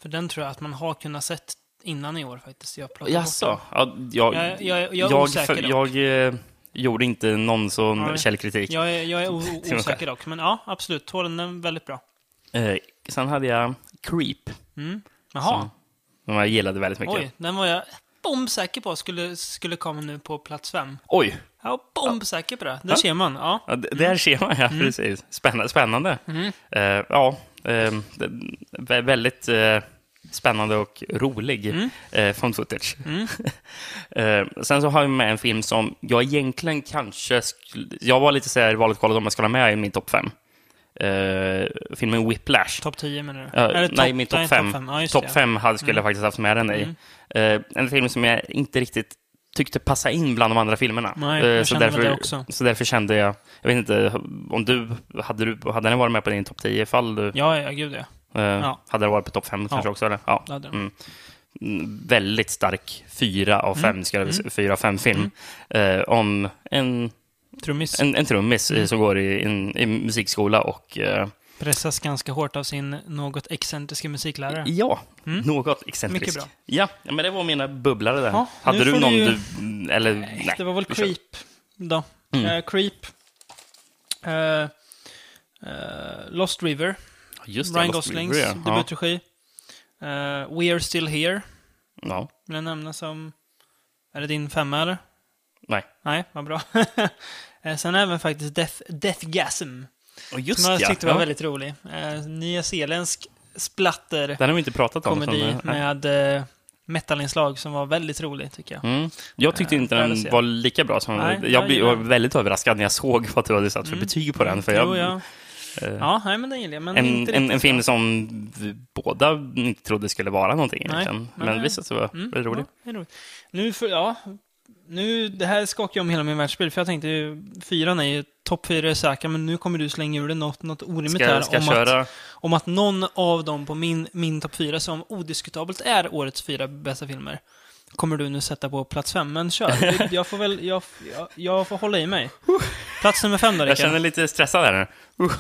[SPEAKER 1] För den tror jag att man har kunnat sett innan i år faktiskt. Jag plockar bort
[SPEAKER 2] Jaså? Ja, jag,
[SPEAKER 1] Jag- jag- jag är osäker dock.
[SPEAKER 2] jag eh, gjorde inte någon sån
[SPEAKER 1] Nej.
[SPEAKER 2] källkritik.
[SPEAKER 1] den. Jag är, jag är osäker dock, men ja, absolut. Tålen den är väldigt bra.
[SPEAKER 2] Eh, sen hade jag Creep,
[SPEAKER 1] Mm. Jaha,
[SPEAKER 2] som jag gillade väldigt mycket.
[SPEAKER 1] oj, den var jag bombsäker på skulle, skulle komma nu på plats fem.
[SPEAKER 2] Oj!
[SPEAKER 1] Jag var bombsäker på det. Där
[SPEAKER 2] Ja.
[SPEAKER 1] ser man. Ja.
[SPEAKER 2] Ja, d- där ser man, ja, precis. Spännande. spännande.
[SPEAKER 1] Mm.
[SPEAKER 2] Eh, ja, eh, väldigt eh, spännande och rolig
[SPEAKER 1] Mm.
[SPEAKER 2] eh, found footage.
[SPEAKER 1] Mm.
[SPEAKER 2] eh, sen så har jag med en film som jag egentligen kanske. Jag var lite så här valet kvalet om jag skulle ha med i min topp fem. Eh, filmen Whiplash.
[SPEAKER 1] Topp 10 menar du? Eller
[SPEAKER 2] nej, min topp
[SPEAKER 1] nej,
[SPEAKER 2] fem.
[SPEAKER 1] Ja, just
[SPEAKER 2] Topp
[SPEAKER 1] det.
[SPEAKER 2] fem hade, skulle jag faktiskt haft med den i.
[SPEAKER 1] Mm.
[SPEAKER 2] Eh, en film som jag inte riktigt tyckte passa in bland de andra filmerna.
[SPEAKER 1] Nej,
[SPEAKER 2] Eh,
[SPEAKER 1] jag
[SPEAKER 2] så, därför, så därför kände jag, jag vet inte, om du, hade, du, hade den varit med på din topp 10 ifall du,
[SPEAKER 1] Ja, ja, gud ja.
[SPEAKER 2] Eh,
[SPEAKER 1] Ja.
[SPEAKER 2] hade den varit på topp 5 kanske också eller? Ja.
[SPEAKER 1] Det.
[SPEAKER 2] Mm. mm, väldigt stark fyra av fem,
[SPEAKER 1] Mm.
[SPEAKER 2] ska säga, fyra av fem film. Eh, om en,
[SPEAKER 1] Trummis.
[SPEAKER 2] en, en trummis
[SPEAKER 1] Mm.
[SPEAKER 2] som går i, en, i musikskola och eh,
[SPEAKER 1] Pressas ganska hårt av sin något excentriska musiklärare.
[SPEAKER 2] ja, något excentrisk.
[SPEAKER 1] Mycket bra.
[SPEAKER 2] Ja, men det var mina bubblare där.
[SPEAKER 1] Ja,
[SPEAKER 2] Hade du någon
[SPEAKER 1] du
[SPEAKER 2] du... mm, Eller, nej.
[SPEAKER 1] det var väl. Creep då.
[SPEAKER 2] Mm.
[SPEAKER 1] Eh, Creep. Eh, eh, Lost River.
[SPEAKER 2] Just det,
[SPEAKER 1] Ryan Goslings
[SPEAKER 2] ja.
[SPEAKER 1] debutregi. Eh, We Are Still Here.
[SPEAKER 2] Ja.
[SPEAKER 1] Vill jag nämna som... Är det din femma eller?
[SPEAKER 2] Nej.
[SPEAKER 1] Nej, vad bra. Eh, Sen även faktiskt Death, Deathgasm.
[SPEAKER 2] Och just
[SPEAKER 1] som jag
[SPEAKER 2] ja.
[SPEAKER 1] tyckte var
[SPEAKER 2] ja.
[SPEAKER 1] väldigt rolig. Eh, Nya Zeeländsk splatter
[SPEAKER 2] Den har vi inte pratat om.
[SPEAKER 1] komedi med eh, metalinslag som var väldigt rolig tycker jag.
[SPEAKER 2] Mm. Jag tyckte
[SPEAKER 1] Eh,
[SPEAKER 2] inte
[SPEAKER 1] att
[SPEAKER 2] den var lika bra som...
[SPEAKER 1] Nej,
[SPEAKER 2] jag
[SPEAKER 1] jag
[SPEAKER 2] blev- väldigt överraskad när jag såg vad du hade satt för
[SPEAKER 1] Mm.
[SPEAKER 2] betyg på den. För jag,
[SPEAKER 1] Jo, ja.
[SPEAKER 2] Eh,
[SPEAKER 1] ja, nej men den gillar jag. Men
[SPEAKER 2] en, en, en film som vi båda inte trodde skulle vara någonting
[SPEAKER 1] Nej,
[SPEAKER 2] egentligen. Men
[SPEAKER 1] nej.
[SPEAKER 2] visst, det var
[SPEAKER 1] Mm,
[SPEAKER 2] väldigt roligt.
[SPEAKER 1] Ja, det roligt. Nu, för, ja, nu, det här skakar om hela min världsbild, för jag tänkte ju, fyran är ju, topp fyra är säkra, men nu kommer du slänga ur dig något, något orimligt här
[SPEAKER 2] Ska, ska
[SPEAKER 1] om,
[SPEAKER 2] köra...
[SPEAKER 1] att, om att någon av dem på min, min topp fyra, som odiskutabelt är årets fyra bästa filmer, kommer du nu sätta på plats fem. Men kör, jag får väl, jag, jag, jag får hålla i mig. Plats nummer fem då,
[SPEAKER 2] Jag känner
[SPEAKER 1] Rickard.
[SPEAKER 2] lite stressad här nu. Uh,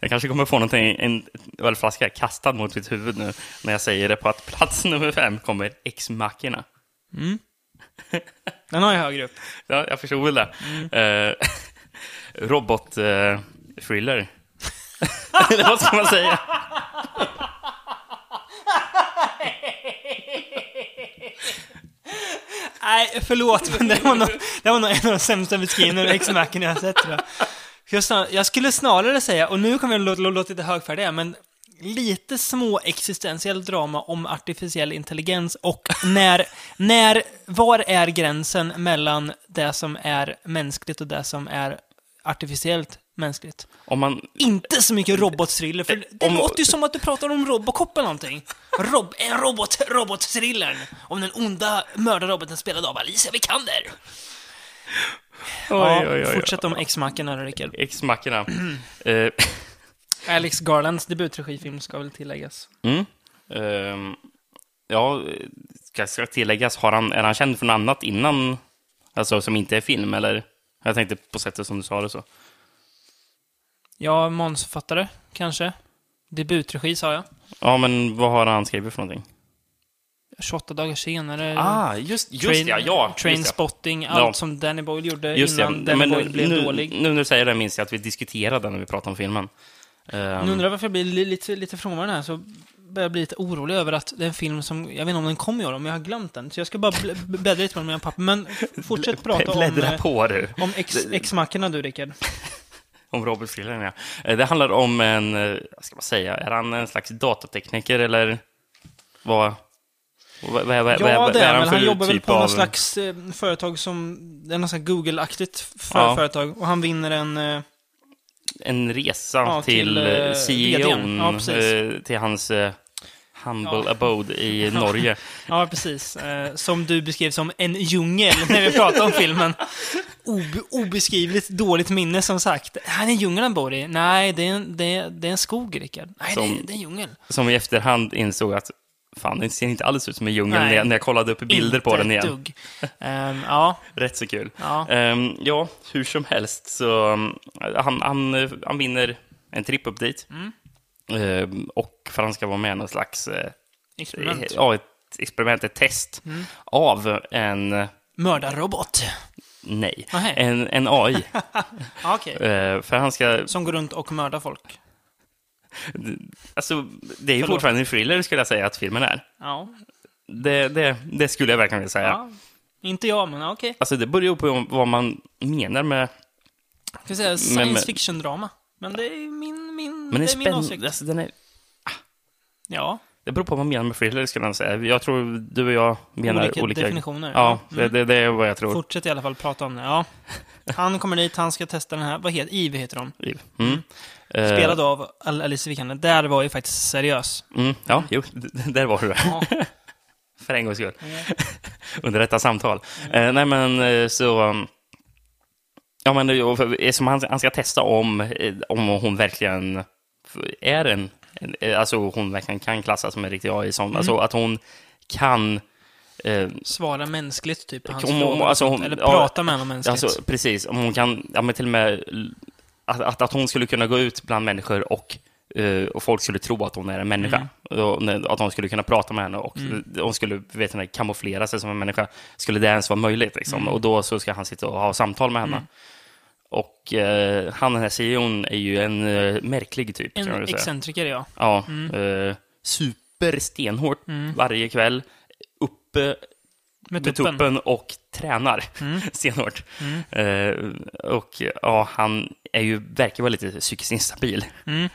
[SPEAKER 2] jag kanske kommer få någonting, en ölflaska kastad mot mitt huvud nu när jag säger det på att plats nummer fem kommer X-Mackorna.
[SPEAKER 1] Mm. Den har jag högre upp.
[SPEAKER 2] Ja, jag förstod väl det.
[SPEAKER 1] Mm.
[SPEAKER 2] Eh, robot eh. Eller vad ska man säga?
[SPEAKER 1] Nej, förlåt, men det var nog, det var nog en av de sämsta beskrivningarna av X-Macen jag har sett tror jag. Jag, snar, jag skulle snarare säga, och nu kommer jag låta, låta lite högfärdig, men lite små existentiellt drama om artificiell intelligens och när, när, var är gränsen mellan det som är mänskligt och det som är artificiellt mänskligt?
[SPEAKER 2] Om man,
[SPEAKER 1] Inte så mycket robotthriller, för det
[SPEAKER 2] Om-
[SPEAKER 1] låter ju som att du pratar om Robocop eller någonting. Rob, en robot, robotthrillern om den onda mördarroboten spelad av Alicia Vikander. Ja,
[SPEAKER 2] oj, oj, oj.
[SPEAKER 1] fortsätt om X-Mackorna, Rickard.
[SPEAKER 2] X-Mackorna. Eh,
[SPEAKER 1] Alex Garlands debutregifilm ska väl tilläggas.
[SPEAKER 2] mm. Ehm, ja, ska, ska tilläggas, har han, är han känd för något annat innan, alltså som inte är film, eller? Jag tänkte på sättet som du sa det så.
[SPEAKER 1] Ja, manusförfattare, kanske. Debutregi, sa jag.
[SPEAKER 2] Ja, men vad har han skrivit för någonting?
[SPEAKER 1] 28 dagar senare.
[SPEAKER 2] Ah, just, just
[SPEAKER 1] Train,
[SPEAKER 2] ja, ja. just
[SPEAKER 1] Train
[SPEAKER 2] ja.
[SPEAKER 1] allt
[SPEAKER 2] Ja.
[SPEAKER 1] som Danny Boyle gjorde
[SPEAKER 2] Just
[SPEAKER 1] innan
[SPEAKER 2] det,
[SPEAKER 1] Danny
[SPEAKER 2] men
[SPEAKER 1] Boyle blev
[SPEAKER 2] nu,
[SPEAKER 1] dålig.
[SPEAKER 2] nu när du säger det minns jag att vi diskuterade när vi pratade om filmen. Ehm,
[SPEAKER 1] Nu undrar jag varför jag blir li- lite, lite frånvarande här, så börjar jag bli lite orolig över att det är en film som, jag vet inte om den kommer i år, om jag har glömt den. Så jag ska bara bl- bläddra lite på mina papper. Men fortsätt prata om, eh,
[SPEAKER 2] på du.
[SPEAKER 1] om X- X-mackorna du, Rickard.
[SPEAKER 2] Om Robert Thrillern, ja. Eh, Det handlar om en, eh, vad ska man säga, är han en slags datatekniker eller vad? Vad, vad, vad,
[SPEAKER 1] Ja, det är väl. Han jobbar väl
[SPEAKER 2] typ
[SPEAKER 1] på
[SPEAKER 2] av-
[SPEAKER 1] något slags eh, företag som, det är något slags Google-aktigt för,
[SPEAKER 2] Ja.
[SPEAKER 1] företag. Och han vinner en, eh,
[SPEAKER 2] En resa
[SPEAKER 1] Ja,
[SPEAKER 2] till,
[SPEAKER 1] till,
[SPEAKER 2] eh,
[SPEAKER 1] eh,
[SPEAKER 2] CEOn.
[SPEAKER 1] Ja,
[SPEAKER 2] eh, till hans eh, humble
[SPEAKER 1] Ja.
[SPEAKER 2] abode i Norge.
[SPEAKER 1] ja precis, som du beskrev som en djungel när vi pratade om filmen. Ob obeskrivligt dåligt minne som sagt. Han är en djungel han bor i. Nej, det är en, det är, det är en skog, Rickard. Nej, det,
[SPEAKER 2] Som-
[SPEAKER 1] är, det är en djungel.
[SPEAKER 2] Som i efterhand insåg att fan, den ser inte alls ut som en djungel
[SPEAKER 1] Nej.
[SPEAKER 2] när jag, när jag kollade upp bilder på den igen.
[SPEAKER 1] dugg. Ehm, ja,
[SPEAKER 2] Rätt så kul.
[SPEAKER 1] ja.
[SPEAKER 2] Ehm, ja, hur som helst så um, han, han, eh, han vinner en tripp upp dit.
[SPEAKER 1] Mm.
[SPEAKER 2] Ehm, och för han ska vara med i någon slags eh,
[SPEAKER 1] Experiment. Mm.
[SPEAKER 2] ja, ett experiment, ett test av en,
[SPEAKER 1] Mördarrobot.
[SPEAKER 2] nej, en, en AI.
[SPEAKER 1] Okej.
[SPEAKER 2] Eh, för han ska,
[SPEAKER 1] Som går runt och mördar folk.
[SPEAKER 2] Alltså det är ju
[SPEAKER 1] Förlåt.
[SPEAKER 2] fortfarande en thriller skulle jag säga att filmen är.
[SPEAKER 1] Ja.
[SPEAKER 2] Det, det, det skulle jag verkligen vilja säga.
[SPEAKER 1] ja. Inte jag, men okej.
[SPEAKER 2] Alltså det beror ju på vad man menar med,
[SPEAKER 1] Jag ska säga science fiction-drama. Men det är min, min,
[SPEAKER 2] men
[SPEAKER 1] det
[SPEAKER 2] är
[SPEAKER 1] är min åsikt.
[SPEAKER 2] alltså den är,
[SPEAKER 1] Ja,
[SPEAKER 2] det beror på vad man menar med thriller skulle jag säga. Jag tror du och jag menar
[SPEAKER 1] olika,
[SPEAKER 2] olika,
[SPEAKER 1] definitioner.
[SPEAKER 2] Ja,
[SPEAKER 1] Mm.
[SPEAKER 2] det, det, är vad jag tror.
[SPEAKER 1] Fortsätt i alla fall prata om det. Ja. Han kommer dit, han ska testa den här, vad heter Eve heter hon.
[SPEAKER 2] Mm. Eh,
[SPEAKER 1] Spelad av Al- Alice Vikander. Där var ju faktiskt seriös.
[SPEAKER 2] Mm, ja, jo, där var du.
[SPEAKER 1] Ja.
[SPEAKER 2] För en gångs skull. Under detta samtal. Eh, nej, men eh, så... um, Ja, men som han, han ska testa om, eh, om hon verkligen är en... eh, Alltså hon verkligen kan klassas som en riktig AI. Som, Alltså att hon kan eh,
[SPEAKER 1] Svara mänskligt, typ, på hans
[SPEAKER 2] Om hon-
[SPEAKER 1] frågor
[SPEAKER 2] alltså, hon-
[SPEAKER 1] Eller
[SPEAKER 2] ja,
[SPEAKER 1] prata med honom mänskligt.
[SPEAKER 2] Alltså, precis. Om hon kan, ja, men till och med att, att, att hon skulle kunna gå ut bland människor och, eh, och folk skulle tro att hon är en människa.
[SPEAKER 1] Mm.
[SPEAKER 2] Och, att de skulle kunna prata med henne och hon skulle vet ni, kamouflera sig som en människa. Skulle det ens vara möjligt? Liksom?
[SPEAKER 1] Mm.
[SPEAKER 2] Och då så ska han sitta och ha samtal med henne. Och eh, han, den här CEOn, är ju en eh, märklig typ. kan
[SPEAKER 1] en
[SPEAKER 2] säga.
[SPEAKER 1] excentriker, ja.
[SPEAKER 2] Ja, eh, superstenhårt varje kväll. Uppe
[SPEAKER 1] Med
[SPEAKER 2] med
[SPEAKER 1] tuppen.
[SPEAKER 2] tuppen och tränar stenhårt. Eh, och ja, han är ju, verkar vara lite psykiskt instabil.
[SPEAKER 1] Mm.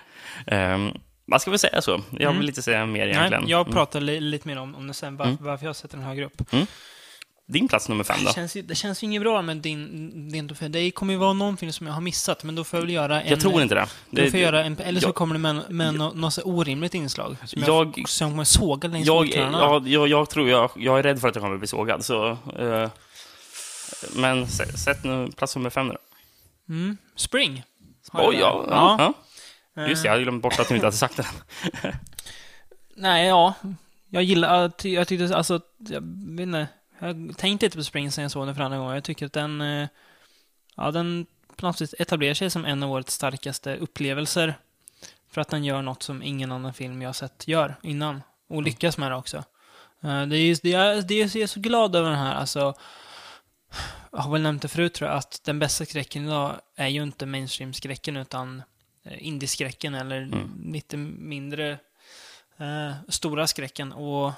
[SPEAKER 2] Man ska väl säga så. Jag vill inte säga mer egentligen.
[SPEAKER 1] Nej, jag
[SPEAKER 2] Mm.
[SPEAKER 1] pratar li lite mer om, om det sen, var, varför jag sätter den högre upp.
[SPEAKER 2] Din plats nummer fem då?
[SPEAKER 1] Det känns, det känns ju inget bra med din, din topp fem. Det kommer ju vara någon film som jag har missat, men då får jag väl göra en...
[SPEAKER 2] Jag tror inte det.
[SPEAKER 1] Då får jag göra en, eller så
[SPEAKER 2] jag-
[SPEAKER 1] kommer det med, med något, något orimligt inslag. Som
[SPEAKER 2] Jag-
[SPEAKER 1] jag, som kommer såga längs
[SPEAKER 2] Jag, jag, jag, jag tror jag, jag är rädd för att jag kommer bli sågad. Så, eh, men sä- sätt nu plats nummer fem då.
[SPEAKER 1] Mm. Spring. jag
[SPEAKER 2] Oj, ja, ja. ja.
[SPEAKER 1] Eh,
[SPEAKER 2] Just det, jag hade glömt bort att du inte hade sagt det.
[SPEAKER 1] Nej, ja. Jag gillar, jag jag tyckte, alltså, jag vet inte. Jag tänkte inte på Spring sen jag såg den för andra gången. Jag tycker att den, eh, ja, den på något sätt etablerar sig som en av årets starkaste upplevelser. För att den gör något som ingen annan film jag har sett gör innan. Och lyckas med det också. Eh, Det är just, det är, det är, jag är så glad över den här, alltså. Jag har väl nämnt det förut tror jag, att den bästa skräcken idag är ju inte mainstream-skräcken utan eh, indie-skräcken eller lite mindre eh, stora skräcken. Och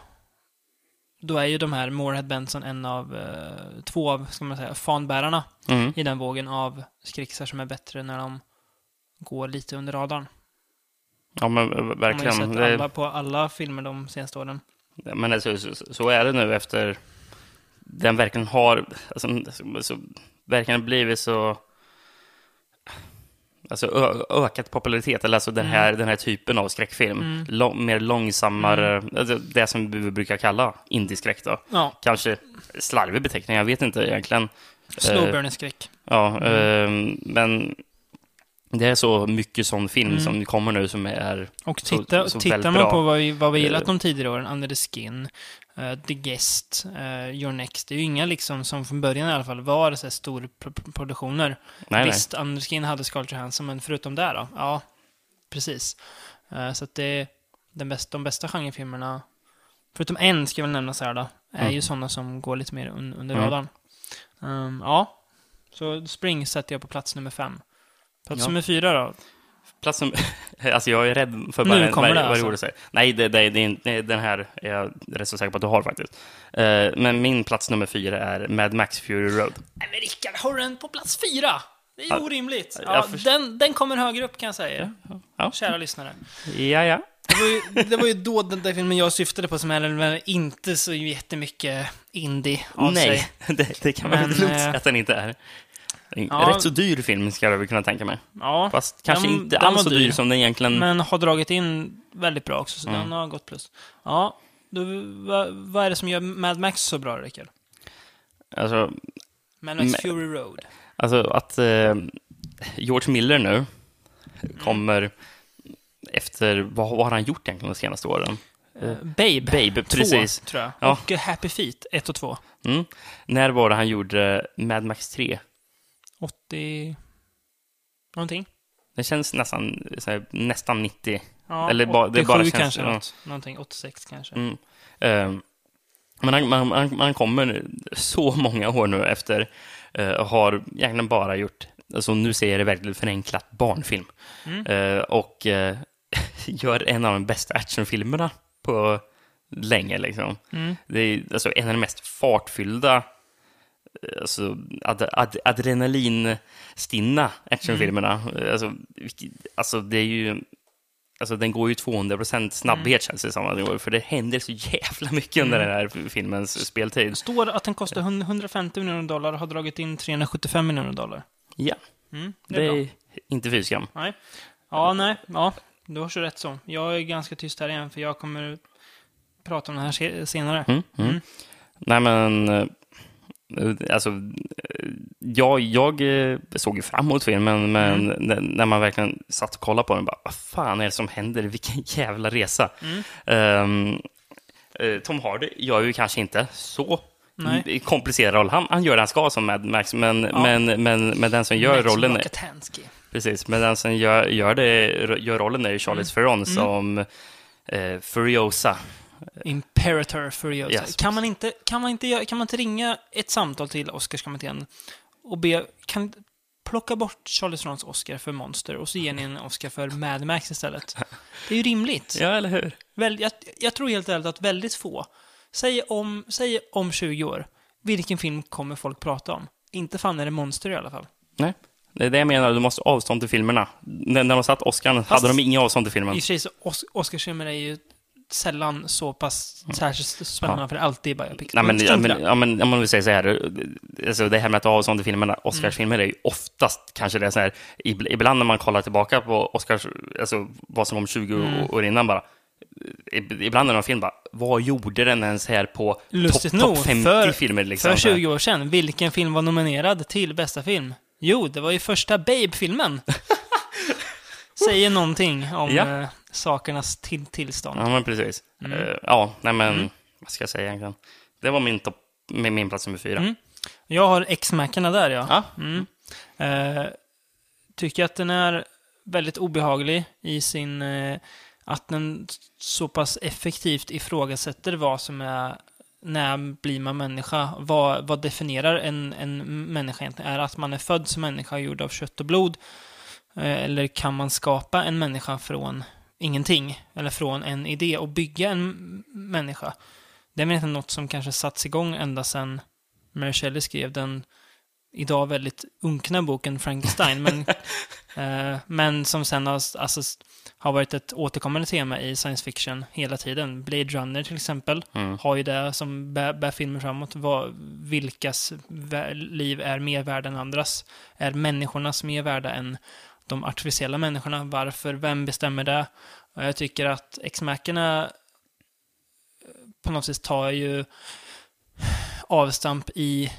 [SPEAKER 1] då är ju de här Moorhead Benson en av eh, två av, ska man säga, fanbärarna
[SPEAKER 2] Mm.
[SPEAKER 1] i den vågen av skräckisar som är bättre när de går lite under radarn.
[SPEAKER 2] Ja, men eh,
[SPEAKER 1] Man har ju
[SPEAKER 2] verkligen.
[SPEAKER 1] sett
[SPEAKER 2] Det-
[SPEAKER 1] alla på alla filmer de senaste åren.
[SPEAKER 2] Men alltså, så, så, är det nu efter den verkligen har alltså, så, så, verkligen blivit så alltså, ökat popularitet, eller alltså den här, den här typen av skräckfilm. Lång, mer långsammare, alltså, det som vi brukar kalla indieskräck då.
[SPEAKER 1] Ja,
[SPEAKER 2] Kanske slarvig beteckning, jag vet inte egentligen.
[SPEAKER 1] slow
[SPEAKER 2] Eh. Ja, ehm, men det är så mycket sån film som kommer nu som är...
[SPEAKER 1] Och
[SPEAKER 2] så-
[SPEAKER 1] titta,
[SPEAKER 2] så
[SPEAKER 1] tittar
[SPEAKER 2] väldigt
[SPEAKER 1] man
[SPEAKER 2] bra.
[SPEAKER 1] på vad vi, vad vi gillat
[SPEAKER 2] Eh.
[SPEAKER 1] de tidigare åren, Under the Skin, eh, The Guest, uh, Your Next, det är ju inga liksom som från början i alla fall var så här stora pro- produktioner.
[SPEAKER 2] Nej, nej.
[SPEAKER 1] Visst, Under the Skin hade Scarlett Johansson, men förutom det då, ja, precis. Eh, så att det, den bästa, de bästa genrefilmerna, förutom en ska jag väl nämna så här då, är
[SPEAKER 2] Mm.
[SPEAKER 1] ju sådana som går lite mer un, under
[SPEAKER 2] Mm.
[SPEAKER 1] radarn. Ehm, ja, så Spring sätter jag på plats nummer fem. Plats
[SPEAKER 2] Ja.
[SPEAKER 1] nummer fyra då?
[SPEAKER 2] Plats som, alltså jag är rädd för
[SPEAKER 1] Nu
[SPEAKER 2] bara
[SPEAKER 1] kommer
[SPEAKER 2] vad,
[SPEAKER 1] det alltså.
[SPEAKER 2] borde säga. Nej, det, det, det, den här är jag rätt så säker på att du har faktiskt. Eh, men min plats nummer fyra är Mad Max Fury Road.
[SPEAKER 1] Nej men Rickard, har du den på plats fyra? Det är
[SPEAKER 2] Ja,
[SPEAKER 1] orimligt. Ja,
[SPEAKER 2] först-
[SPEAKER 1] den, den kommer högre upp kan jag säga.
[SPEAKER 2] Ja.
[SPEAKER 1] Kära lyssnare.
[SPEAKER 2] Ja, ja.
[SPEAKER 1] Det var ju, det var ju då den där filmen jag syftade på som är inte så jättemycket indie av
[SPEAKER 2] Nej,
[SPEAKER 1] sig.
[SPEAKER 2] det, det kan man
[SPEAKER 1] Men,
[SPEAKER 2] lugnt
[SPEAKER 1] eh,
[SPEAKER 2] säga att den inte är.
[SPEAKER 1] Ja.
[SPEAKER 2] Rätt så dyr film ska jag väl kunna tänka mig.
[SPEAKER 1] Ja,
[SPEAKER 2] Fast kanske
[SPEAKER 1] den-
[SPEAKER 2] inte
[SPEAKER 1] den
[SPEAKER 2] alls så dyr som den egentligen...
[SPEAKER 1] men har dragit in väldigt bra också, så
[SPEAKER 2] Mm.
[SPEAKER 1] den har gått plus. Ja, då, vad, vad är det som gör Mad Max så bra, Rickard?
[SPEAKER 2] Alltså,
[SPEAKER 1] Mad Max Fury Road.
[SPEAKER 2] alltså att eh, George Miller nu kommer efter... Vad, vad har han gjort egentligen de senaste åren?
[SPEAKER 1] Eh, Babe.
[SPEAKER 2] Babe,
[SPEAKER 1] Två,
[SPEAKER 2] precis.
[SPEAKER 1] tror jag.
[SPEAKER 2] Ja.
[SPEAKER 1] Och Happy Feet, 1 och 2.
[SPEAKER 2] Mm. När var det han gjorde Mad Max 3?
[SPEAKER 1] 80... Någonting?
[SPEAKER 2] Det känns nästan, här, nästan 90.
[SPEAKER 1] Ja,
[SPEAKER 2] Eller bara- det
[SPEAKER 1] 87
[SPEAKER 2] bara känns-
[SPEAKER 1] kanske,
[SPEAKER 2] ja.
[SPEAKER 1] något, någonting. 86 kanske.
[SPEAKER 2] Mm. Eh, men han, man, man, man kommer så många år nu efter och har egentligen bara gjort, alltså nu säger jag det verkligen förenklat, barnfilm.
[SPEAKER 1] Mm.
[SPEAKER 2] Eh, och eh, gör en av de bästa actionfilmerna på länge. Liksom.
[SPEAKER 1] Mm.
[SPEAKER 2] Det är alltså, en av de mest fartfyllda, alltså, ad, ad, adrenalinstinna actionfilmerna.
[SPEAKER 1] Mm.
[SPEAKER 2] Eh, Alltså, alltså, det är ju... Alltså, den går ju 200% snabbhet
[SPEAKER 1] Mm.
[SPEAKER 2] känns det som. det För det händer så jävla mycket under den här filmens speltid.
[SPEAKER 1] Det står att den kostar 150 miljoner dollar och har dragit in 375 miljoner dollar.
[SPEAKER 2] Ja,
[SPEAKER 1] Mm, det
[SPEAKER 2] det
[SPEAKER 1] är
[SPEAKER 2] är,
[SPEAKER 1] bra.
[SPEAKER 2] inte fy skam.
[SPEAKER 1] Nej. Ja, nej. Ja, du har så rätt så. Jag är ganska tyst här igen, för jag kommer prata om det här se- senare.
[SPEAKER 2] Mm, mm.
[SPEAKER 1] Mm.
[SPEAKER 2] Nej, men... Alltså, jag, jag eh, såg ju fram emot filmen, men
[SPEAKER 1] Mm.
[SPEAKER 2] när, man verkligen satt och kollade på den, bara, vad fan är det som händer? Vilken jävla resa!
[SPEAKER 1] Mm.
[SPEAKER 2] Eh, Tom Hardy gör ju kanske inte så
[SPEAKER 1] Nej.
[SPEAKER 2] komplicerad roll. Han, han gör det han ska som Mad Max, men, men, men, men den som gör
[SPEAKER 1] Max
[SPEAKER 2] rollen...
[SPEAKER 1] Rokatansky.
[SPEAKER 2] Precis, men den som gör, gör, det, gör rollen är ju Charlize
[SPEAKER 1] Mm.
[SPEAKER 2] Theron som eh, Furiosa.
[SPEAKER 1] Imperator Furiosa.
[SPEAKER 2] Yes,
[SPEAKER 1] kan, man inte, kan, man inte, kan man inte ringa ett samtal till Oscarskommittén och be, kan plocka bort Charlie Therons Oscar för Monster och så ger ni en Oscar för Mad Max istället? Det är ju rimligt.
[SPEAKER 2] Ja, eller hur?
[SPEAKER 1] Väl, jag, jag tror helt ärligt att väldigt få, säg om, säg om 20 år, vilken film kommer folk prata om? Inte fan är det Monster i alla fall.
[SPEAKER 2] Nej. Det är det jag menar, du måste avstånd till filmerna. När, de satt Oscar hade de inga avstånd till filmen.
[SPEAKER 1] I och för sig Oscarsfilmer är ju sällan så pass särskilt spännande, för det är alltid biopics.
[SPEAKER 2] Nej, men, ja, men,
[SPEAKER 1] det.
[SPEAKER 2] ja, men om man vill säga så här, alltså det här med att ha avstånd till filmerna, Oscarsfilmer är ju oftast kanske det är så här, ib- ibland när man kollar tillbaka på Oscars, alltså vad som kom 20
[SPEAKER 1] Mm.
[SPEAKER 2] år innan bara, ib- ibland är det en film bara, vad gjorde den ens här på topp top 50
[SPEAKER 1] för,
[SPEAKER 2] filmer? Liksom,
[SPEAKER 1] för
[SPEAKER 2] Så här.
[SPEAKER 1] 20 år sedan, vilken film var nominerad till bästa film? Jo, det var ju första Babe-filmen. Säger någonting om
[SPEAKER 2] Ja.
[SPEAKER 1] Sakernas till tillstånd.
[SPEAKER 2] Ja, men precis.
[SPEAKER 1] Mm.
[SPEAKER 2] Eh, ja, nej men, vad ska jag säga egentligen? Det var min, topp, min, min plats nummer fyra.
[SPEAKER 1] Mm. Jag har X-Mackarna där, ja.
[SPEAKER 2] Ja.
[SPEAKER 1] Mm. Eh, tycker att den är väldigt obehaglig i sin... Eh, att den så pass effektivt ifrågasätter vad som är... När blir man människa? Vad, vad definierar en, en människa egentligen? Är det att man är född som människa gjord av kött och blod? Eller kan man skapa en människa från ingenting? Eller från en idé och bygga en människa? Det är väl inte något som kanske satts igång ända sedan Mary Shelley skrev den idag väldigt unkna boken Frankenstein, men, eh, men som sen har, alltså, har varit ett återkommande tema i science fiction hela tiden. Blade Runner till exempel
[SPEAKER 2] Mm.
[SPEAKER 1] har ju det som bär, bär filmen framåt. Vad, vilkas liv är mer värda än andras? Är människornas mer värda än de artificiella människorna? Varför? Vem bestämmer det? Och jag tycker att X-Mackorna på något sätt tar ju avstamp i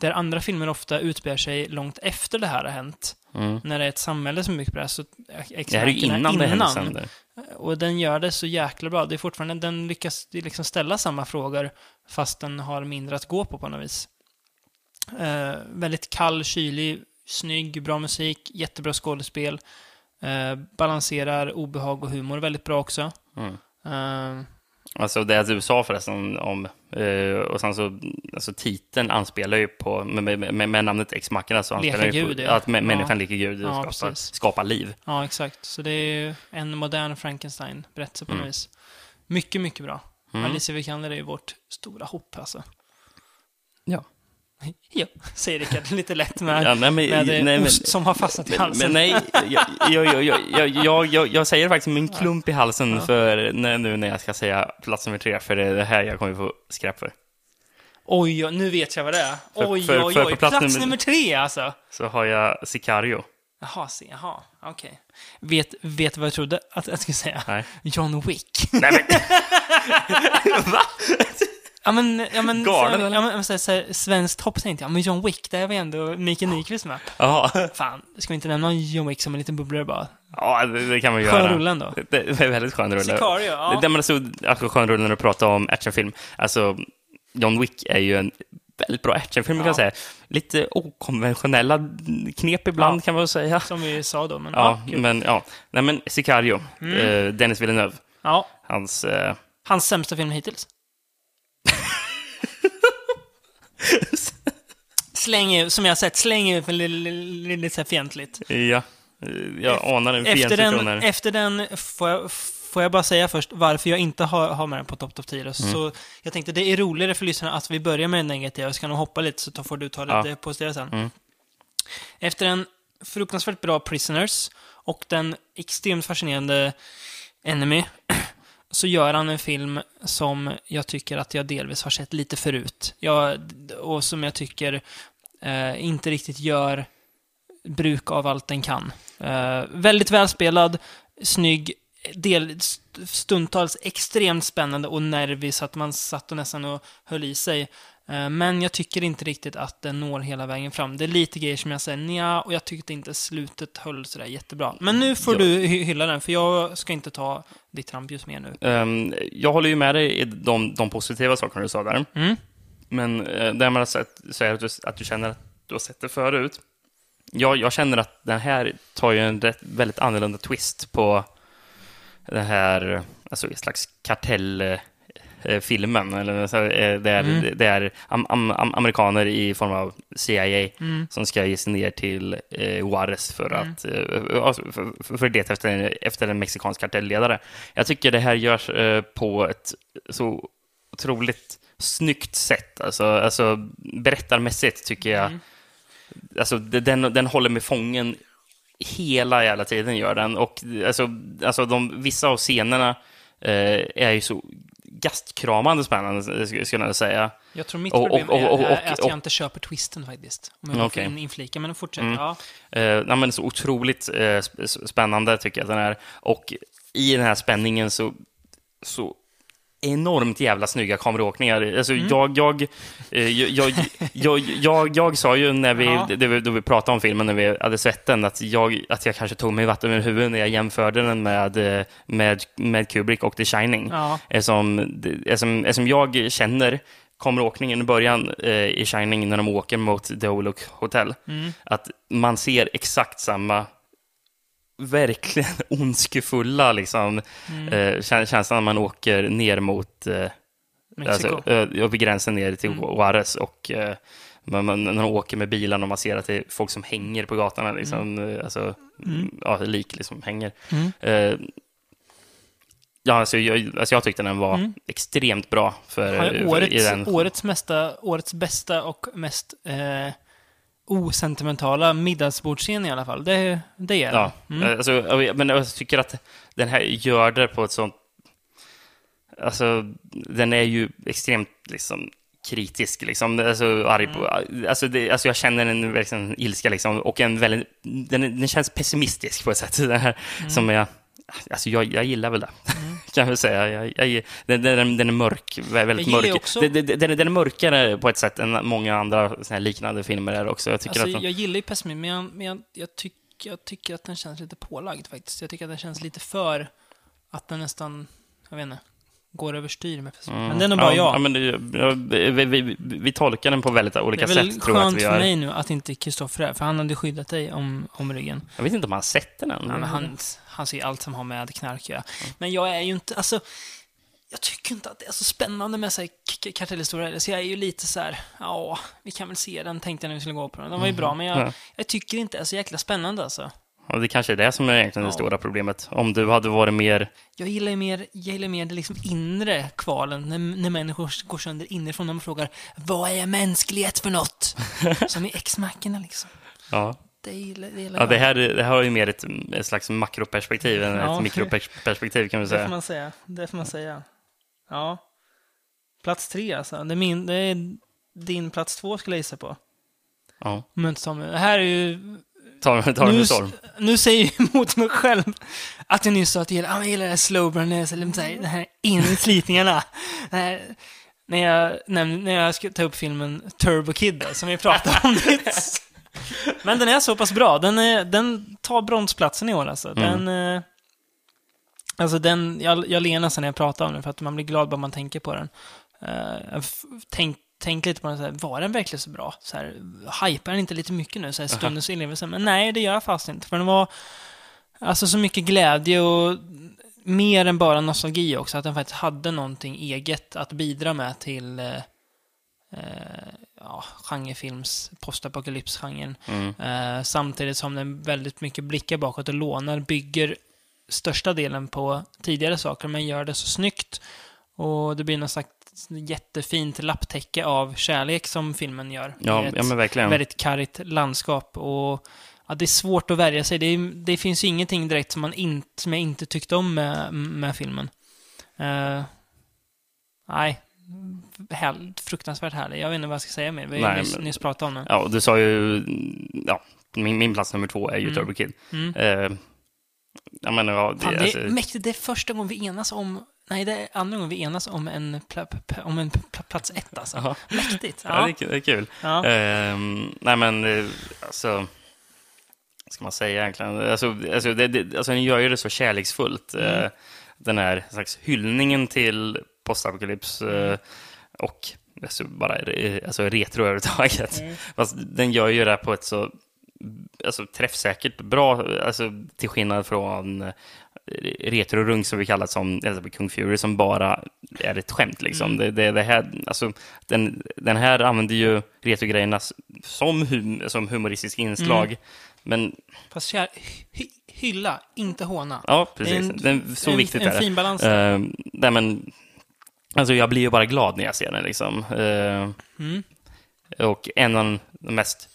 [SPEAKER 1] där andra filmer ofta utbär sig långt efter det här har hänt.
[SPEAKER 2] Mm.
[SPEAKER 1] När det är ett samhälle som bygger på det här, så
[SPEAKER 2] Det här är ju innan, det hände sönder.
[SPEAKER 1] Och den gör det så jäkla bra. Det är fortfarande, den lyckas liksom ställa samma frågor fast den har mindre att gå på på något vis. Eh, väldigt kall, kylig, snygg, bra musik, jättebra skådespel. Eh, balanserar obehag och humor väldigt bra också.
[SPEAKER 2] Mm.
[SPEAKER 1] Eh,
[SPEAKER 2] Alltså det du sa förresten om, eh, och sen så, alltså titeln anspelar ju på, med, med, med, namnet X-Mackorna så
[SPEAKER 1] Leka
[SPEAKER 2] anspelar ju på
[SPEAKER 1] ja.
[SPEAKER 2] att mä- människan
[SPEAKER 1] Ja.
[SPEAKER 2] leker Gud och
[SPEAKER 1] Ja,
[SPEAKER 2] skapar, skapar liv.
[SPEAKER 1] ja, exakt. Så det är ju en modern Frankenstein-berättelse på något vis. Mycket, mycket bra.
[SPEAKER 2] Mm.
[SPEAKER 1] Alicia Vikander är ju vårt stora hopp alltså.
[SPEAKER 2] Ja.
[SPEAKER 1] Ja, säger Rickard lite lätt med,
[SPEAKER 2] Ja, nej, men-
[SPEAKER 1] med
[SPEAKER 2] nej, men-
[SPEAKER 1] ost som har fastnat i halsen.
[SPEAKER 2] men nej, jag, jag, jag, jag, jag, säger faktiskt en klump i halsen för när, nu när jag ska säga plats nummer tre, för det är det här jag kommer få skräp för.
[SPEAKER 1] Oj, nu vet jag vad det är.
[SPEAKER 2] För-
[SPEAKER 1] Oj,
[SPEAKER 2] för-
[SPEAKER 1] oj,
[SPEAKER 2] för
[SPEAKER 1] oj. Plats,
[SPEAKER 2] plats
[SPEAKER 1] nummer...
[SPEAKER 2] nummer-
[SPEAKER 1] tre alltså.
[SPEAKER 2] Så har jag Sicario.
[SPEAKER 1] Jaha, se, jaha, okej. Vet, vet vad jag trodde att jag skulle säga?
[SPEAKER 2] Nej.
[SPEAKER 1] John Wick.
[SPEAKER 2] Nej, men,
[SPEAKER 1] Ja men, ja men, så,
[SPEAKER 2] eller?
[SPEAKER 1] ja, men så, så, svenskt hopp tänkte jag. Men John Wick, där var ju ändå Mikael Nyqvist med.
[SPEAKER 2] Jaha.
[SPEAKER 1] Fan, ska vi inte nämna John Wick som en liten bubblare bara?
[SPEAKER 2] Ja, det, det kan man
[SPEAKER 1] Skön
[SPEAKER 2] göra.
[SPEAKER 1] rulle ändå.
[SPEAKER 2] Det, det är väldigt skön rulle.
[SPEAKER 1] Sicario, ja.
[SPEAKER 2] Det, men alltså, alltså skön rulle när du pratar om actionfilm. Alltså, John Wick är ju en väldigt bra actionfilm, kan
[SPEAKER 1] Ja.
[SPEAKER 2] jag säga. Lite okonventionella knep ibland,
[SPEAKER 1] Ja.
[SPEAKER 2] kan man väl säga.
[SPEAKER 1] Som vi sa då, men
[SPEAKER 2] Ja,
[SPEAKER 1] ja.
[SPEAKER 2] men ja. Nej, men Sicario.
[SPEAKER 1] Mm.
[SPEAKER 2] Eh, Dennis Villeneuve.
[SPEAKER 1] ja.
[SPEAKER 2] Hans... Eh,
[SPEAKER 1] Hans sämsta film hittills. Slänger, som jag har sett, slänger för lite, så här fientligt.
[SPEAKER 2] ja. Jag anar en
[SPEAKER 1] Efter
[SPEAKER 2] fientlig
[SPEAKER 1] den,
[SPEAKER 2] här.
[SPEAKER 1] efter den får, jag, får jag bara säga först varför jag inte har, har med den på topp top 10. då.
[SPEAKER 2] Mm.
[SPEAKER 1] Så jag tänkte det är roligare för lyssnarna att vi börjar med den negativa, så kan de hoppa lite så får du ta
[SPEAKER 2] Ja.
[SPEAKER 1] lite positiva sen.
[SPEAKER 2] Mm.
[SPEAKER 1] Efter en fruktansvärt bra Prisoners och den extremt fascinerande Enemy så gör han en film som jag tycker att jag delvis har sett lite förut. Jag, och som jag tycker eh, inte riktigt gör bruk av allt den kan. Eh, väldigt välspelad, snygg, del, stundtals extremt spännande och nervig så att man satt och nästan och höll i sig. Eh, Men jag tycker inte riktigt att den når hela vägen fram. Det är lite grejer som jag säger nja, och jag tyckte inte slutet höll sådär jättebra. Men nu får
[SPEAKER 2] Ja.
[SPEAKER 1] du hy- hylla den, för jag ska inte ta ditt trampljus mer nu.
[SPEAKER 2] Ehm, jag håller ju med dig i de, de positiva sakerna du sa där.
[SPEAKER 1] Mm.
[SPEAKER 2] Men uh, det man har sett, säger att du, att du känner att du har sett det förut. Jag, jag känner att den här tar ju en rätt, väldigt annorlunda twist på den här, alltså en slags kartellfilmen. Eller så, eh, det är,
[SPEAKER 1] Mm.
[SPEAKER 2] det är am, am, am, amerikaner i form av CIA
[SPEAKER 1] Mm.
[SPEAKER 2] som ska ge sig ner till eh, Juarez för
[SPEAKER 1] Mm.
[SPEAKER 2] att eh, för, för, för det efter, efter en mexikansk kartellledare. Jag tycker det här görs eh, på ett så otroligt snyggt sätt. Alltså, alltså berättarmässigt tycker jag.
[SPEAKER 1] Mm.
[SPEAKER 2] Alltså, den, den håller mig fången hela jävla tiden gör den. Och alltså, alltså de, vissa av scenerna eh, är ju så gastkramande spännande, skulle jag säga.
[SPEAKER 1] Jag tror mitt
[SPEAKER 2] Och- och-
[SPEAKER 1] problem
[SPEAKER 2] och- och-
[SPEAKER 1] är, att jag inte köper twisten faktiskt. Om jag får
[SPEAKER 2] Okej.
[SPEAKER 1] in, inflika, men fortsätt.
[SPEAKER 2] Mm.
[SPEAKER 1] Ja.
[SPEAKER 2] Eh, nej, men så otroligt eh, spännande tycker jag att den är. Och i den här spänningen så, så enormt jävla snygga kameraåkningar. Alltså,
[SPEAKER 1] Mm.
[SPEAKER 2] jag, jag, eh, jag, jag, jag, jag, jag sa ju när vi,
[SPEAKER 1] Ja.
[SPEAKER 2] vi, då vi pratade om filmen, när vi hade sett den, att jag, att jag kanske tog mig vatten över huvudet när jag jämförde den med, eh, med, med Kubrick och The Shining.
[SPEAKER 1] Ja.
[SPEAKER 2] Eftersom, eftersom, eftersom jag känner kameraåkningen i början eh, i Shining när de åker mot The Overlook Hotel.
[SPEAKER 1] Mm.
[SPEAKER 2] Att man ser exakt samma verkligen ondskefulla liksom,
[SPEAKER 1] Mm.
[SPEAKER 2] eh, kä- känslan när man åker ner mot eh,
[SPEAKER 1] Mexiko.
[SPEAKER 2] alltså, över gränsen ner till
[SPEAKER 1] Mm.
[SPEAKER 2] Juarez och eh, man, man, när de åker med bilarna och man ser att det är folk som hänger på gatorna, liksom, eh, alltså,
[SPEAKER 1] Mm.
[SPEAKER 2] ja, lik liksom hänger.
[SPEAKER 1] Mm.
[SPEAKER 2] Eh, ja, alltså, jag, alltså jag tyckte den var
[SPEAKER 1] Mm.
[SPEAKER 2] extremt bra för,
[SPEAKER 1] Har
[SPEAKER 2] för i
[SPEAKER 1] årets,
[SPEAKER 2] den.
[SPEAKER 1] årets, mesta, årets bästa och mest eh, osentimentala middagsbordsscen i alla fall. Det, det är
[SPEAKER 2] Ja.
[SPEAKER 1] Mm.
[SPEAKER 2] alltså, men jag tycker att den här gör det på ett sånt... Alltså, den är ju extremt liksom kritisk, liksom. Alltså, arg på,
[SPEAKER 1] Mm.
[SPEAKER 2] alltså, det, alltså jag känner en verkligen ilska, liksom, och en väldigt... Den, den känns pessimistisk på ett sätt, den här,
[SPEAKER 1] Mm.
[SPEAKER 2] som jag... Alltså jag, jag gillar väl det, kan jag väl säga. Jag, jag, den, den, den är mörk, väldigt mörk.
[SPEAKER 1] också-
[SPEAKER 2] Den, den, den, är mörkare på ett sätt än många andra såna här liknande filmer är också. Jag tycker
[SPEAKER 1] Alltså,
[SPEAKER 2] att de,
[SPEAKER 1] jag gillar ju pessimism, men, jag, men jag, jag, tyck, jag tycker att den känns lite pålagd faktiskt. Jag tycker att den känns lite för att den nästan, jag vet inte, går överstyr med pessimism. Men det är nog bara
[SPEAKER 2] Mm. ja,
[SPEAKER 1] jag.
[SPEAKER 2] Ja, men det, ja, vi, vi, vi tolkar den på väldigt
[SPEAKER 1] det
[SPEAKER 2] olika
[SPEAKER 1] är väl
[SPEAKER 2] sätt, tror jag att
[SPEAKER 1] skönt för mig nu att inte Kristoffer är, för han hade skyddat dig om, om ryggen.
[SPEAKER 2] Jag vet inte om han har sett den än.
[SPEAKER 1] Ja, men han, han ser allt som har med knark att göra. Men jag är ju inte, alltså, jag tycker inte att det är så spännande med k- kartellhistorier. Så jag är ju lite så här, ja, vi kan väl se den, tänkte jag när vi skulle gå på den. Den var ju bra, men jag,
[SPEAKER 2] Ja.
[SPEAKER 1] jag tycker inte det är så jäkla spännande alltså.
[SPEAKER 2] Och det kanske är det som är egentligen det
[SPEAKER 1] Ja.
[SPEAKER 2] stora problemet. Om du hade varit mer...
[SPEAKER 1] Jag gillar ju mer, jag gillar mer det liksom inre kvalen, när, när människor går sönder inifrån. De frågar, vad är mänsklighet för något? Som i X-Mackorna liksom.
[SPEAKER 2] Ja,
[SPEAKER 1] Det gillar, det gillar
[SPEAKER 2] ja det, här, det här har ju mer ett, ett slags makroperspektiv än
[SPEAKER 1] Ja.
[SPEAKER 2] ett mikroperspektiv kan vi
[SPEAKER 1] Det får
[SPEAKER 2] säga.
[SPEAKER 1] man säga. Det får man säga. Ja. Plats tre alltså. Det är, min, det är din plats två skulle jag gissa på.
[SPEAKER 2] Ja.
[SPEAKER 1] Om jag inte tar mig. Det här är ju...
[SPEAKER 2] Ta, ta det
[SPEAKER 1] nu,
[SPEAKER 2] storm.
[SPEAKER 1] nu säger jag emot mig själv att jag nyss sa att jag gillar, jag gillar det här slow burn, det här, så här, här inslitningarna. Här, när, jag, när, när jag ska ta upp filmen Turbo Kid, som vi pratade om. Men den är så pass bra. Den, är, den tar bronsplatsen i år alltså. Den... eh, Alltså den, jag, jag ler nästan när jag pratar om den för att man blir glad bara man tänker på den. Uh, tänk, tänk lite på den så här, var den verkligen så bra? Så här, hypar den inte lite mycket nu, så här, stundens inlevelse? Men nej, det gör jag fast inte. För den var, alltså så mycket glädje och mer än bara nostalgi också. Att den faktiskt hade någonting eget att bidra med till eh, eh, ja, genrefilms, postapokalypsgenren.
[SPEAKER 2] Mm.
[SPEAKER 1] Eh, samtidigt som den väldigt mycket blickar bakåt och lånar, bygger största delen på tidigare saker, men gör det så snyggt. Och det blir något slags jättefint lapptäcke av kärlek som filmen gör.
[SPEAKER 2] Ja,
[SPEAKER 1] ett
[SPEAKER 2] ja, men verkligen.
[SPEAKER 1] väldigt kargt landskap. Och ja, det är svårt att värja sig. Det, är, det finns ju ingenting direkt som, man inte, som jag inte tyckte om med, med filmen. Eh, nej, Häl, fruktansvärt härlig. Jag vet inte vad jag ska säga mer. Vi har
[SPEAKER 2] Nej,
[SPEAKER 1] nyss, pratat om den.
[SPEAKER 2] Ja, du sa ju... Ja, min, min plats nummer två är ju
[SPEAKER 1] Mm.
[SPEAKER 2] Turbo Kid.
[SPEAKER 1] Mm.
[SPEAKER 2] Eh, Ja, men, ja, det,
[SPEAKER 1] Fan, det är
[SPEAKER 2] alltså,
[SPEAKER 1] mäktigt. Det är första gången vi enas om... Nej, det är andra gången vi enas om en, pla, om en pla, plats ett, alltså.
[SPEAKER 2] Jaha.
[SPEAKER 1] Mäktigt.
[SPEAKER 2] ja,
[SPEAKER 1] Ja.
[SPEAKER 2] är, kul- det är kul.
[SPEAKER 1] Ja.
[SPEAKER 2] Ehm, nej, men eh, alltså... Ska man säga egentligen? Alltså, alltså, det, det, alltså den gör ju det så kärleksfullt.
[SPEAKER 1] Mm.
[SPEAKER 2] eh, den här slags hyllningen till postapokalyps
[SPEAKER 1] Mm.
[SPEAKER 2] eh, och alltså, bara alltså, retro överhuvudtaget.
[SPEAKER 1] Mm.
[SPEAKER 2] Fast den gör ju det på ett så alltså, träffsäkert bra, alltså, till skillnad från eh, retrorung som vi kallar som alltså, Kung Fury som bara är ett skämt. Liksom.
[SPEAKER 1] Mm.
[SPEAKER 2] Det, det, det här, alltså, den, den här använder ju retrogrejerna som, hum, som humoristisk inslag.
[SPEAKER 1] Mm.
[SPEAKER 2] Men
[SPEAKER 1] Fast kär, hy, hylla, inte håna.
[SPEAKER 2] ja,
[SPEAKER 1] Det
[SPEAKER 2] precis.
[SPEAKER 1] en-
[SPEAKER 2] den, så
[SPEAKER 1] en,
[SPEAKER 2] viktigt
[SPEAKER 1] en
[SPEAKER 2] är det.
[SPEAKER 1] fin balans.
[SPEAKER 2] Uh, nej, men, alltså, jag blir ju bara glad när jag ser den. Liksom. Eh,
[SPEAKER 1] Mm.
[SPEAKER 2] Och en av de mest...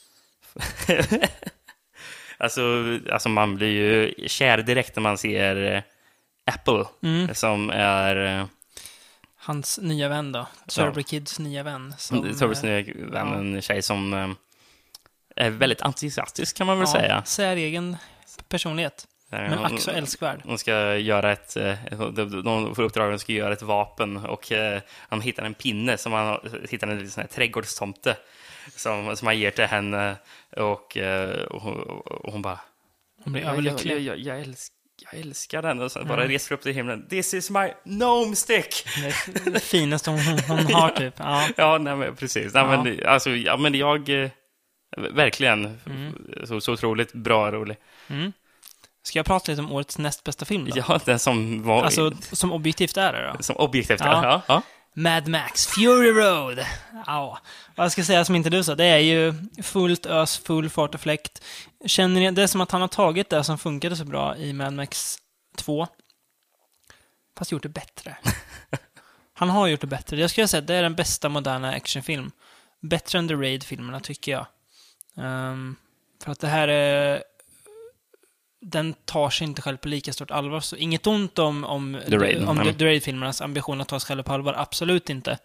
[SPEAKER 2] alltså, alltså, man blir ju kär direkt när man ser eh, Apple,
[SPEAKER 1] Mm.
[SPEAKER 2] som är eh,
[SPEAKER 1] Hans nya vän då. Turbo Kids nya vän. Som,
[SPEAKER 2] Torbjörns
[SPEAKER 1] eh,
[SPEAKER 2] nya vän, en tjej som är väldigt entusiastisk, kan man väl
[SPEAKER 1] ja,
[SPEAKER 2] säga.
[SPEAKER 1] Säregen personlighet. Men
[SPEAKER 2] hon-
[SPEAKER 1] ack så älskvärd.
[SPEAKER 2] Hon ska göra ett, eh, de, får uppdrag att göra ett vapen och eh, han hittar en pinne som han hittar en sån här trädgårdstomte som, som han ger till henne och, eh, och, hon, och hon bara
[SPEAKER 1] Hon blir
[SPEAKER 2] jag, jag,
[SPEAKER 1] överlycklig.
[SPEAKER 2] jag, jag, jag, älsk, jag älskar den och sen bara
[SPEAKER 1] Mm.
[SPEAKER 2] reser upp till himlen. This is my gnome stick!
[SPEAKER 1] Det det finaste hon, hon, har typ. Ja.
[SPEAKER 2] Ja, nej, men precis. Nej,
[SPEAKER 1] Ja.
[SPEAKER 2] men, alltså, ja, men jag... Verkligen.
[SPEAKER 1] Mm.
[SPEAKER 2] Så, så otroligt bra rolig.
[SPEAKER 1] Mm. Ska jag prata lite om årets näst bästa film då?
[SPEAKER 2] Ja, den som var...
[SPEAKER 1] Alltså, som objektivt är det då?
[SPEAKER 2] som objektivt.
[SPEAKER 1] Ja.
[SPEAKER 2] Ja. Ja,
[SPEAKER 1] Mad Max, Fury Road. Ja, vad ska jag säga som inte du sa? Det är ju fullt ös, full fart och fläkt. Känner ni, det är som att han har tagit det som funkade så bra i Mad Max 2, fast gjort det bättre. Han har gjort det bättre. Jag skulle säga att det är den bästa moderna actionfilm. Bättre än The Raid-filmerna, tycker jag. Ehm, för att det här är... Den tar sig inte själv på lika stort allvar. Så inget ont om, om,
[SPEAKER 2] The Raid.
[SPEAKER 1] om
[SPEAKER 2] Nej.
[SPEAKER 1] The, Raid-filmernas ambition att ta sig själva på allvar. Absolut inte.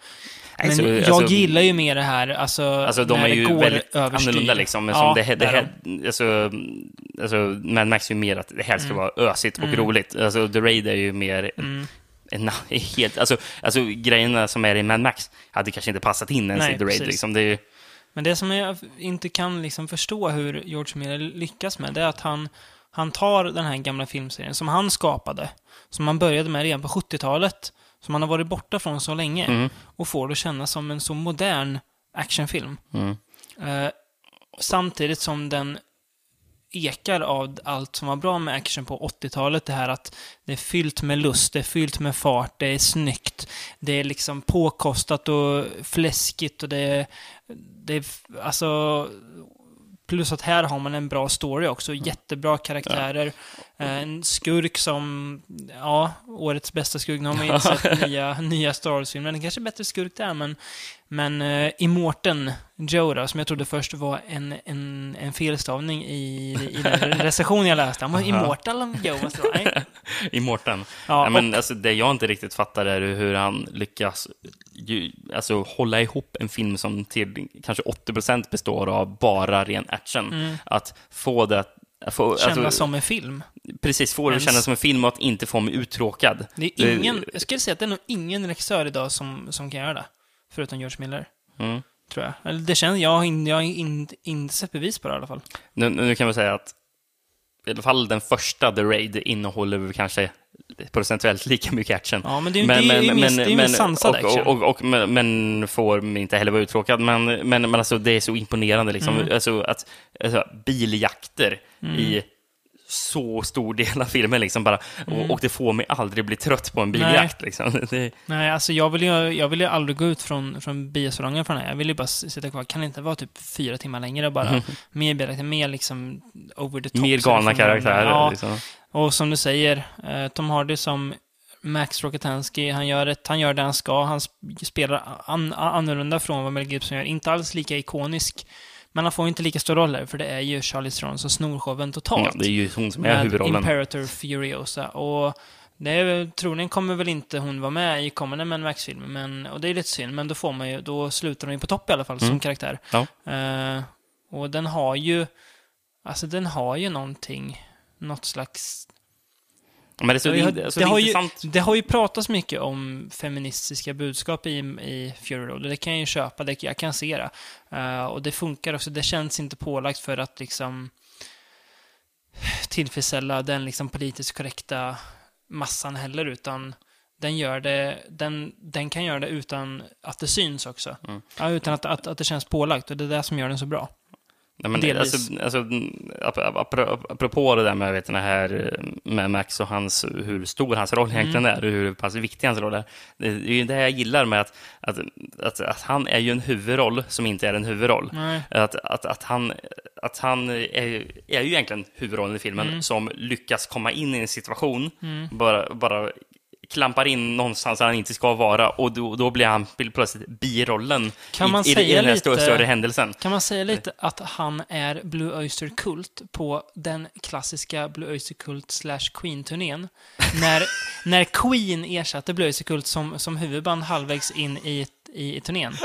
[SPEAKER 1] Men
[SPEAKER 2] Alltså,
[SPEAKER 1] jag
[SPEAKER 2] alltså-
[SPEAKER 1] gillar ju mer det här, alltså,
[SPEAKER 2] Alltså, de
[SPEAKER 1] när
[SPEAKER 2] är
[SPEAKER 1] det
[SPEAKER 2] ju
[SPEAKER 1] går
[SPEAKER 2] väldigt
[SPEAKER 1] överstyr.
[SPEAKER 2] annorlunda liksom. Men
[SPEAKER 1] Ja,
[SPEAKER 2] det, det
[SPEAKER 1] är
[SPEAKER 2] här, alltså, alltså, Mad Max är ju mer att det här ska
[SPEAKER 1] Mm.
[SPEAKER 2] vara ösigt och
[SPEAKER 1] Mm.
[SPEAKER 2] roligt. Alltså, The Raid är ju mer
[SPEAKER 1] Mm.
[SPEAKER 2] en, en helt... Alltså, alltså, grejerna som är i Mad Max hade kanske inte passat in ens
[SPEAKER 1] Nej,
[SPEAKER 2] i The Raid.
[SPEAKER 1] precis.
[SPEAKER 2] Liksom. Det är ju,
[SPEAKER 1] Men det som jag inte kan liksom förstå hur George Miller lyckas med, det är att han, han tar den här gamla filmserien som han skapade, som han började med redan på 70-talet, som han har varit borta från så länge,
[SPEAKER 2] Mm.
[SPEAKER 1] och får det att kännas som en så modern actionfilm.
[SPEAKER 2] mm.
[SPEAKER 1] Eh, samtidigt som den ekar av allt som var bra med action på 80-talet. Det här att det är fyllt med lust, det är fyllt med fart, det är snyggt. Det är liksom påkostat och fläskigt och det är... Det är alltså... Plus att här har man en bra story också. Jättebra karaktärer. Ja. En skurk som... Ja, årets bästa skurk. Nu har man ju inte sett nya, nya Star Wars-filmer. Den kanske är bättre skurk där, men... Men uh, Immorten Joe som jag trodde först var en, en, en felstavning i, i den recension jag läste. Han var Immortal Joe. måste det vara. Nej.
[SPEAKER 2] I Morten.
[SPEAKER 1] Ja,
[SPEAKER 2] Ja, men, alltså, det jag inte riktigt fattar är hur han lyckas ju, alltså, hålla ihop en film som till kanske 80% består av bara ren action. Att få det att få,
[SPEAKER 1] och kännas
[SPEAKER 2] alltså,
[SPEAKER 1] som en film.
[SPEAKER 2] Precis, få det att kännas som en film och att inte få mig uttråkad.
[SPEAKER 1] Det är ingen, jag skulle säga att det är nog ingen regissör idag som, som kan göra det. Förutom George Miller,
[SPEAKER 2] Mm.
[SPEAKER 1] tror jag. Eller det känns, jag har, in, in, inte sett bevis på det i alla fall.
[SPEAKER 2] Nu, nu kan man säga att i alla fall den första, The Raid, innehåller kanske procentuellt lika mycket action.
[SPEAKER 1] Ja, men det är ju det är ju mer sansad
[SPEAKER 2] och,
[SPEAKER 1] action.
[SPEAKER 2] Och, och, och, men, men får inte heller vara uttråkad. Men, men, men alltså, det är så imponerande. Liksom.
[SPEAKER 1] Mm.
[SPEAKER 2] Alltså, att, alltså, biljakter i så stor del av filmen. Liksom, bara, och, och det får mig aldrig bli trött på en biljakt. Liksom. Det,
[SPEAKER 1] Nej, alltså jag vill ju, jag vill ju aldrig gå ut från, från biosalongen för den här. Jag vill ju bara sitta kvar. Kan det inte vara typ fyra timmar längre och bara mer biljakt, mer liksom over the top.
[SPEAKER 2] mer galna karaktärer.
[SPEAKER 1] Ja,
[SPEAKER 2] Liksom.
[SPEAKER 1] Och som du säger, eh, Tom Hardy som Max Rokatansky, han gör, ett, han gör det han ska. Han sp- spelar an, annorlunda från vad Mel Gibson gör. Inte alls lika ikonisk. Men han får inte lika stor roll för det är ju Charlie Theron som snor showen totalt.
[SPEAKER 2] Ja, det är ju hon som är
[SPEAKER 1] med
[SPEAKER 2] huvudrollen.
[SPEAKER 1] Imperator Furiosa. Och det är, troligen kommer väl inte hon vara med i kommande Mad Max-filmer, men, och det är lite synd, men då får man ju, då slutar hon ju på topp i alla fall
[SPEAKER 2] Mm.
[SPEAKER 1] som karaktär.
[SPEAKER 2] Ja.
[SPEAKER 1] Eh, och den har ju, alltså den har ju någonting, något slags
[SPEAKER 2] Men det så,
[SPEAKER 1] Det har, det,
[SPEAKER 2] det
[SPEAKER 1] har ju, det har ju pratats mycket om feministiska budskap i, i Fury Road, det kan jag ju köpa, det, jag kan se det. Eh, och det funkar också, det känns inte pålagt för att liksom tillfredsställa den liksom politiskt korrekta massan heller, utan den, gör det, den, den kan göra det utan att det syns också.
[SPEAKER 2] Mm.
[SPEAKER 1] Ja, utan att, att, att det känns pålagt, och det är det som gör den så bra.
[SPEAKER 2] Nej, men,
[SPEAKER 1] delvis.
[SPEAKER 2] alltså, alltså, ap- ap- ap- apropå det där med, vet, den här, eh, med Max och hans, hur stor hans roll egentligen
[SPEAKER 1] Mm.
[SPEAKER 2] är och hur pass viktig hans roll är. Det är ju det jag gillar med att, att, att, att han är ju en huvudroll som inte är en huvudroll.
[SPEAKER 1] Nej.
[SPEAKER 2] Att, att, att han, att han är, är ju egentligen huvudrollen i filmen
[SPEAKER 1] Mm.
[SPEAKER 2] som lyckas komma in i en situation, bara, bara klampar in någonstans där han inte ska vara och då, då blir han plötsligt birollen
[SPEAKER 1] Kan man
[SPEAKER 2] i, i, i
[SPEAKER 1] säga
[SPEAKER 2] den här
[SPEAKER 1] lite-
[SPEAKER 2] större, större händelsen.
[SPEAKER 1] Kan man säga lite att han är Blue Oyster Cult på den klassiska Blue Oyster Cult slash Queen-turnén? när, när Queen ersatte Blue Oyster Cult som, som huvudband halvvägs in i, i, i turnén.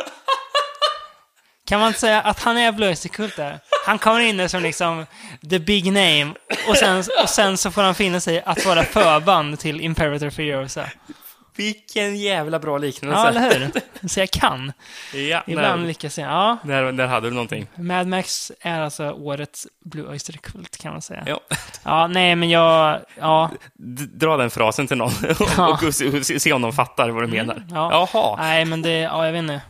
[SPEAKER 1] Kan man inte säga att han är Cult där? Han kommer in där som liksom the big name och sen, och sen så får han finna sig att vara förband till Imperator Furiosa.
[SPEAKER 2] Vilken jävla bra liknelse.
[SPEAKER 1] Ja, eller hur? Så jag kan.
[SPEAKER 2] Ja,
[SPEAKER 1] Ibland
[SPEAKER 2] där,
[SPEAKER 1] lyckas jag. Ja,
[SPEAKER 2] där, där hade du någonting.
[SPEAKER 1] Mad Max är alltså årets Blue Oyster Cult kan man säga.
[SPEAKER 2] Ja.
[SPEAKER 1] Ja, nej, men jag... Ja,
[SPEAKER 2] Dra den frasen till någon
[SPEAKER 1] Ja.
[SPEAKER 2] och, och se, se om de fattar vad du menar.
[SPEAKER 1] ja.
[SPEAKER 2] Jaha.
[SPEAKER 1] nej, men det... Ja, jag vet inte.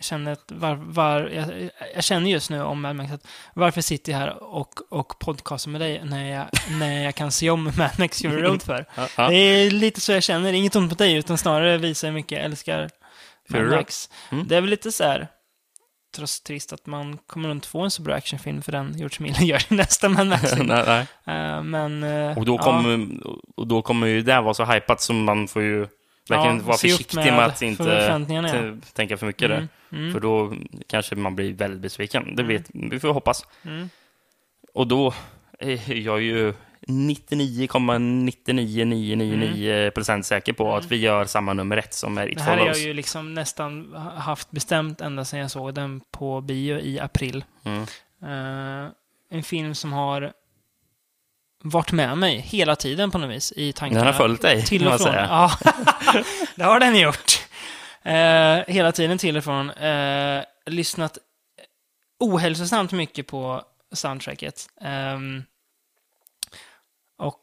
[SPEAKER 1] Jag känner, att var, var, jag, jag känner just nu om Mad Max att varför sitter jag här och, och podcastar med dig när jag, när jag kan se om Mad Max Fury Road för?
[SPEAKER 2] Ja, ja.
[SPEAKER 1] Det är lite så jag känner. Inget ont mot dig, utan snarare visar hur mycket jag älskar Mad. Max.
[SPEAKER 2] Mm.
[SPEAKER 1] Det är väl lite så här, trots trist att man kommer inte få en så bra actionfilm för den George Miller gör i nästa Mad Max.
[SPEAKER 2] nej, nej.
[SPEAKER 1] Eh, men... eh,
[SPEAKER 2] Och, då
[SPEAKER 1] ja.
[SPEAKER 2] kommer, och då kommer ju det vara så hypat som man får ju verkligen
[SPEAKER 1] Ja,
[SPEAKER 2] vara försiktig
[SPEAKER 1] med
[SPEAKER 2] med att inte
[SPEAKER 1] ja.
[SPEAKER 2] tänka för mycket
[SPEAKER 1] Mm,
[SPEAKER 2] där.
[SPEAKER 1] mm,
[SPEAKER 2] För då kanske man blir väldigt besviken. Det vet, vi får hoppas.
[SPEAKER 1] mm.
[SPEAKER 2] Och då är jag ju 99,99999% procent säker på att vi gör samma nummer ett som är It
[SPEAKER 1] Det här har jag ju liksom nästan haft bestämt ända sedan jag såg den på bio i april.
[SPEAKER 2] Mm.
[SPEAKER 1] Eh, en film som har varit med mig hela tiden på något vis i tankarna.
[SPEAKER 2] Den har följt dig,
[SPEAKER 1] Till och från. Ja, det har den gjort. Eh, hela tiden till och från. Eh, lyssnat ohälsosamt mycket på soundtracket. Ehm, och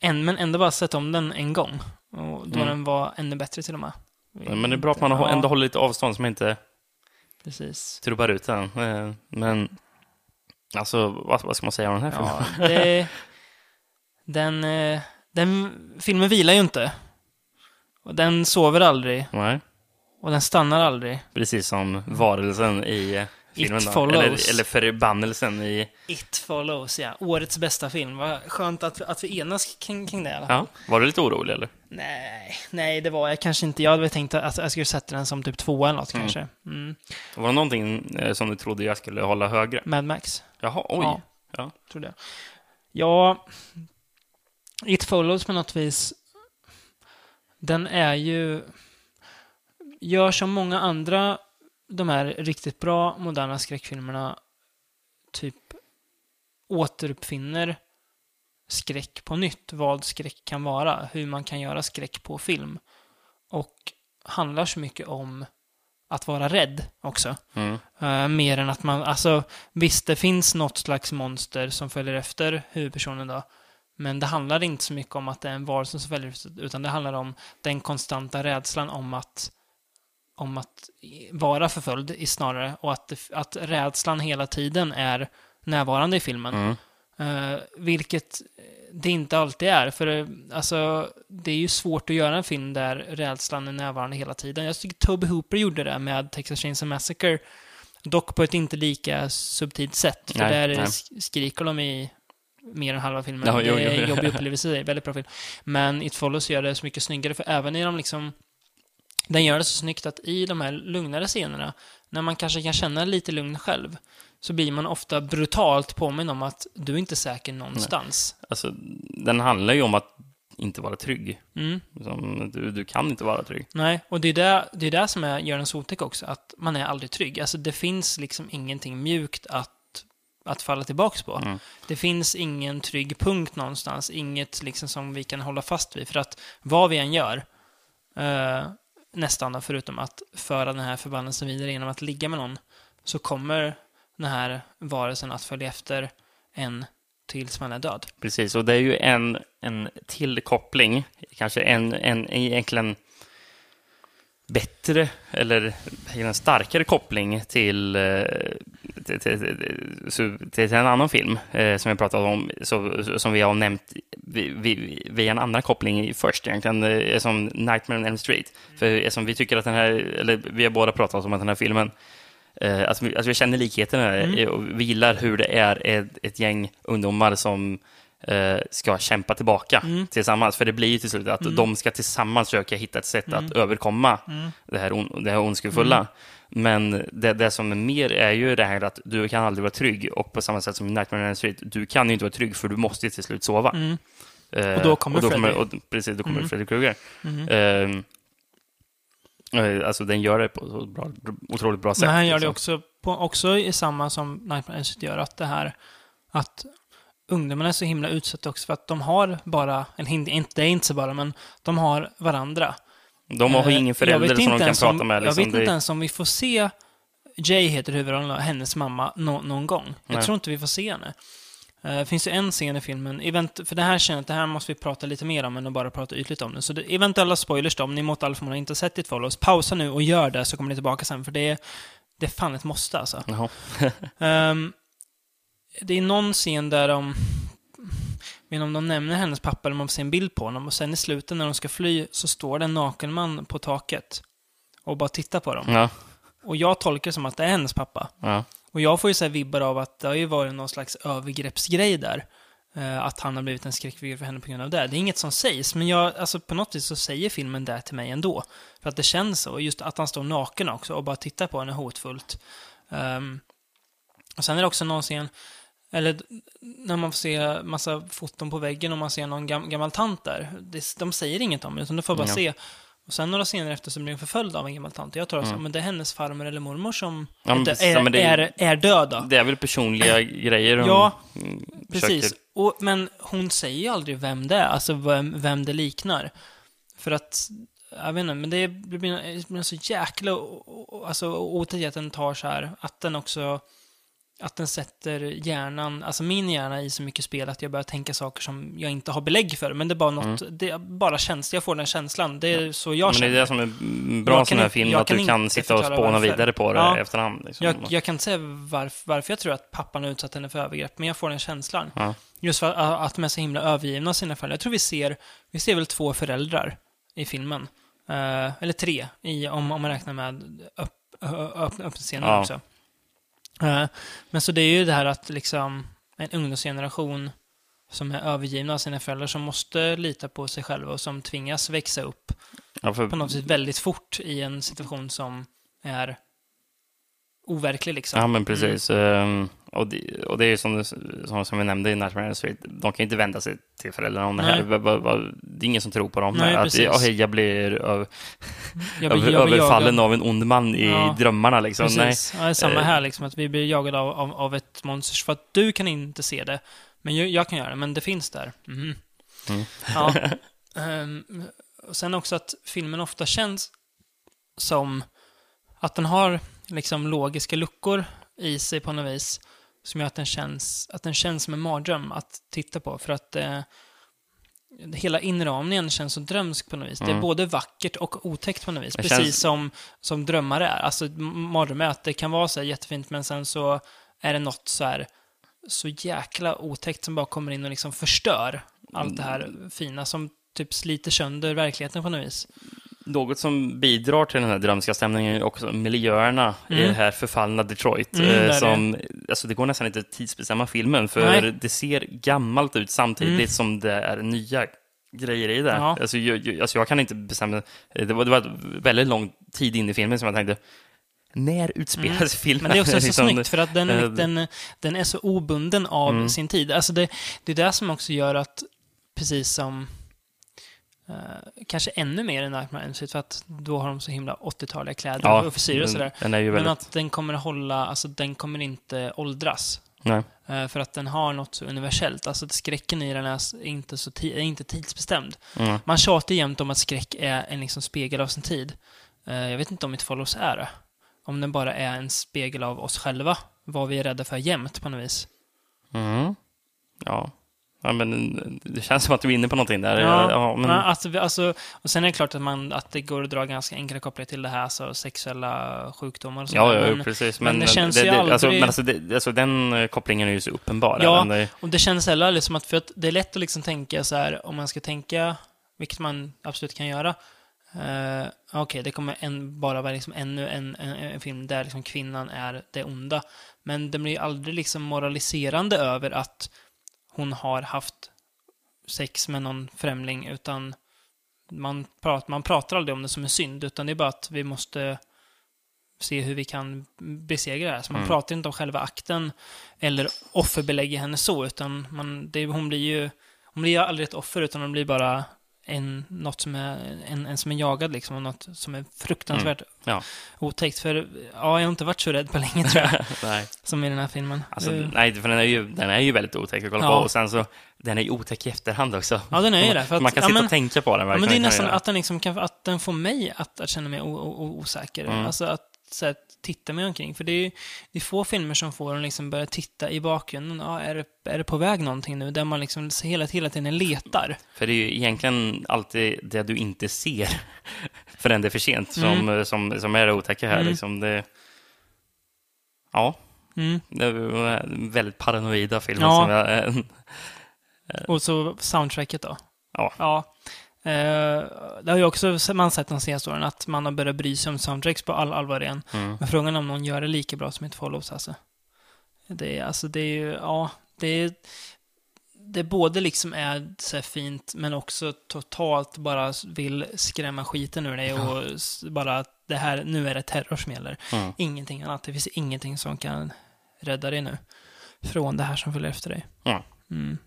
[SPEAKER 1] en, men ändå bara sett om den en gång. Och då
[SPEAKER 2] Mm.
[SPEAKER 1] den var ännu bättre till och med.
[SPEAKER 2] Men det är bra att man har
[SPEAKER 1] Ja,
[SPEAKER 2] ändå håller lite avstånd som inte
[SPEAKER 1] Precis.
[SPEAKER 2] trubbar ut den. Eh, Men alltså, vad, vad ska man säga om den här filmen?
[SPEAKER 1] Ja, det, den, eh, den filmen vilar ju inte. Och den sover aldrig.
[SPEAKER 2] Nej,
[SPEAKER 1] Och den stannar aldrig.
[SPEAKER 2] precis som varelsen i filmen.
[SPEAKER 1] It follows.
[SPEAKER 2] Eller, eller förbannelsen i...
[SPEAKER 1] It follows, ja. Årets bästa film. Vad skönt att, att vi enas kring, kring det i alla fall.
[SPEAKER 2] Ja, var du lite orolig eller?
[SPEAKER 1] Nej, nej, det var jag kanske inte. Jag hade väl tänkt att jag skulle sätta den som typ tvåa eller något
[SPEAKER 2] Mm.
[SPEAKER 1] kanske. Mm.
[SPEAKER 2] Var det någonting eh, som du trodde jag skulle hålla högre?
[SPEAKER 1] Mad Max,
[SPEAKER 2] Jaha, oj.
[SPEAKER 1] Ja.
[SPEAKER 2] Ja.
[SPEAKER 1] trodde jag. Ja, It follows på något vis. Den är ju... Gör som många andra, de här riktigt bra moderna skräckfilmerna, typ återuppfinner skräck på nytt. Vad skräck kan vara. Hur man kan göra skräck på film. Och handlar så mycket om att vara rädd också.
[SPEAKER 2] Mm.
[SPEAKER 1] Eh, mer än att man, alltså visst det finns något slags monster som följer efter huvudpersonen då. Men det handlar inte så mycket om att det är en varelse som efter, utan det handlar om den konstanta rädslan om att om att vara förföljd i snarare och att, att rädslan hela tiden är närvarande i filmen.
[SPEAKER 2] Mm.
[SPEAKER 1] Eh, vilket det inte alltid är. För eh, alltså, det är ju svårt att göra en film där rädslan är närvarande hela tiden. Jag tycker Toby Hooper gjorde det med Texas Chainsaw Massacre. Dock på ett inte lika subtilt sätt. För
[SPEAKER 2] Nej,
[SPEAKER 1] där
[SPEAKER 2] nej.
[SPEAKER 1] sk- skriker de i mer än halva filmen.
[SPEAKER 2] Ja, jo,
[SPEAKER 1] det är
[SPEAKER 2] jo.
[SPEAKER 1] en jobbig upplevelse, det är väldigt bra film. Men It Follows gör det så mycket snyggare, för även i de liksom... Den gör det så snyggt att i de här lugnare scenerna, när man kanske kan känna lite lugn själv, så blir man ofta brutalt påminn om att du är inte säker någonstans.
[SPEAKER 2] Alltså, den handlar ju om att inte vara trygg.
[SPEAKER 1] Mm.
[SPEAKER 2] Som, du, du kan inte vara trygg.
[SPEAKER 1] Nej, och det är det, det, är det som är, gör den så otäck också, att man är aldrig trygg. Alltså det finns liksom ingenting mjukt att, att falla tillbaks på.
[SPEAKER 2] Mm.
[SPEAKER 1] Det finns ingen trygg punkt någonstans, inget liksom som vi kan hålla fast vid. För att vad vi än gör, eh, nästan då, förutom att föra den här förbannelsen vidare genom att ligga med någon, så kommer den här varelsen att följa efter en tills man är död.
[SPEAKER 2] Precis, och det är ju en, en till koppling, kanske en, en egentligen bättre eller en starkare koppling till, eh, till, till, till, en annan film eh, som jag pratade om, så, som vi har nämnt via en annan koppling först egentligen, eh, som Nightmare on Elm Street. För som vi tycker att den här, eller vi har båda pratat om att den här filmen Eh, alltså, alltså vi känner likheten här. Mm. Och vi gillar hur det är ett, ett gäng ungdomar som eh, ska kämpa tillbaka mm. tillsammans. För det blir ju till slut att mm. de ska tillsammans försöka hitta ett sätt att mm. överkomma mm. det, här on, det här ondskefulla. Mm. Men det, det som är mer är ju det här att du kan aldrig vara trygg. Och på samma sätt som i Nightmare on Elm Street, du kan ju inte vara trygg för du måste ju till slut sova.
[SPEAKER 1] Eh, och då kommer och då
[SPEAKER 2] Freddy. Kommer, och, precis, då kommer Freddy Krueger. Eh, Eh, alltså den gör det på ett bra, otroligt bra sätt.
[SPEAKER 1] Men han gör liksom. det också, på, också i samma som Nightmare gör, att det här att ungdomarna är så himla utsatta också för att de har bara, eller inte, det är inte så bara, men de har varandra.
[SPEAKER 2] De har eh, ingen förälder som de kan prata
[SPEAKER 1] om,
[SPEAKER 2] med.
[SPEAKER 1] Liksom. Jag vet inte ens om vi får se Jay heter huvudrollen, hennes mamma, no, någon gång. Jag Nej. tror inte vi får se henne. Det uh, finns ju en scen i filmen, event, för det här känner jag att det här måste vi prata lite mer om än att bara prata ytligt om det. Så det, eventuella spoilers då, om ni mot all förmodan inte sett It Follows, pausa nu och gör det så kommer ni tillbaka sen, för det är, det är fan ett måste alltså. um, det är någon scen där de, men om de nämner hennes pappa eller om man får se en bild på honom och sen i slutet när de ska fly så står det en naken man på taket och bara tittar på dem.
[SPEAKER 2] Ja.
[SPEAKER 1] Och jag tolkar det som att det är hennes pappa.
[SPEAKER 2] Ja.
[SPEAKER 1] Och jag får ju så vibbar av att det har ju varit någon slags övergreppsgrej där. Eh, att han har blivit en skräckfigur för henne på grund av det. Det är inget som sägs, men jag, alltså på något vis så säger filmen det till mig ändå. För att det känns så. Just att han står naken också och bara tittar på henne hotfullt. Um, och sen är det också någon scen, eller när man får se massa foton på väggen och man ser någon gam, gammal tant där. Det, de säger inget om det, utan du får bara ja. se och sen några scener efter så blir hon förföljd av en gammal tant. Jag tror mm. att det är hennes farmor eller mormor som ja, är, precis, är, det, är, är, döda.
[SPEAKER 2] Det är väl personliga grejer
[SPEAKER 1] Ja, precis. Och, men hon säger ju aldrig vem det är, alltså vem, vem det liknar. För att, jag vet inte, men det blir, det blir så jäkla alltså, otäckt att den tar så här, att den också att den sätter hjärnan, alltså min hjärna i så mycket spel att jag börjar tänka saker som jag inte har belägg för. Men det är bara något, mm. det är bara känsla, jag får den känslan. Det är så jag
[SPEAKER 2] känner. Men det är det som är bra sån här film, att du kan sitta och spåna varför. vidare på det ja. efterhand. Liksom.
[SPEAKER 1] Jag, jag, kan inte säga varf, varför jag tror att pappan har utsatt henne för övergrepp, men jag får den känslan.
[SPEAKER 2] Ja.
[SPEAKER 1] Just för att de är så himla övergivna i sina fall. Jag tror vi ser, vi ser väl två föräldrar i filmen. Uh, eller tre, i, om, om man räknar med upp, upp, upp, scenen ja. också. Men så det är ju det här att liksom en ungdomsgeneration som är övergivna av sina föräldrar som måste lita på sig själva och som tvingas växa upp ja, för... på något sätt väldigt fort i en situation som är overklig liksom.
[SPEAKER 2] Ja, men precis. Mm. Och, det, och det är ju som, som, som vi nämnde i Nightmare Street, de kan ju inte vända sig till föräldrarna om det här. Det är ingen som tror på dem. Nej, att oh, jag blir, öv, jag blir över, överfallen av en ond man i ja, drömmarna. Liksom.
[SPEAKER 1] Precis. Nej. Ja, det är samma eh. här, liksom, att vi blir jagade av, av, av, ett monster. För att du kan inte se det, men jag, jag kan göra det, men det finns där. Mm. Mm. Ja. um, och sen också att filmen ofta känns som att den har liksom logiska luckor i sig på något vis. Som gör att den känns, att den känns som en mardröm att titta på. För att eh, hela inramningen känns så drömsk på något vis. Mm. Det är mm. både vackert och otäckt på något vis. Det precis känns... som, som drömmar är. Alltså mardröm är att det kan vara så här jättefint men sen så är det något så här så jäkla otäckt som bara kommer in och liksom förstör allt det här fina som typ sliter sönder verkligheten på något vis
[SPEAKER 2] något som bidrar till den här drömska stämningen är också miljöerna mm. i det här förfallna Detroit. Mm, eh, som, det. Alltså, det går nästan inte att tidsbestämma filmen, för Nej. det ser gammalt ut samtidigt mm. som det är nya grejer i det. Ja. Alltså, jag, alltså, jag kan inte bestämma. Det var, det var väldigt lång tid in i filmen som jag tänkte, när utspelas mm. filmen?
[SPEAKER 1] Men det är också så liksom, snyggt, för att den, äh, den, den är så obunden av mm. sin tid. Alltså det, det är det som också gör att, precis som Uh, kanske ännu mer än Nightmare on för att då har de så himla 80-taliga kläder ja, och frisyrer och sådär. Men att den kommer hålla, alltså den kommer inte åldras. Eh, För att den har något så universellt. Alltså skräcken i den är inte, så är inte tidsbestämd.
[SPEAKER 2] Mm.
[SPEAKER 1] Man tjatar jämt om att skräck är en liksom spegel av sin tid. Eh, Jag vet inte om It Follows är det. Om den bara är en spegel av oss själva. Vad vi är rädda för jämt på något vis.
[SPEAKER 2] Mm. Ja. Ja, men det känns som att du är inne på någonting där.
[SPEAKER 1] Ja,
[SPEAKER 2] Ja, men,
[SPEAKER 1] alltså, alltså, och sen är det klart att, man, att det går att dra ganska enkla kopplingar till det här, alltså sexuella sjukdomar och sånt.
[SPEAKER 2] ja, ja,
[SPEAKER 1] men,
[SPEAKER 2] precis.
[SPEAKER 1] men
[SPEAKER 2] Men,
[SPEAKER 1] det känns
[SPEAKER 2] det,
[SPEAKER 1] ju
[SPEAKER 2] alltså,
[SPEAKER 1] aldrig-
[SPEAKER 2] men alltså, det, alltså, den eh, kopplingen är ju så uppenbar.
[SPEAKER 1] Ja.
[SPEAKER 2] det-
[SPEAKER 1] Och det känns heller liksom att, för att det är lätt att liksom tänka så här, om man ska tänka, vilket man absolut kan göra, eh, okej, det kommer en, bara vara liksom ännu en, en, en film där liksom kvinnan är det onda. Men det blir ju aldrig liksom moraliserande över att hon har haft sex med någon främling, utan man, prat, man pratar aldrig om det som en synd, utan det är bara att vi måste se hur vi kan besegra det här. Så man
[SPEAKER 2] Mm.
[SPEAKER 1] pratar inte om själva akten eller offerbelägger henne så, utan man, det, hon blir ju hon blir aldrig ett offer, utan hon blir bara en, något som är, en, en som är jagad liksom, och något som är fruktansvärt
[SPEAKER 2] Ja.
[SPEAKER 1] otäckt. För ja, jag har inte varit så rädd på länge tror jag,
[SPEAKER 2] Nej.
[SPEAKER 1] som i den här filmen.
[SPEAKER 2] Alltså,
[SPEAKER 1] Det-
[SPEAKER 2] nej, för den är, ju, den är ju väldigt otäck att kolla
[SPEAKER 1] Ja.
[SPEAKER 2] på. Och sen så, den är ju otäck i efterhand också.
[SPEAKER 1] Ja, den är ju det, för att-
[SPEAKER 2] man kan
[SPEAKER 1] ja,
[SPEAKER 2] sitta
[SPEAKER 1] men-
[SPEAKER 2] och tänka på den
[SPEAKER 1] Ja, men det är nästan att den, liksom kan, att den får mig att, att känna mig o, o, osäker.
[SPEAKER 2] Mm.
[SPEAKER 1] Alltså att så här, titta mig omkring. För det är, det är få filmer som får en liksom börja titta i bakgrunden. Ja, är, det, är det på väg någonting nu? Där man liksom hela, hela tiden letar.
[SPEAKER 2] För det är ju egentligen alltid det du inte ser förrän det är för sent som, som, som är det otäcka här.
[SPEAKER 1] Mm.
[SPEAKER 2] Liksom det, ja,
[SPEAKER 1] Mm.
[SPEAKER 2] det är en väldigt paranoida film.
[SPEAKER 1] Ja.
[SPEAKER 2] Jag, eh,
[SPEAKER 1] Och så soundtracket då.
[SPEAKER 2] Ja.
[SPEAKER 1] ja. Eh, det har ju också man sett de senaste åren, att man har börjat bry sig om soundtracks på all allvar igen.
[SPEAKER 2] mm.
[SPEAKER 1] Men frågan är om någon gör det lika bra som ett Follows alltså. Det är, alltså det är ju, ja, det är, det både liksom är så här fint, men också totalt bara vill skrämma skiten ur dig och s- bara att det här, nu är det terror som gäller.
[SPEAKER 2] Mm.
[SPEAKER 1] Ingenting annat. Det finns ingenting som kan rädda dig nu. Från det här som följer efter dig.
[SPEAKER 2] Ja.
[SPEAKER 1] Mm.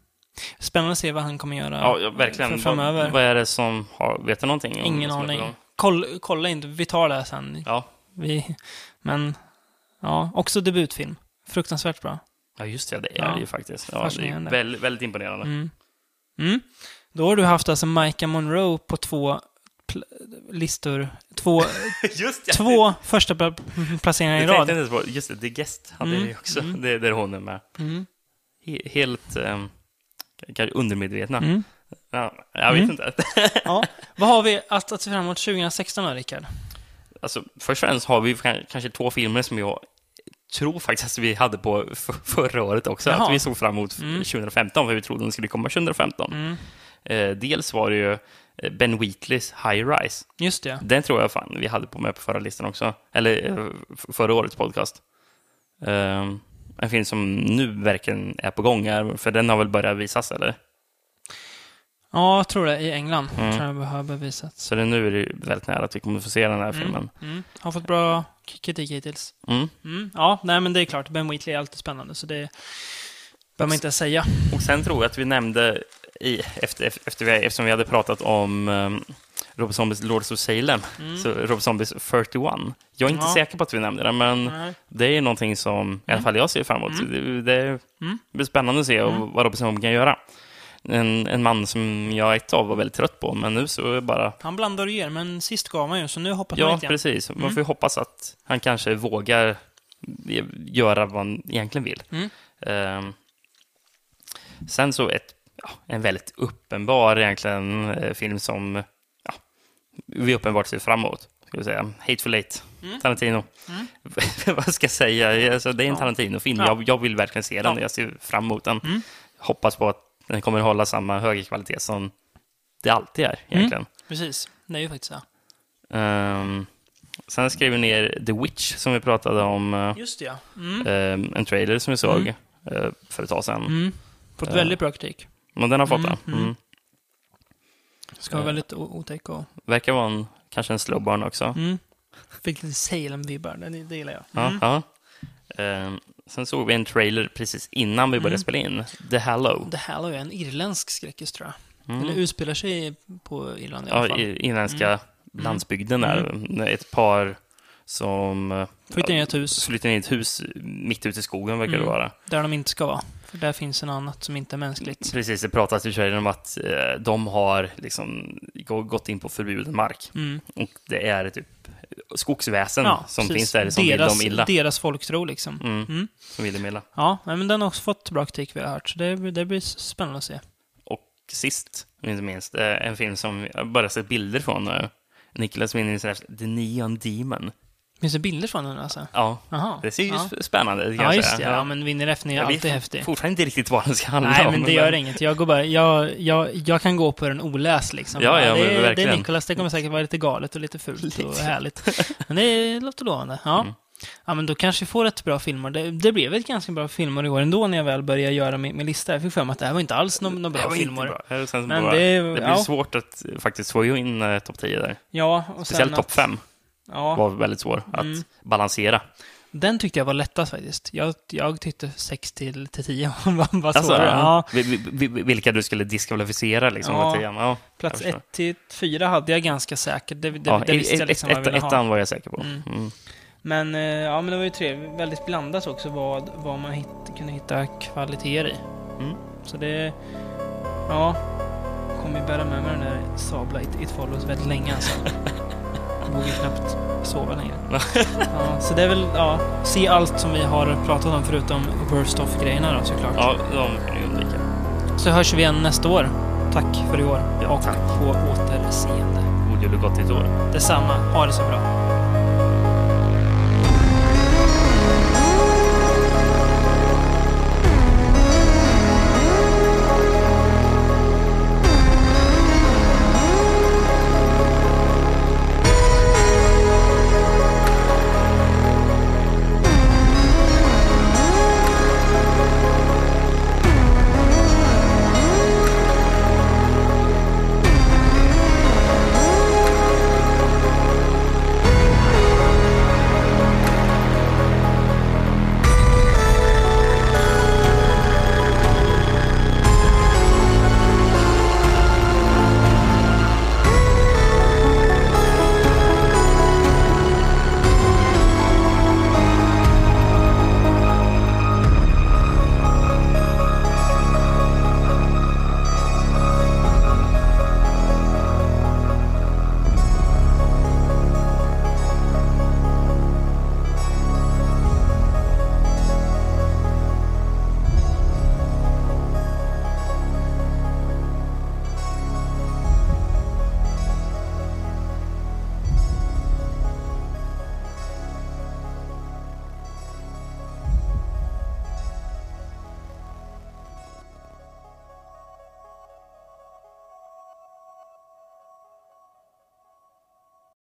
[SPEAKER 1] Spännande att se vad han kommer göra
[SPEAKER 2] Ja, ja, verkligen.
[SPEAKER 1] framöver.
[SPEAKER 2] Vad, vad är det som har... Vet du någonting?
[SPEAKER 1] Ingen aning.
[SPEAKER 2] gång?
[SPEAKER 1] Kolla, inte, vi tar det sen.
[SPEAKER 2] Ja.
[SPEAKER 1] Vi, men, ja, också debutfilm. Fruktansvärt bra.
[SPEAKER 2] ja, just det. Det är
[SPEAKER 1] Ja.
[SPEAKER 2] det ju faktiskt. Ja, det är väldigt, väldigt imponerande.
[SPEAKER 1] Mm. Mm. Då har du haft alltså Micah Monroe på två pl- listor. Två,
[SPEAKER 2] just det!
[SPEAKER 1] två första pla- placeringar i
[SPEAKER 2] Det tänkte
[SPEAKER 1] rad.
[SPEAKER 2] jag inte på. Just det, The Guest hade
[SPEAKER 1] Mm,
[SPEAKER 2] vi också.
[SPEAKER 1] mm.
[SPEAKER 2] Det, hon är med.
[SPEAKER 1] Mm.
[SPEAKER 2] He- Helt... Um, kanske undermedvetna.
[SPEAKER 1] Mm.
[SPEAKER 2] Ja, jag vet
[SPEAKER 1] Mm.
[SPEAKER 2] inte.
[SPEAKER 1] Ja. Vad har vi att, att se fram emot 2016 då, Rickard?
[SPEAKER 2] Alltså, först och främst har vi kan- kanske två filmer som jag tror faktiskt att vi hade på förra året också.
[SPEAKER 1] Jaha.
[SPEAKER 2] Att vi såg fram emot
[SPEAKER 1] Mm.
[SPEAKER 2] 2015, för vi trodde den skulle komma 2015.
[SPEAKER 1] Mm.
[SPEAKER 2] Eh, dels var det ju eh, Ben Wheatleys High Rise.
[SPEAKER 1] Just det.
[SPEAKER 2] Den tror jag fan vi hade på med på förra listan också. Eller eh, förra årets podcast. Eh, en film som nu verkligen är på gång, här, för den har väl börjat visas, eller?
[SPEAKER 1] Ja, jag tror det. I England.
[SPEAKER 2] Mm.
[SPEAKER 1] Tror jag det har bevisats.
[SPEAKER 2] Så det, nu är det väldigt nära att vi kommer få se den här
[SPEAKER 1] Mm.
[SPEAKER 2] filmen.
[SPEAKER 1] Mm. Har fått bra kritik hittills.
[SPEAKER 2] Mm.
[SPEAKER 1] Mm. Ja, nej men det är klart. Ben Wheatley är alltid spännande, så det behöver man inte säga.
[SPEAKER 2] Och sen tror jag att vi nämnde, i, efter, efter vi, eftersom vi hade pratat om um, Rob Zombies Lords of Salem, så Rob Zombies 41. Jag är inte
[SPEAKER 1] Mm. Ja.
[SPEAKER 2] säker på att vi nämnde det, men
[SPEAKER 1] Nej.
[SPEAKER 2] det är någonting som i alla fall jag ser fram emot. Det, det
[SPEAKER 1] Mm.
[SPEAKER 2] blir spännande att se och vad Rob Zombie kan göra. En, en man som jag ett av var väldigt trött på, men nu så är det bara...
[SPEAKER 1] Han blandar och ger, men sist gav han ju, så nu hoppas man
[SPEAKER 2] Ja,
[SPEAKER 1] lite grann.
[SPEAKER 2] precis. Man
[SPEAKER 1] Mm.
[SPEAKER 2] får ju hoppas att han kanske vågar göra vad han egentligen vill.
[SPEAKER 1] Mm.
[SPEAKER 2] Ehm, sen så ett, ja, en väldigt uppenbar egentligen eh, film som ja, vi uppenbart ser fram emot. Ska vi säga. Hateful Eight,
[SPEAKER 1] Mm.
[SPEAKER 2] Tarantino.
[SPEAKER 1] Mm.
[SPEAKER 2] vad ska jag säga? Alltså, det är en. Tarantino-film.
[SPEAKER 1] Ja.
[SPEAKER 2] Jag, jag vill verkligen se den.
[SPEAKER 1] Ja.
[SPEAKER 2] Jag ser fram emot den.
[SPEAKER 1] Mm.
[SPEAKER 2] Hoppas på att den kommer hålla samma höga kvalitet som det alltid är
[SPEAKER 1] Mm.
[SPEAKER 2] egentligen.
[SPEAKER 1] Precis. Det är ju faktiskt så.
[SPEAKER 2] Ehm, sen skrev vi ner The Witch som vi pratade om. eh,
[SPEAKER 1] Just det, ja.
[SPEAKER 2] Ehm, en trailer som vi såg eh, för ett tag sedan.
[SPEAKER 1] Fått
[SPEAKER 2] Ja.
[SPEAKER 1] väldigt bra kritik.
[SPEAKER 2] Men den har fått
[SPEAKER 1] Mm,
[SPEAKER 2] det.
[SPEAKER 1] Mm.
[SPEAKER 2] Mm.
[SPEAKER 1] Ska vara
[SPEAKER 2] Eh.
[SPEAKER 1] väldigt otäck och...
[SPEAKER 2] Verkar vara en, kanske en slow burn också.
[SPEAKER 1] Mm. Fick lite Salem-vibbar, det, gillar jag.
[SPEAKER 2] Ja,
[SPEAKER 1] Mm.
[SPEAKER 2] ja. Ehm, sen såg vi en trailer precis innan vi började
[SPEAKER 1] Mm.
[SPEAKER 2] spela in. The Hallow.
[SPEAKER 1] Det här är en irländsk skräckis, tror jag.
[SPEAKER 2] Mm.
[SPEAKER 1] Eller utspelar sig på Irland i alla
[SPEAKER 2] Ja,
[SPEAKER 1] fall.
[SPEAKER 2] i inländska
[SPEAKER 1] Mm.
[SPEAKER 2] landsbygden där. Ett par som eh,
[SPEAKER 1] Flyttar in i ett hus
[SPEAKER 2] flyttar in i ett hus mitt ute i skogen, verkar
[SPEAKER 1] Mm.
[SPEAKER 2] det vara.
[SPEAKER 1] där de inte ska vara. För där finns en annat som inte är mänskligt.
[SPEAKER 2] Precis, det pratas i trailern om att eh, de har liksom gå- gått in på förbjuden mark.
[SPEAKER 1] Mm.
[SPEAKER 2] Och det är typ skogsväsen
[SPEAKER 1] Ja,
[SPEAKER 2] som
[SPEAKER 1] precis.
[SPEAKER 2] finns där som
[SPEAKER 1] deras,
[SPEAKER 2] vill dem illa.
[SPEAKER 1] Deras folktro liksom.
[SPEAKER 2] Mm,
[SPEAKER 1] Mm.
[SPEAKER 2] som vill dem illa.
[SPEAKER 1] Ja, men den har också fått bra kritik vi har hört. Så det, det blir spännande att se.
[SPEAKER 2] Och sist, inte minst, eh, en film som jag bara sett bilder från. Niklas minns The Neon Demon.
[SPEAKER 1] Finns det bilder från den alltså?
[SPEAKER 2] Ja,
[SPEAKER 1] Jaha.
[SPEAKER 2] det ser ju
[SPEAKER 1] ja.
[SPEAKER 2] sp- spännande ut.
[SPEAKER 1] Ja, just det. Ja, men Vinner F är alltid häftig.
[SPEAKER 2] fortfarande inte riktigt vad den ska handla
[SPEAKER 1] Nej,
[SPEAKER 2] om.
[SPEAKER 1] men det gör inget. Jag, går bara, jag, jag, jag kan gå på den oläst liksom.
[SPEAKER 2] Ja, ja,
[SPEAKER 1] det,
[SPEAKER 2] men
[SPEAKER 1] är- det är
[SPEAKER 2] verkligen.
[SPEAKER 1] Nicolas, det kommer säkert vara lite galet och lite fult och
[SPEAKER 2] Lite.
[SPEAKER 1] härligt. Men det låter lovande. Ja.
[SPEAKER 2] Mm.
[SPEAKER 1] ja, men då kanske vi får ett bra filmer. Det, det blev ett ganska bra filmer i år ändå när jag väl började göra min, min lista. Jag fick för mig att det här var inte alls några
[SPEAKER 2] Det
[SPEAKER 1] bra filmer.
[SPEAKER 2] bra. Det,
[SPEAKER 1] Men
[SPEAKER 2] bara,
[SPEAKER 1] det-
[SPEAKER 2] det blir
[SPEAKER 1] ja.
[SPEAKER 2] svårt att faktiskt få in eh, topp 10 där.
[SPEAKER 1] Ja, och
[SPEAKER 2] Speciellt topp 5
[SPEAKER 1] Ja,
[SPEAKER 2] var väldigt svår
[SPEAKER 1] Mm.
[SPEAKER 2] att balansera.
[SPEAKER 1] den tyckte jag var lättast faktiskt. Jag, jag tyckte 6 till, till 10 var, var
[SPEAKER 2] Alltså,
[SPEAKER 1] svårare. ja.
[SPEAKER 2] vi- vi- vi- vilka du skulle diskvalificera liksom.
[SPEAKER 1] Ja.
[SPEAKER 2] Ja,
[SPEAKER 1] Plats
[SPEAKER 2] jag förstår.
[SPEAKER 1] 1 till 4 hade jag ganska säkert. Det, det,
[SPEAKER 2] ja,
[SPEAKER 1] det visste jag
[SPEAKER 2] ett-
[SPEAKER 1] liksom
[SPEAKER 2] ett-
[SPEAKER 1] jag.
[SPEAKER 2] Ettan var jag säker på.
[SPEAKER 1] Mm.
[SPEAKER 2] Mm.
[SPEAKER 1] Men, eh, ja, men det var ju trevligt. Väldigt blandat också vad, vad man hit, kunde hitta kvaliteter i.
[SPEAKER 2] Mm.
[SPEAKER 1] Så det... Ja. Kommer ju bära med mig den där sabla It, It Follows väldigt länge alltså. Jag vågar knappt sova längre. ja, så det är väl, ja, se allt som vi har pratat om förutom Worst Off-grejerna då såklart.
[SPEAKER 2] Ja, de kan du undvika.
[SPEAKER 1] Så hörs vi igen nästa år. Tack för i år.
[SPEAKER 2] Ja,
[SPEAKER 1] och
[SPEAKER 2] tack.
[SPEAKER 1] på återseende.
[SPEAKER 2] God jul och gott nytt år.
[SPEAKER 1] Detsamma. Ha det så bra.